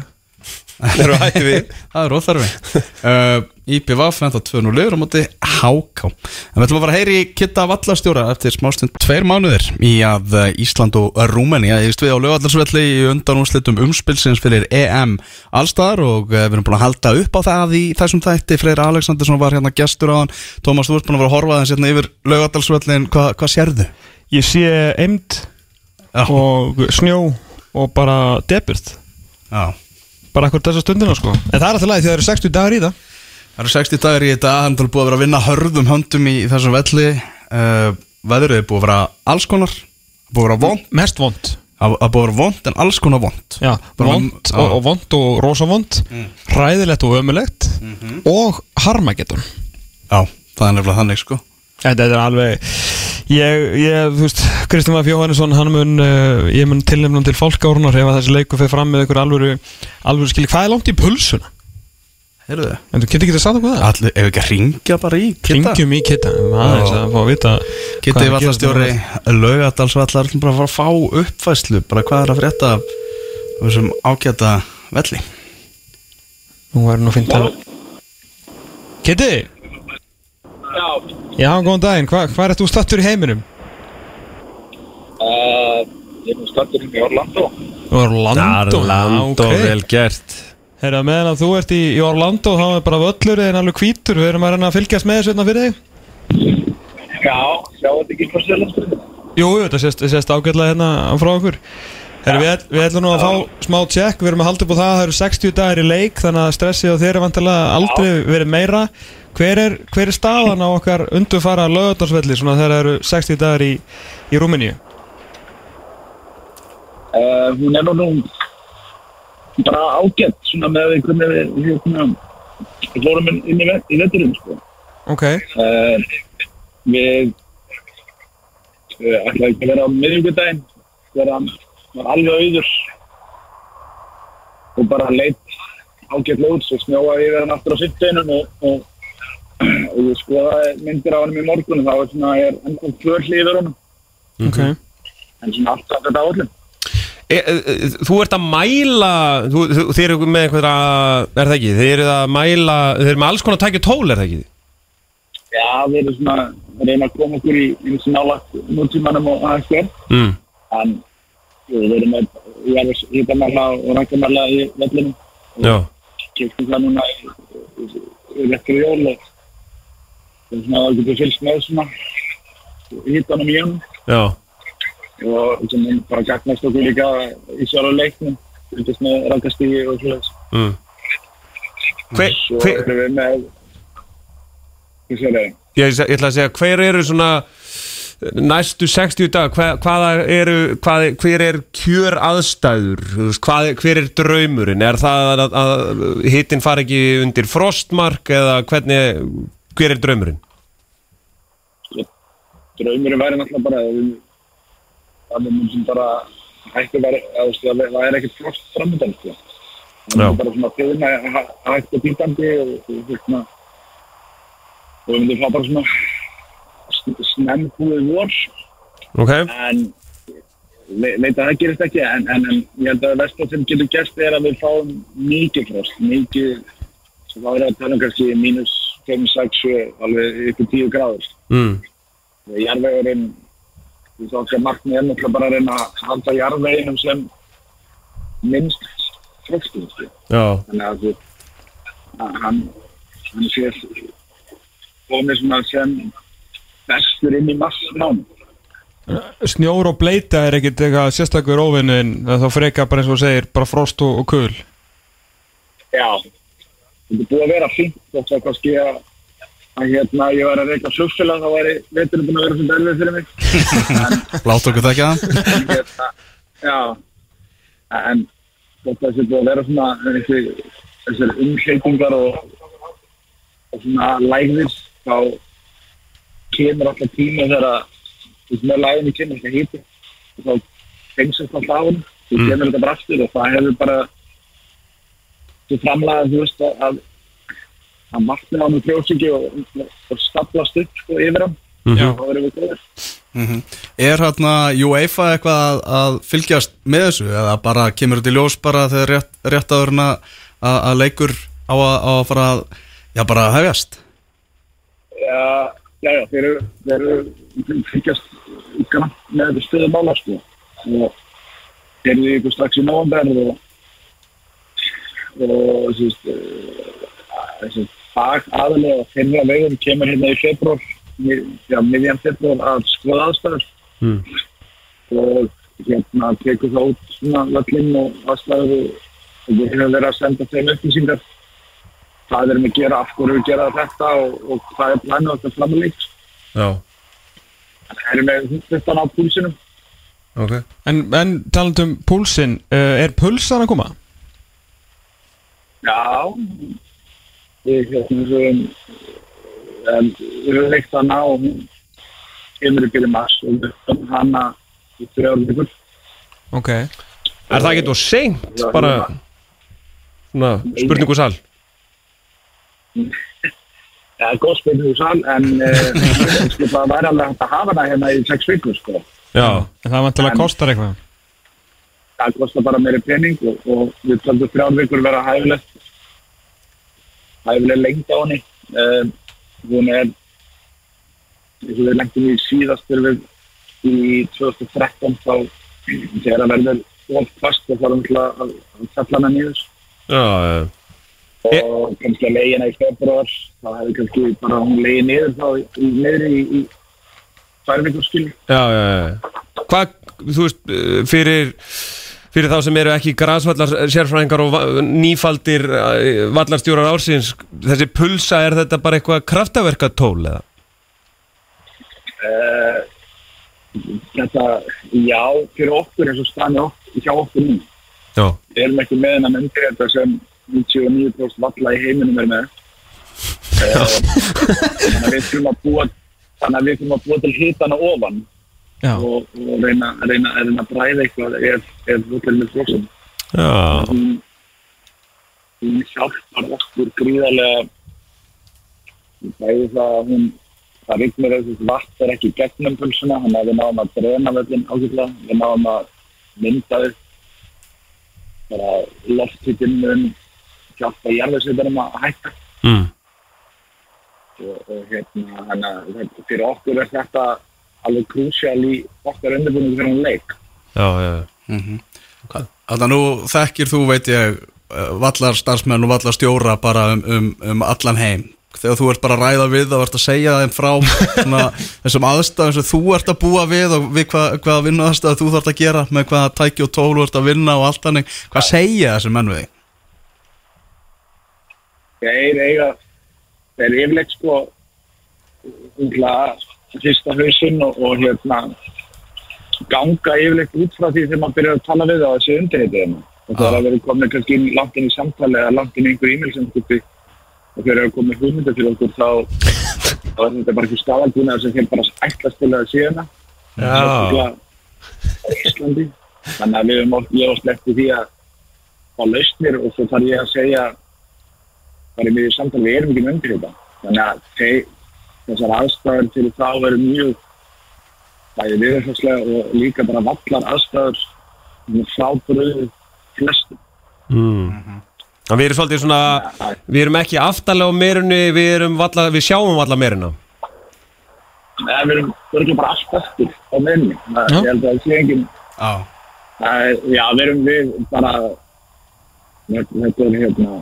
[SPEAKER 3] Það eru hætti við.
[SPEAKER 1] Það er óþarfi. Uh, IPVF enda 2-0 liður á móti HK En við ætlum að fara að heyri Kitta Vallastjóra eftir smástund tveir mánuðir í að uh, Ísland og Rúmenia ég veist við á lögallarsvelli í undanúslitum umspilsins fyrir EM allstaðar og uh, við erum búin að halda upp á það í þessum þætti. Freyr Alexandersson var hérna gestur á hann Tómas, þú ert búin að vera að horfa þess hérna yfir lögallarsvellin Hva, hvað sérðu?
[SPEAKER 2] Ég sé
[SPEAKER 1] Já.
[SPEAKER 2] og snjó og bara deburt
[SPEAKER 1] Já
[SPEAKER 2] bara akkur þessa stundina sko. En það er alltaf lægi því það eru 60 dagar í það.
[SPEAKER 1] Það eru 60 dagar í þetta, hann er búið að vera að vinna hörðum höndum í þessum velli. Uh, Veðrið er búið að vera alls konar. Búið að vera vond
[SPEAKER 2] mest vond
[SPEAKER 1] Það búið að vera vond en alls konar vond
[SPEAKER 2] Já, vond og, og vond og rosa vond hræðilegt og ömulegt og harmageddon.
[SPEAKER 1] Já, það er nefnilega þannig sko
[SPEAKER 2] Þetta er alveg ég, ég, þú veist, Kristján Vaf Jóhannesson hann mun, uh, ég mun tilnefnum til fólkárunar ef að þessi leiku fyrir fram með ykkur alvöru alvöru skilji, hvað er langt í pulsuna?
[SPEAKER 1] Heyrðu þið?
[SPEAKER 2] En þú getur ekki að sagða hvað það?
[SPEAKER 1] Allir, ef ekki að ringja bara í Kitta
[SPEAKER 2] Ringjum í kitta, aðeins að fá að vita er að
[SPEAKER 1] vallastjóri Laugadalsvallar bara að fara að fá uppfæslu Bara hvað er að frétta af þessum ágæta velli
[SPEAKER 2] Nú er nú fint að Kitti?
[SPEAKER 6] Já,
[SPEAKER 2] Já, góðan daginn, Hva, hvað er þú stattur í heiminum?
[SPEAKER 6] uh, ég er nú stattur inn í Orlando.
[SPEAKER 2] Orlando,
[SPEAKER 3] Orlando,
[SPEAKER 2] ok.
[SPEAKER 3] vel gert.
[SPEAKER 2] Herra, meðan að þú ert í, í Orlando þá er bara völlur en alveg hvítur, við erum að reyna að fylgjast með þessu hérna fyrir þig.
[SPEAKER 6] Já, sjá þetta ekki frá Sjölandsbyrðu.
[SPEAKER 2] Jú, jú, þetta sést, sést ágætlega hérna frá okkur. Herra, við, við ætlum nú að fá smá tjekk, við erum að halda upp á það, það eru 60 dagir í leik þannig að stressið og þeir eru vantilega aldrei verið meira hver er, hver er staðan á okkar undurfara lögadarsvelli svona þegar það eru 60 dagar í, í Rúmeníu?
[SPEAKER 6] Uh, hún er nú nú bara ágætt, svona með við hvernig við, við, við fórum inn, í, vet, í veturinn, sko.
[SPEAKER 2] Ok,
[SPEAKER 6] Uh, við uh, ætlaði ekki að vera á miðvíkudaginn, þegar hann var alveg auður og bara leitt ágætlega út svo snjóaði yfir hann aftur á sitteinum og, og, og ég skoðaði myndir af hann í morgun og það var svona, ég er ennþá tvör hlýður honum.
[SPEAKER 2] Ok.
[SPEAKER 6] En svona alltaf þetta áallum
[SPEAKER 3] E, e, e, þú ert að mæla þú, þú, Þið eru með einhverja Er það ekki? Þið eru að mæla Þið eru með alls konar tækja tól, er það ekki?
[SPEAKER 6] Já, við erum svona að reyna að koma okkur í eins og nálagt nútímanum og aðeins hér
[SPEAKER 3] Mm.
[SPEAKER 6] en við erum með ég er hýtamæla og rækkamæla í vellinu
[SPEAKER 3] Já,
[SPEAKER 6] kemstum það núna í, í, í rekkur jól og það svona að getur fylgst með svona hýtanum í hann
[SPEAKER 3] já.
[SPEAKER 6] Og sem bara gagnast okkur líka í sjálf leiknum fylgst með rækastígi og svoleiðis.
[SPEAKER 3] Mm. Hve,
[SPEAKER 6] svo erum við með ég
[SPEAKER 3] ég, ætla að segja Hver eru svona Næstu 60 dag hva, Hvaða eru hvað, Hver er kjör aðstæður hvað, Hver er draumurinn? Er það að, að hittin fari ekki undir frostmark Eða hvernig Hver er draumurinn?
[SPEAKER 6] draumurinn væri náttúrulega bara að við að við munum bara hægt að vera að að það er ekkert frost framöndan sko. það er bara svona fyrna hægt og býtandi og svona og við myndum fá bara svona sn- snemmkúið vor
[SPEAKER 3] Ok
[SPEAKER 6] en le- leita að það gerist ekki en, en, en ég held að vestlað sem getur gæst er að við fáum mikið frost mikið er það að tala um kannski mínus 5, 6, 7 alveg ykkur 10 gráður.
[SPEAKER 3] Mm.
[SPEAKER 6] jarðvegurinn þú veist okkar markmið er náttúrulega bara að reyna að halda jarðveginum sem minnst.
[SPEAKER 3] Já,
[SPEAKER 6] þannig að þú hann hann sé komið svona sem bestur inn í massnám.
[SPEAKER 2] Snjór og bleita er ekkit eitthvað sérstakur óvinnin þá freka bara eins og segir bara frost og, og kul.
[SPEAKER 6] Já þetta er búið að vera fínt þótt að kannski að að hérna ég var að reyka flugfélag þá væri veiturinn búin að vera svona erfið fyrir mig.
[SPEAKER 1] Látt okkur það.
[SPEAKER 6] En hérna, já. En þetta er búið að vera svona þessi, þessar umhleytingar og, og svona lægðis þá kemur alltaf tíma þegar að veist, með lægðinni kemur alltaf híti og þá fengsast alltaf á hann þú
[SPEAKER 3] Mm.
[SPEAKER 6] kemur þetta bara aftur og það hefur bara þú framlega þú veist að að, markna á með frjósiki og, og staplast upp sko, yfir hann.
[SPEAKER 2] Já.
[SPEAKER 6] þá verðum við góður
[SPEAKER 1] Er hérna UEFA eitthvað að, að fylgjast með þessu? Eða bara kemur þetta í ljós bara þegar rétt, rétt áðurinn að, að leikur á að, á að fara að já bara að hefjast?
[SPEAKER 6] Já, já, já, þeir eru, þeir eru fylgjast með þetta stöðu mála, sko. Og þeir eru ykkur strax í nóvember og, og þessi, uh, þessi fag aðalega þeirra vegum kemur hérna í februar, já, miðjan februar að skoða aðstæður.
[SPEAKER 3] Mm.
[SPEAKER 6] Og hérna tekur það út svona völlin og aðstæður og, og við hefum verið að senda þeim upplýsingar hvað erum við að gera, af hverju við gera þetta og, og hvað er planið okkar framleik.
[SPEAKER 3] já,
[SPEAKER 6] Það erum við þetta á púlsinum.
[SPEAKER 3] ok
[SPEAKER 2] En, en talandum um púlsinn, uh, er pulsan að koma?
[SPEAKER 6] Já, við hérna við höfum við höfum leikt og hún kemur upp í mars og við höfum hana í þrjár vikur.
[SPEAKER 2] Ok.
[SPEAKER 3] Er það ekki þú seint
[SPEAKER 6] Já,
[SPEAKER 3] bara svona spurningu sal
[SPEAKER 6] Það er góð spilning úr sal en það væri alveg hægt að hafa hana hérna í sex vikur sko.
[SPEAKER 3] Já,
[SPEAKER 2] En það vantilega
[SPEAKER 6] En-
[SPEAKER 2] kostar eitthvað.
[SPEAKER 6] Það kostar bara meiri pening og, og við töldum þrjár vikur vera hæfilegt hæfileg lengt á henni. Uh, hún er eins og við lengtum í síðast þegar við í 2013 þá þegar það verður of fast og þarf um að að falla hana niður.
[SPEAKER 3] Já, já.
[SPEAKER 6] Og kannski að leiðina í februar þá hefði kannski bara hún leiði niður þá í, niður í, í tvær vikur skil
[SPEAKER 3] Já, já, já. Hvað, þú veist, eh, fyrir fyrir þá sem eru ekki grasvallar sérfræðingar og nýfaldir eh, vallarstjórar ársins þessi pulsa, er þetta bara eitthvað kraftaverkatól eða?
[SPEAKER 6] uh, þetta, já, fyrir okkur eins og stani okkur, hjá okkur nú
[SPEAKER 3] Já,
[SPEAKER 6] við erum ekki með hennan undir þetta sem 99% valla í heiminum er með uh, þannig að við þurfum að búa þannig að við þurfum að búa til hitana ofan. Og, og reyna, reyna, reyna að bræða eitthvað ef, ef völlurinn er frosinn
[SPEAKER 3] Já,
[SPEAKER 6] hún, hjálpar okkur gríðarlega. Bæði það að hún það rignir þessi vatn er ekki gegnum pulsuna þannig að við náum að drena völlin ákveðlega við náum að mynda upp bara lofthittin mun hjálpa jarðarsveitunum að hætta.
[SPEAKER 3] Mm.
[SPEAKER 6] og, og hérna þannig að þetta- fyrir okkur er þetta alveg krúsjál í okkar undirbúinu fyrir hún leik
[SPEAKER 3] já, já, já.
[SPEAKER 1] Þannig að nú þekkir þú, veit ég, eh, vallar starfsmenn og vallar stjóra bara um, um, um allan heim. Þegar þú ert bara að ræða við og ert að segja þeim frá svona, þessum aðstæðum sem þú ert að búa við og við hvað, hvaða vinnu aðstæðu þú þarf að gera með hvaða tæki og tól þú ert að vinna og allt þannig. Hvað segja þessum menn við þig?
[SPEAKER 6] þeir eiga þeir yfirleitt sko umhverja fyrsta hausinn og, og hérna ganga yfirleitt út frá því þegar maður byrjar að tala við á þessu undirheitir og það er að vera komin kannski inn- langt inn í samtali eða langt inn í einhver e-mail sem skuppi og þegar það er komið hugmynda til okkur þá, þá er þetta bara ekki staðalbúna sem þeir bara til að síðana
[SPEAKER 3] Já.
[SPEAKER 6] á Íslandi. Þannig að við höfum oft, ég hef sleppti því að fá lausnir og svo þarf ég að segja bara í miður samtali við erum ekki með undir þetta þannig að þessar aðstæður fyrir þá eru mjög bæði viðurfarslega og líka bara vallar aðstæður með frábröðu flestum
[SPEAKER 3] Mm. En Við erum svolítið svona, við erum ekki aftalega á merinu, við, erum valla, við sjáum valla merina
[SPEAKER 6] Nei, við erum örugglega bara allt eftir á
[SPEAKER 2] Já.
[SPEAKER 6] ég held að það sé engin
[SPEAKER 1] Já.
[SPEAKER 6] Við erum við bara þetta er hérna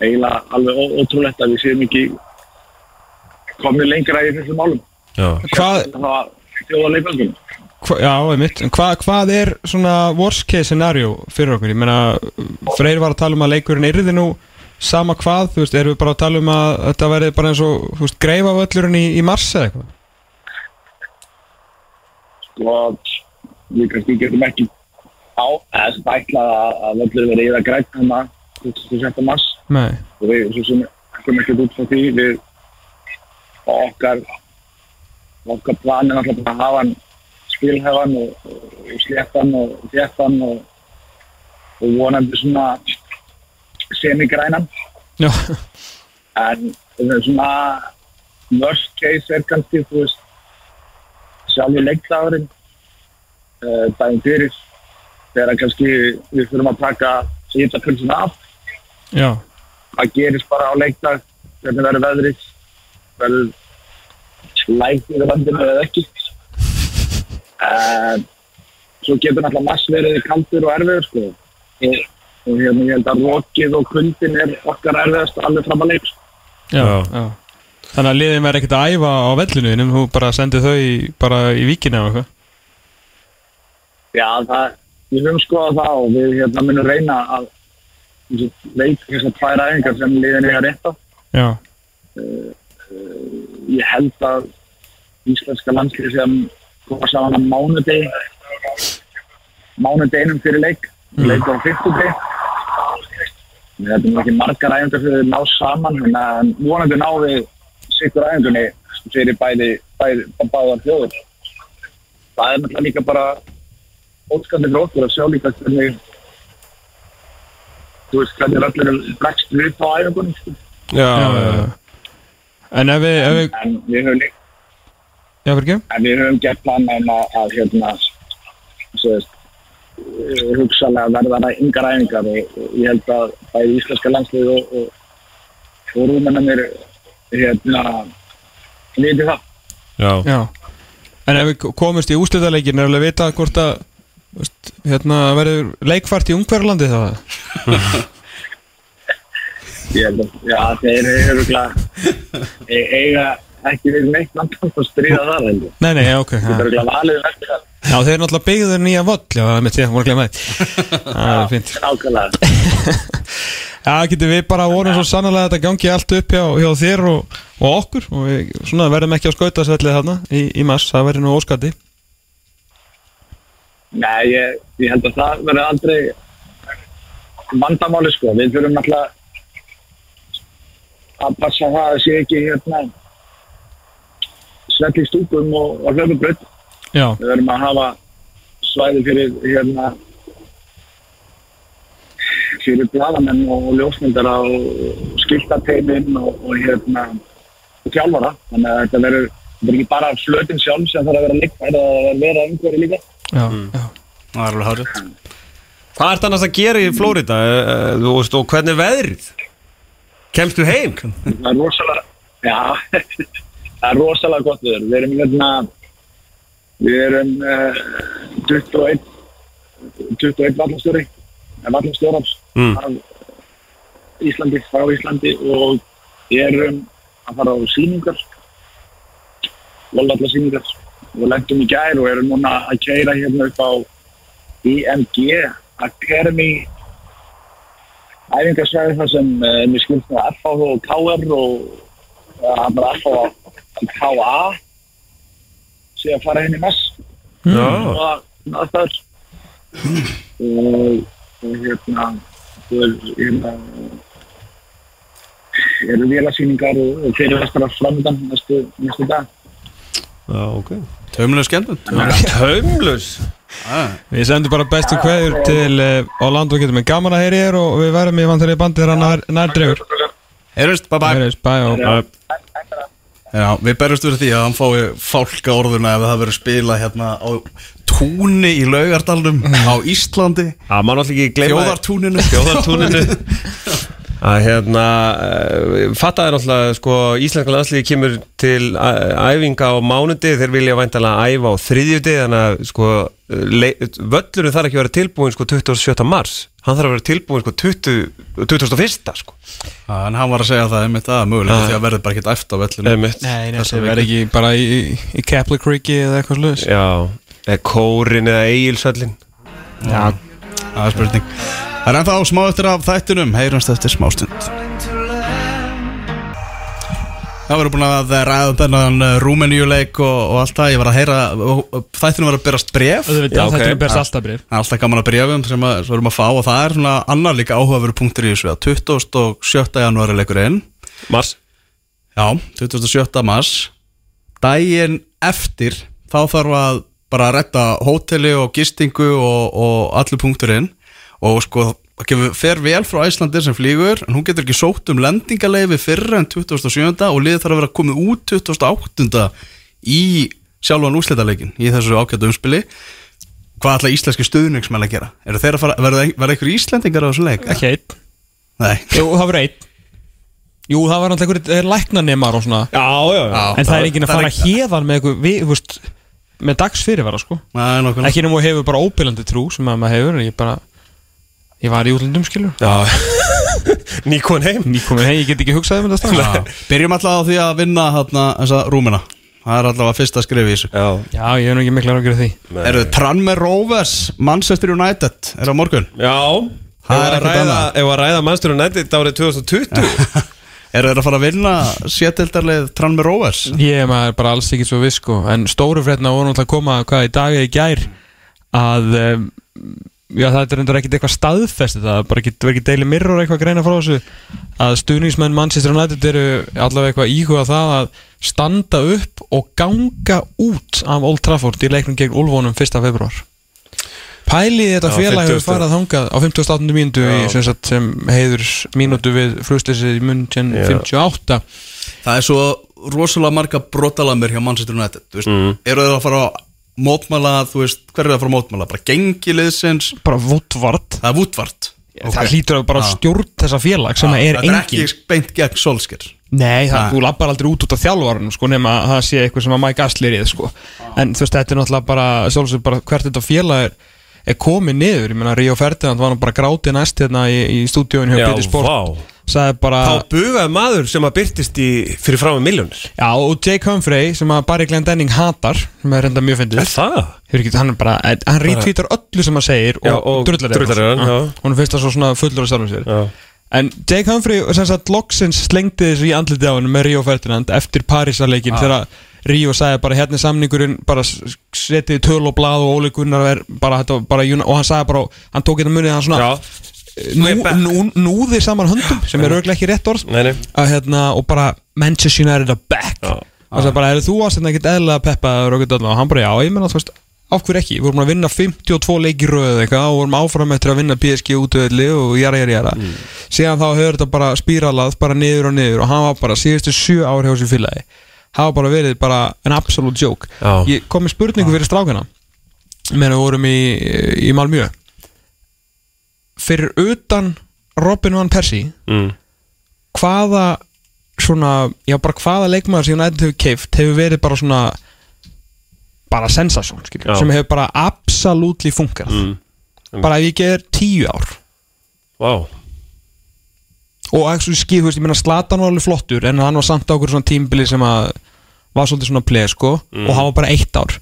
[SPEAKER 6] eiginlega alveg ótrúlegt að við séum ekki komið lengra í þessum málum
[SPEAKER 3] Já,
[SPEAKER 2] Hvað, hva, já, einmitt, en hvað, hvað er svona worst case scenario fyrir okkur? Ég meina, Freyr var að tala um að leikurinn yrði nú sama hvað, þú veist, erum við bara að tala um að þetta verði bara eins og, þú veist, greifa völlurinn í, í mars eða eitthvað?
[SPEAKER 6] og við kannski getum ekki á eða sem ætla að, að völlur verið í það grænt hana 27. mars
[SPEAKER 2] Nei,
[SPEAKER 6] og við svo sem komum ekkert út frá því við okkar okkar plan er bara að hafa hann spilhefan og, og sléttan og þéttan og, og vonandi svona semigrænan.
[SPEAKER 2] Já,
[SPEAKER 6] en það svona worst case er kannski þú veist sjálfur leiktagurinn uh, daginn fyrir þegar kannski við þurfum að taka hýta pulsin af.
[SPEAKER 2] Já,
[SPEAKER 6] hvað gerist bara á leikdag hvernig verður veðrið verður lægt í vandinu eða ekki en svo getur náttúrulega mass verið kaldur og erfiður sko. og, og hérna ég held að rokið og kuldin er okkar erfiðast alveg fram að leik sko.
[SPEAKER 2] já,
[SPEAKER 3] Já.
[SPEAKER 2] já. Þannig að liðin verði ekkert að æfa á vellinu en þú bara sendið þau í, bara í víkina og eitthvað.
[SPEAKER 6] já það, við höfum skoðað það og við hérna munum reyna að veit þessar tvær æfingar sem liðin er að rétta
[SPEAKER 2] Já,
[SPEAKER 6] ég held að íslenska landslið sem koma saman á mánudegi mánudeginum fyrir leik mm. leik á fyrstudegi við hefum ekki margar æfingar fyrir að ná saman en að vonandi ná við sikkur æfingunni fyrir bæði, bæði báðar þjóður það er náttúrulega líka bara óskandi okkur að sjá líka hvernig þú veist hvernig allir bregst við á æfingunni sko.
[SPEAKER 3] já,
[SPEAKER 2] já, já, já. En ef við, ef við,
[SPEAKER 6] en við höfum líka
[SPEAKER 2] já, fyrir ekki?
[SPEAKER 6] En við höfum gert plan en að, að hérna, svo veist, hugsalega verða það yngar æfingar og, ég held að bæði íslenska landslið og, og, rúmennir hérna, viti það.
[SPEAKER 3] já.
[SPEAKER 2] Já. En ef við komumst í úslitaleikin er alveg að vita hvort að hérna, verður leikfært í Ungverðarlandi þá?
[SPEAKER 6] Að, já, þeir eru eiga ekki við neitt vandam að stríða það.
[SPEAKER 2] Nei, nei, já, ok. Já,
[SPEAKER 6] eru glæð valið eftir það,
[SPEAKER 2] já þeir eru náttúrulega byggður nýja völl, já, það mitt, ég voru að glemma þetta. Það er fint. Já, getur við bara vonum svo sannlega að þetta gangi allt upp hjá, hjá þér og, og okkur og við svona, verðum ekki á skautasvellið þarna í, í mars, það verður nú óskatti.
[SPEAKER 6] Nei, ég, ég held að það verður aldrei vandamáli sko. Við þurfum náttúrulega að passa það að sé ekki hérna svell í stúkum og, og hlöfubröð.
[SPEAKER 2] Já,
[SPEAKER 6] við verðum að hafa svæði fyrir hérna fyrir bladamenn og ljósmyndara og skiltateimin og, og hérna og þjálfara, þannig að þetta verður þetta er ekki bara flötin sjálf sem þarf að vera líka, það er að vera einhverju líka
[SPEAKER 2] já, já
[SPEAKER 1] Það er alveg hárið
[SPEAKER 3] Hvað ert annars að gera í Flórida? Eh, eh, Þú veist, og hvernig er veðrið? Kemstu heim?
[SPEAKER 6] það er rosalega já, það er rosalega gott við erum við erum hérna við erum uh, 21 21 vallastjóri vallastjórar
[SPEAKER 3] Mm.
[SPEAKER 6] af Íslandi, frá Íslandi og erum að fara á síningar vollallar síningar og lendum í gær og erum núna að keira hérna upp á IMG Academy æfingarsvæði þar sem uh, mér skilst með FH og KR og uh, bara FH og KA sé að fara inn í mess.
[SPEAKER 3] Já.
[SPEAKER 6] og og, og hérna og er, hérna eru vélasýningar og, og fyrirvestrar framöndan næstu, næstu dag.
[SPEAKER 3] Já, ok.
[SPEAKER 1] Tömlega skemmtun.
[SPEAKER 3] Taumlus
[SPEAKER 2] Við sendum bara bestu kveður til Orlando getum við gaman að heyri þér og við verðum í vantar í bandi þegar hann nær, dregur.
[SPEAKER 1] Heyrjumst, bye bye.
[SPEAKER 2] Heyrðist, bæ og
[SPEAKER 1] Já, við berjumst fyrir því að hann fái fálka orðuna ef það verður spila hérna á túni í laugardalnum á Íslandi. Þjóðartúninu.
[SPEAKER 3] Þjóðartúninu að hérna uh, fattaði náttúrulega sko Íslenska landslíði kemur til æfinga á mánundi þeir vilja væntalega æfa á þriðjudi þannig að sko völlurinn þarf ekki að vera tilbúin sko 27. mars. Hann þarf að vera tilbúin sko 20, 21. sko.
[SPEAKER 1] En hann var að segja það einmitt að mögulega því að verður bara ekkert eftir á
[SPEAKER 2] nei,
[SPEAKER 1] Þessa
[SPEAKER 2] það verður ekki bara í, í Kepler Creeki eða eitthvað sluðis
[SPEAKER 3] Já, eða kórin eða eigilsöllin
[SPEAKER 2] Já,
[SPEAKER 1] Það er spurning Það er ennþá smá eftir af þættunum Heyrumst eftir smástund Það verður búin að ræða um þennan Rúmeníuleik og, og allt það. Ég var að heyra, þættinu var að berast bref
[SPEAKER 2] þú veit,
[SPEAKER 3] Já, ok.
[SPEAKER 2] þetta er berst alltaf brif
[SPEAKER 1] Það er alltaf gaman að brefum sem við erum að fá og það er svona annar líka áhugaveru punktur í þessu að 27. janúari leikurinn.
[SPEAKER 3] Mars.
[SPEAKER 1] Já, 27. mars. Dægin eftir þá þarf að bara að retta hóteli og gistingu og, og allir punkturinn og sko það kemur- fer vel frá Æslandir sem flýgur en hún getur ekki sótt um lendingaleifi fyrr en 27. og liðið þarf að vera komið út 28. í sjálfan úrslitaleikin í þessu ákjöndu umspili hvað ætla íslenski stuðningsmenn að gera? Eru þeir að fara, verða, einhver íslendingar á þessu leik?
[SPEAKER 2] Ekki einn
[SPEAKER 1] Nei
[SPEAKER 2] Jú, það var einn Jú, það var náttúrulega einhverjir læknanemar og svona
[SPEAKER 3] Já, já, já
[SPEAKER 2] En það er ekki að
[SPEAKER 1] er
[SPEAKER 2] fara hérðan með eitthvað við, þú veist, með dags fyrirvara sko
[SPEAKER 1] Nei, nokkuð
[SPEAKER 2] Ekki nema þú hefur bara óbyrlandi trú sem að maður hefur Ég bara, ég var í útlundum skilur
[SPEAKER 3] Já. Nýkon heim.
[SPEAKER 2] Nýkomið heim, ég get ekki hugsað um þetta
[SPEAKER 1] Byrjum alltaf á því að vinna þarna, þessa rúmina Það er alltaf að fyrsta skrif í þessu.
[SPEAKER 3] Já.
[SPEAKER 2] Já, ég hef nú ekki mikla að gera því.
[SPEAKER 1] Eru Tranmere Rovers, Manchester United? Er á morgun?
[SPEAKER 3] Já.
[SPEAKER 1] Það er
[SPEAKER 3] að
[SPEAKER 1] ekkert
[SPEAKER 3] ræða,
[SPEAKER 1] annað.
[SPEAKER 3] ef að ræða mannstur og nættið árið 2020
[SPEAKER 1] Eru þeir að fara að vinna sétildarlið Tranmere Rovers?
[SPEAKER 2] Ég er maður bara alls ekki svo viss sko. En stóru frétna voru náttúrulega að koma hvað í dag eða í gær að um, já það er endur ekkit eitthvað staðfest það er bara ekki, verið ekki deili mirror eitthvað að greina frá þessu að stuðningsmenn Manchester United eru allavega eitthvað íhuga það að standa upp og ganga út af Old Trafford í leiknum gegn Ulfónum 1. februar Pælið þetta félag hefur
[SPEAKER 3] 50.
[SPEAKER 2] farið þangað á 58. mínútu í, sem, sagt, sem heiður mínútu við flugslýsið í munn
[SPEAKER 3] Já.
[SPEAKER 2] 58
[SPEAKER 1] Það er svo rosalega marga brotalamir hjá Manchester United þú veist,
[SPEAKER 3] Mm.
[SPEAKER 1] Eru þeir að fara að mótmæla Þú veist, hver er það að mótmæla? Bara gengiliðsins
[SPEAKER 2] bara Woodward.
[SPEAKER 1] Það er Woodward.
[SPEAKER 2] Það hlýtur að bara
[SPEAKER 1] Já.
[SPEAKER 2] stjórn þessa félag sem
[SPEAKER 1] Já,
[SPEAKER 2] er
[SPEAKER 1] Þetta er
[SPEAKER 2] engin
[SPEAKER 1] ekki beint gegn Solskjær
[SPEAKER 2] Nei, það,
[SPEAKER 1] Nei.
[SPEAKER 2] þú lappar aldrei út út af þjálfarinn sko, nema að það sé eitthvað sem að Astley er í sko. en þú veist, þetta er náttúrulega bara, sjálfsög, bara hvert þetta félag er, er komið niður, ég meina Ríó Ferdinand var bara grátið næst hérna í, í stúdíóinu hjá
[SPEAKER 3] Já,
[SPEAKER 2] Biti Sport bara,
[SPEAKER 3] Þá bugaði maður sem að byrtist í fyrir fram með miljónir
[SPEAKER 2] já, og Jake Humphrey sem að Barry Glendenning hatar sem er reynda mjög fyndið.
[SPEAKER 3] Það?
[SPEAKER 2] Hann bara, hann rítvítar öllu sem hann segir og,
[SPEAKER 3] og
[SPEAKER 2] drullar
[SPEAKER 3] hann, já.
[SPEAKER 2] hún finnst það svo svona fullur af sjálfum sér.
[SPEAKER 3] Já.
[SPEAKER 2] En Jake Humphrey sem sagt loksins slengdi þessu í andliti á hennu með Ríó Ferdinand eftir Parísarleikin þegar Ríó sagði bara hérna samningurinn bara setið töl og blað og er bara, var bara og hann sagði bara, hann tók hérna munið hann svona
[SPEAKER 3] Já
[SPEAKER 2] nú, nú, núði saman höndum sem er auðvitað ekki rétt orð.
[SPEAKER 3] Nei, nei.
[SPEAKER 2] Að hérna og bara Manchester United are back.
[SPEAKER 3] Já.
[SPEAKER 2] Það sagði bara, er þú aðstæðan ekkert eðla peppaður og og hann bara, já, ég menna, þú veist, af hverju ekki? Við vorum að vinna 52 leiki röð eitthvað og vorum áfram eftir að vinna PSG útöðli og jara, jara, jara. Síðan þá hefur þetta bara spíralað, bara niður og niður og hann var bara síðustu sjö ár hjá sér fylagi Það var bara verið bara en absolute joke.
[SPEAKER 3] Já.
[SPEAKER 2] Ég kom með spurningu fyrir strákana. Meðan við vorum í, í Malmö Fyrir utan Robin van Persie
[SPEAKER 3] mm.
[SPEAKER 2] hvaða svona, já bara hvaða leikmaður sem United hefur keift hefur verið bara svona bara sensasjón sem hefur bara absolutely funkað
[SPEAKER 3] Mm.
[SPEAKER 2] bara ef ég geður tíu ár.
[SPEAKER 3] Vá.
[SPEAKER 2] Og ekki skil, þú veist, ég meina Slatan var alveg flottur en hann var samt á okkur svona tímbili sem að var svolítið svona play sko og hann var bara eitt ár.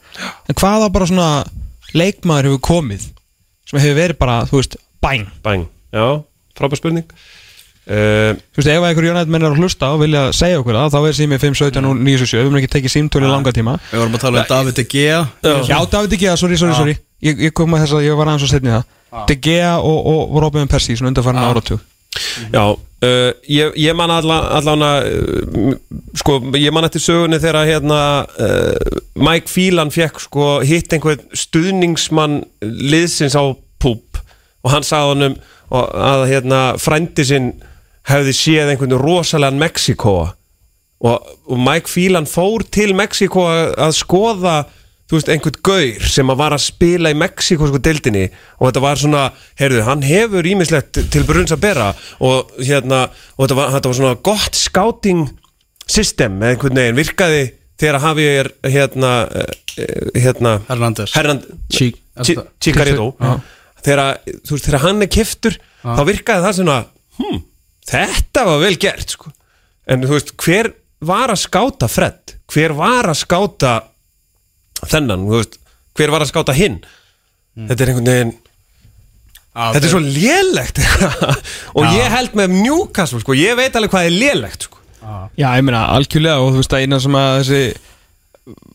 [SPEAKER 2] En hvaða bara svona leikmaður hefur komið sem hefur verið bara, þú veist, bæn.
[SPEAKER 3] Bæn Já, frábær spurning. Uh,
[SPEAKER 2] Þú veist, ef einhver United menn er að hlusta og vilja segja okkur það, þá er sími 517 og 977 við höfum ekki tekið símtölu í langa tíma.
[SPEAKER 1] Við vorum að tala um David De Gea.
[SPEAKER 2] Já, David De Gea, sorry, sorry, sorry. Ég, ég kom að þess að ég var aðeins og setni það. De Gea og, og Robin Persie, svona undarfærin áratug.
[SPEAKER 3] Já, uh, ég, ég man allan allan að uh, sko, ég man eftir sögunni þegar hérna uh, Mike Phelan fekk sko hitt einhvern stuðningsmann liðsins á púp og hann sagði honum að hérna frændi sinn hefði séð einhvern rosalega Mexikoa og, og Mike Phelan fór til Mexiko að, að skoða veist, einhvern gaur sem að var að spila í Mexikosku deildinni og þetta var svona, heyrðu, hann hefur ímislegt til brunns að bera og hérna, og þetta var, þetta var svona gott scouting system með einhvern veginn virkaði þegar hafi er hérna, eh, hérna
[SPEAKER 1] Hernandez
[SPEAKER 3] Chicarito
[SPEAKER 1] Já.
[SPEAKER 3] Þegar, hann er kiftur þá virkaði það svona hm, þetta var vel gert sko. en þú veist, hver var að skáta Fred, hver var að skáta þennan, þú veist hver var að skáta hinn? Þetta er einhvern veginn þetta er svo lélegt. Og ég held með Newcastle sko, ég veit alveg hvað er lélegt sko.
[SPEAKER 2] Já, ég meina, algjörlega og þú veist að eina sem að þessi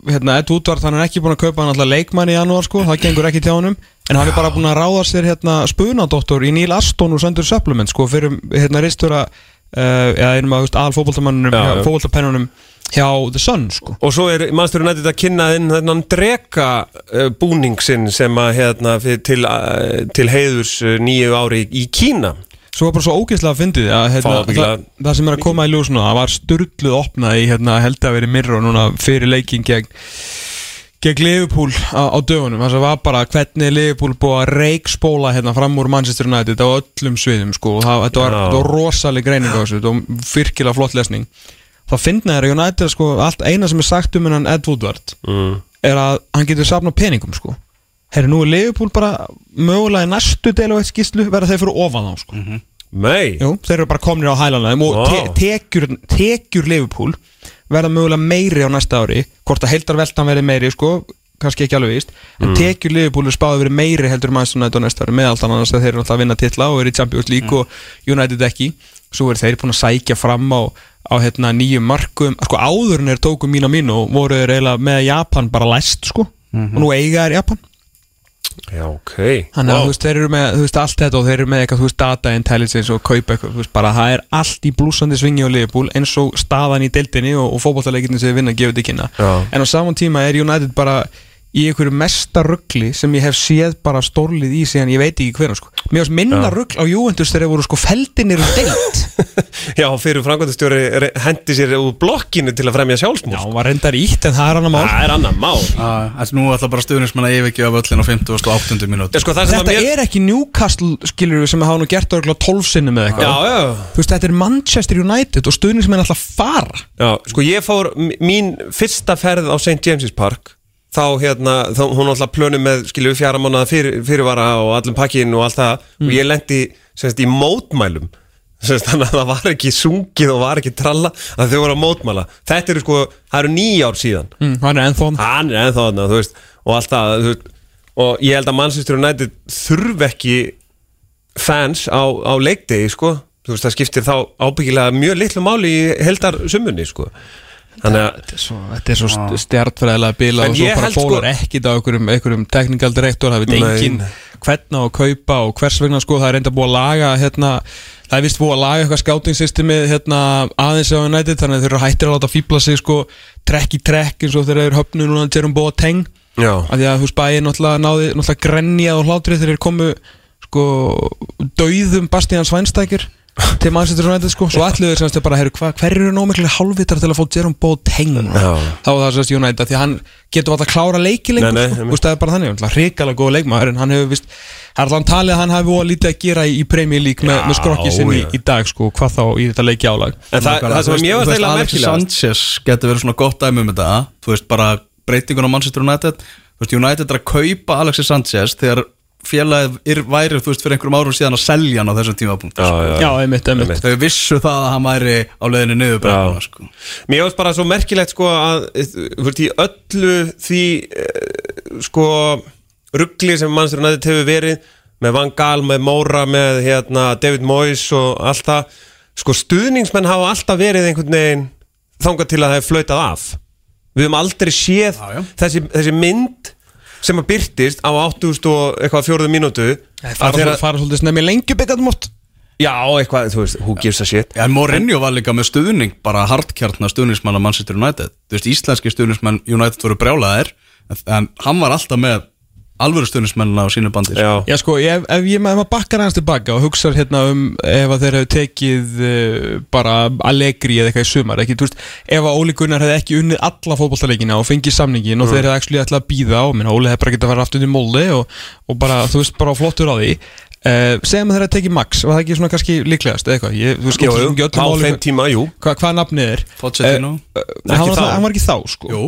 [SPEAKER 2] hérna, Ed Woodward, hann er ekki búin að kaupa hann alltaf leikmann í janúar sko, það gengur ekki til honum. En hann er bara búin að ráða sér hérna spunadóttor í Neil Aston og Söndur Supplement sko, fyrir hérna reistura uh, eða einum af al fótboltamannunum
[SPEAKER 3] Já, já.
[SPEAKER 2] fótboltapennunum hjá The Sun sko.
[SPEAKER 3] Og svo er mannstur nættið að kynna inn þennan drega uh, búning sinn sem að hérna, til, uh, til heiðurs nýju ári í Kína
[SPEAKER 2] Svo var bara svo ógeðslega að fyndið að hérna, það, það sem er að koma í ljós núna það var styrluð opnað í hérna, held að verið mirror núna fyrir leikin gegn gegn Liverpool á, á dögunum. Þess að var bara hvernig Liverpool búið að reikspóla hérna fram úr Manchester United á öllum sviðum sko. Og það, þetta var,
[SPEAKER 3] Já.
[SPEAKER 2] þetta var rosaleg greining á þessu þetta var virkilega flott lesning. Það finna þér að United sko allt eina sem er sagt um hennan Ed Woodward
[SPEAKER 3] mm.
[SPEAKER 2] er að hann getur safna peningum sko. Herri, nú er Liverpool bara mögulega í næstu del á eitt skýslu verða þeir fyrir ofan þá sko
[SPEAKER 3] Mei,
[SPEAKER 2] Jú, þeir eru bara komnir á hælanæðum og te tekjur, tekjur Liverpool verða mögulega meiri á næsta ári hvort að heildarveltan verði meiri sko, kannski ekki alveg víst en tekjur Liverpool er spáði verið meiri heldur svona á næsta ári með allt annars að þeir eru alltaf að vinna titla og eru í Champions League og United ekki. Svo eru þeir búin að sækja fram á, á hérna, nýjum markum sko áður en þeir tóku mín á mín og voru þeir eiginlega með Japan bara læst sko og nú eiga þeir Japan
[SPEAKER 3] já ok
[SPEAKER 2] Þannig að
[SPEAKER 3] Vá.
[SPEAKER 2] þú veist, þeir eru með, þú veist, allt þetta og þeir eru með eitthvað, þú veist, data intelligence og kaupa eitthvað, þú veist, bara það er allt í blúsandi svingi á Liverpool eins og staðan í deildinni og, og fótballtaleikinni sem þeir vinna gefið til kynna. En á saman tíma er United bara í einhverju mesta ruggli sem ég hef séð bara stórlið í síðan ég veit ekki hvernig, sko. Mér varst minna
[SPEAKER 3] Já.
[SPEAKER 2] ruggl á Juventus þegar þeir voru sko feldinir um deild.
[SPEAKER 3] Já, fyrir framkvæmdastjóri re- hendi sér úr blokkinu til að fremja
[SPEAKER 2] Já,
[SPEAKER 3] sjálfsmóð
[SPEAKER 2] hún var reyndar ítt en það er annar mál.
[SPEAKER 3] Það er annar mál
[SPEAKER 1] Þessi nú ætla bara stuðnismann að yfirgefa völlin á 58. minút
[SPEAKER 3] Já, sko, það sem
[SPEAKER 2] Þetta
[SPEAKER 3] mér...
[SPEAKER 2] er ekki Newcastle, skilur við, sem hafa nú gert örgulega 12 sinnum eða eitthvað.
[SPEAKER 3] Já, já,
[SPEAKER 2] Þú veist, þetta er Manchester United og stuðningsmenn alltaf fara.
[SPEAKER 3] já, sko ég fór mín fyrsta ferð á St. James's Park þá hérna, þá, hún alltaf plönum með skilju fjara mánuða fyrir, fyrirvara og allum pakkin og allt það. Og ég lendi semst í mótmælum. Semst þannig að það var ekki sungið og var ekki tralla að þau voru að mótmæla. Þetta eru sko, það eru nýjár síðan.
[SPEAKER 2] Mm, hann er ennþá
[SPEAKER 3] hann er ennþá þarna, þú veist og allt það, þú veist. Og ég held að Manchester United þurfi ekki fans á, á leikdegi, sko. Þú veist, það skiptir þá ábyggilega mjög litlu máli í heldar summunni, sko þannig að,
[SPEAKER 2] Þetta er svo, svo stjartfræðilega bila
[SPEAKER 3] En
[SPEAKER 2] og svo bara
[SPEAKER 3] held sko-
[SPEAKER 2] ekkit á einhverjum, einhverjum teknikal direktor, það veit
[SPEAKER 3] Nei.
[SPEAKER 2] engin hvernig að kaupa og hvers vegna sko það er reynda búið að laga hérna, það er vist búið að laga eitthvað scouting-systemi hérna, aðeins á United þannig að þeir eru hættir að láta fíbla sig sko trekk í trekk eins og þeir eru höfnu núna Jerome Boateng.
[SPEAKER 3] Já,
[SPEAKER 2] af því að þú bæði náttúrulega náði náttúrulega grenjað og hlátrið þeir komu sko dauðum Bastian Svænstækir til Manchester United sko svo ætluðu þeir semst bara heru, hva, hver eru nómiklega hálfvitar til að fá Jerome Boateng
[SPEAKER 3] Já.
[SPEAKER 2] þá var það semst United því að hann getur alltaf að klára leiki lengur
[SPEAKER 3] Nei, nei,
[SPEAKER 2] sko.
[SPEAKER 3] einmitt.
[SPEAKER 2] Þú veist, það er bara þannig, hann er hrikalega góð leikmaður en hann hefur vist, það er allan talið að hann hafi voða lítið að gera í, í Premier League með, með skrokki sinni í,
[SPEAKER 3] já.
[SPEAKER 2] í dag sko, hvað þá í þetta leiki álag
[SPEAKER 3] en það, það sem ég var þeirlega
[SPEAKER 1] Alexis
[SPEAKER 3] merkilega
[SPEAKER 1] Sanchez getur verið svona gott dæmi um þetta Þú veist, bara breytingun á Manchester United Þú veist, United er að kaupa Alexis Sanchez þegar félagið væri, þú veist, fyrir einhverjum árum síðan að selja hann á þessum tímapunkti sko.
[SPEAKER 3] Já, já.
[SPEAKER 2] Já, einmitt, einmitt
[SPEAKER 1] Þau vissu það að hann væri á leiðinni niður bregðuna sko.
[SPEAKER 3] Mér finnst bara svo merkilegt sko að þú veist, í öllu því eh, sko ruggli sem mannstur nættið hefur verið með Van Gaal, með Móra, með hérna, David Moyes og allt það sko stuðningsmenn hafa alltaf verið einhvern veginn þangað til að það er flautað af við höfum aldrei séð
[SPEAKER 1] Já, já.
[SPEAKER 3] Þessi, þessi mynd sem að byrtist á 8000 og eitthvað fjóruðu mínútu.
[SPEAKER 2] Það
[SPEAKER 3] að
[SPEAKER 2] fara, fara, svolítið snemmi lengi byggandum oft
[SPEAKER 3] Já, eitthvað, þú veist, who gives a shit?
[SPEAKER 1] En Mourinho var líka með stuðning bara hardkjartna stuðningsmann á Manchester United. Þú veist, íslenski stuðningsmenn United voru brjálaðir en, en hann var alltaf með alvöru stuðningsmennina á sínu bandi sko.
[SPEAKER 3] Já,
[SPEAKER 2] Já sko, ef, ef ég maður bakkar hans tilbaka og hugsa hérna um ef að þeir hefur tekið uh, bara Allegri eða eitthvað í sumar ekki, þú veist, ef að Óli Gunnar hefði ekki unnið alla fótballtaleikina og fengið samningin og þeir hefði actually ætlað að býða og minna, Óli hefði bara getað að fara aftur til Molde og, og bara, þú veist, bara flottur á því. Uh, segjum að þeir hefði tekið Max var það ekki svona kannski líklegast eða eitthvað? Ég, þú veist,
[SPEAKER 3] jú,
[SPEAKER 2] ekki
[SPEAKER 3] á
[SPEAKER 2] öllum
[SPEAKER 3] þeim tíma, jú.
[SPEAKER 2] hvað, hvað nafnið er.
[SPEAKER 1] Pochettino.
[SPEAKER 3] Ekki
[SPEAKER 2] hann, var, hann var ekki þá sko.
[SPEAKER 1] Jú,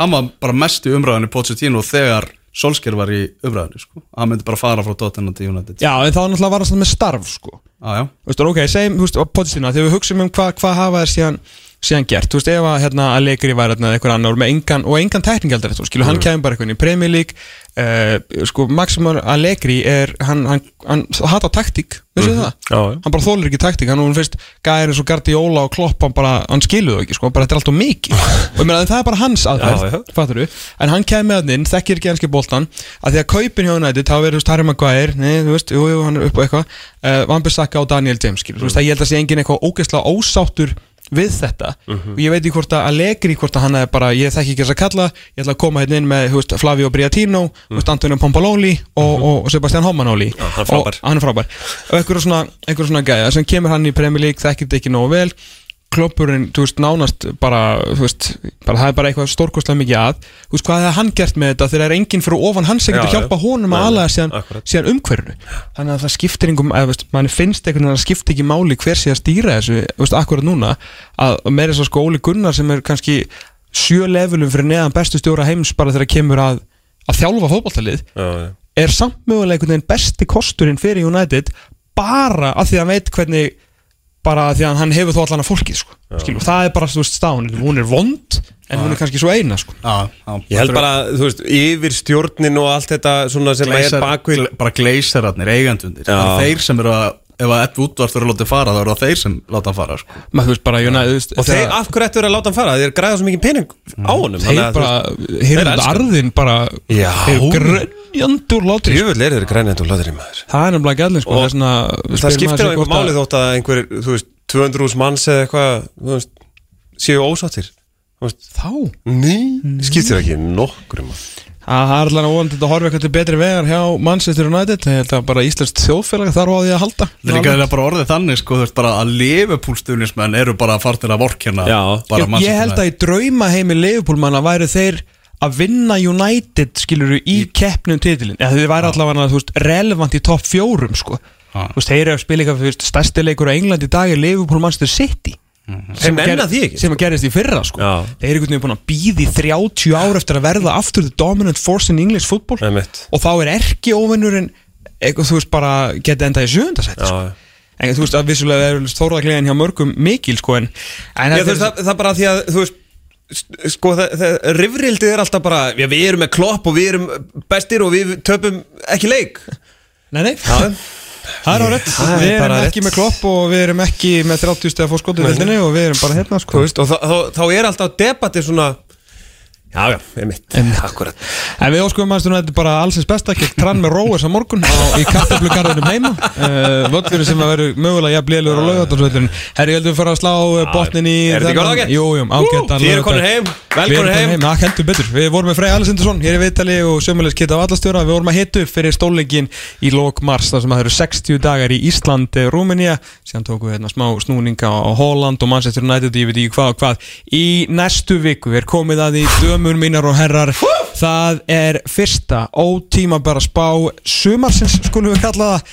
[SPEAKER 1] hann var bara mest í umræðinu Pochettino þegar Solskjær var í umræðinu sko. hann myndi bara fara frá Tottenham til United.
[SPEAKER 2] Já, en þá náttúrulega var hann með starf sko.
[SPEAKER 1] Já,
[SPEAKER 2] Þú veist, ok, segjum, þú veist, Pochettino, þegar við hugsaum um hvað hva hafa þær síðan, síðan gert, þú veist, ef að hérna, Allegri væri hérna eða eitthvað annar með engan, og engan tekningaldur, þú skilu, hann kemur bara eitthvað inn í Premier League, uh, sko, Maximum Allegri er, hann, hann, hann hata taktík, veistu það?
[SPEAKER 3] Já.
[SPEAKER 2] Hann bara þólir ekki taktík, hann hún fyrst gæri eins og Guardiola og Klopp, hann bara, hann skiluðu ekki, sko, bara þetta er alltaf mikið, og ég meina, það er bara hans aðferð, fattur þú, en hann kemur með hann inn, þekkir ekki hanski boltan, að því að kaupin hjá United, það verður, þú veist, Harry Maguire, hann eitthvað, uh, Van Bissaka og ég við þetta veit ekki hvort að Allegri hvort að hann er bara, ég þekki ekki þess að kalla ég ætla að koma hérna inn með veist, Flavio Briatino mm. veist, Antonio Pompololi og, og Sebastian Homanoli
[SPEAKER 3] hann er frábær.
[SPEAKER 2] og hann er frábær og einhverjum svona, einhver svona gæja sem kemur hann í Premier League þekkir þetta ekki nógu vel kloppurinn, þú veist, nánast bara, þú veist, bara það er bara eitthvað stórkostlega mikið að, þú veist, hvað hefði hann gert með þetta þegar er enginn fyrir ofan hans getur
[SPEAKER 3] já.
[SPEAKER 2] hjálpa honum að
[SPEAKER 3] nei,
[SPEAKER 2] síðan, síðan umhverfinu? Þannig að það skiptir einhverjum, eða veist, manni finnst einhvern veginn að það skiptir ekki máli hver sé að stýra þessu, þú veist, akkurat núna að meira svo sko Óli Gunnar sem er kannski sjö levelum fyrir neðan bestu stjóra heims bara þegar kemur að, að þjálfa fótballtalið er samt United bara af því að hann veit hvernig bara af því að hann hefur þó allan að fólkið sko. Skilur, það er bara þú veist stáin hún er vond en hún er kannski svo eina sko.
[SPEAKER 1] já, já.
[SPEAKER 3] Ég held bara, þú veist, yfir stjórnin og allt þetta svona sem er bakvið
[SPEAKER 1] bara gleisararnir, er þeir sem eru að ef að Ed Woodward eru að láta fara þá eru það þeir sem láta hann fara sko.
[SPEAKER 2] maður þú veist bara United þú veist,
[SPEAKER 3] Og þeir, af hverju ættu verið að láta hann fara? Þeir græða svo mikið pening á honum
[SPEAKER 2] þeir bara heyrðu
[SPEAKER 3] elska
[SPEAKER 2] arðin bara
[SPEAKER 3] Já.
[SPEAKER 2] þeir grönjandur látri sko.
[SPEAKER 3] Jöfull er þeir laður í maður
[SPEAKER 2] það er nefnilega gæðin sko.
[SPEAKER 3] Og
[SPEAKER 2] það, er svona,
[SPEAKER 3] Það skiptir á einhver máli þótt að einhver, þú veist, 200 úrs manns eða eitthvað, þú veist, séu ósáttir Þú veist,
[SPEAKER 2] þá
[SPEAKER 3] Nei, skiptir ekki nokkur um
[SPEAKER 2] Það er að vonandi að horfa eitthvað til betri vegar hjá Manchester United. Ég held að bara Íslands þjóðfélag þarf á því að halda.
[SPEAKER 1] Það er líka þeirra bara orðið þannig sko, þú veist bara að Liverpool-stuðnismenn eru bara að fara til að vorkjana
[SPEAKER 2] ég, ég held að í drauma heimi Leifupólmanna væri þeir að vinna United skiluru í keppnum titilin eða þið væri allavega þú veist, relevant í topp fjórum sko. Þú veist, þeir eru að spila eitthvað stærsti leikur á England í dag er Liverpool Manchester City
[SPEAKER 3] Nenna því ekki,
[SPEAKER 2] sem að gerist í fyrra sko. Þeir eru einhvern veginn búin að býði 30 ár eftir að verða aftur the dominant force in English football. Og þá er erki óvinnurinn eitthvað þú veist bara geta endað í sjöndasætt sko.
[SPEAKER 3] Já,
[SPEAKER 2] en þú veist að vissulega er þórðaglegan hjá mörgum mikil sko en, en
[SPEAKER 3] Já, þú veist, það, það er bara því að, þú veist Sko, það, það, rifrildið er alltaf bara Já, við erum með klopp og við erum bestir og við töpum ekki leik.
[SPEAKER 2] Nei nei.
[SPEAKER 3] Já,
[SPEAKER 2] Það er á rétt,
[SPEAKER 3] Það er
[SPEAKER 2] við erum ekki
[SPEAKER 3] rétt.
[SPEAKER 2] með klopp og við erum ekki með 30 steg að fá skotu veldinni og við erum bara hérna sko.
[SPEAKER 3] Veist, og þá, þá, þá er alltaf debatti svona Já, já, einmitt, akkurat
[SPEAKER 2] En við óskum að þetta er bara allsins besta Gekk trann með Róes á morgun á, í kartablugarðinum heima. Uh, Völlurinn sem að veru mögulega jafn lélur og laugatársvöllurinn Herri, heldum við fara að slá uh, botnin í
[SPEAKER 3] Er þetta ekki orðið ágætt?
[SPEAKER 2] Jú, jú, ágætt
[SPEAKER 3] Þið eru komin heim, velkomin heim.
[SPEAKER 2] Já, heldur betur. Við vorum með Frey Alessindursson hér í Vitali og sömulegis Kitta Vallastjóra Við vorum að hitu fyrir stólleikin í lók mars þar sem að það eru 60 dömur mínar og herrar. Það er fyrsta ótíma bara spá sumarsins skulum við kalla það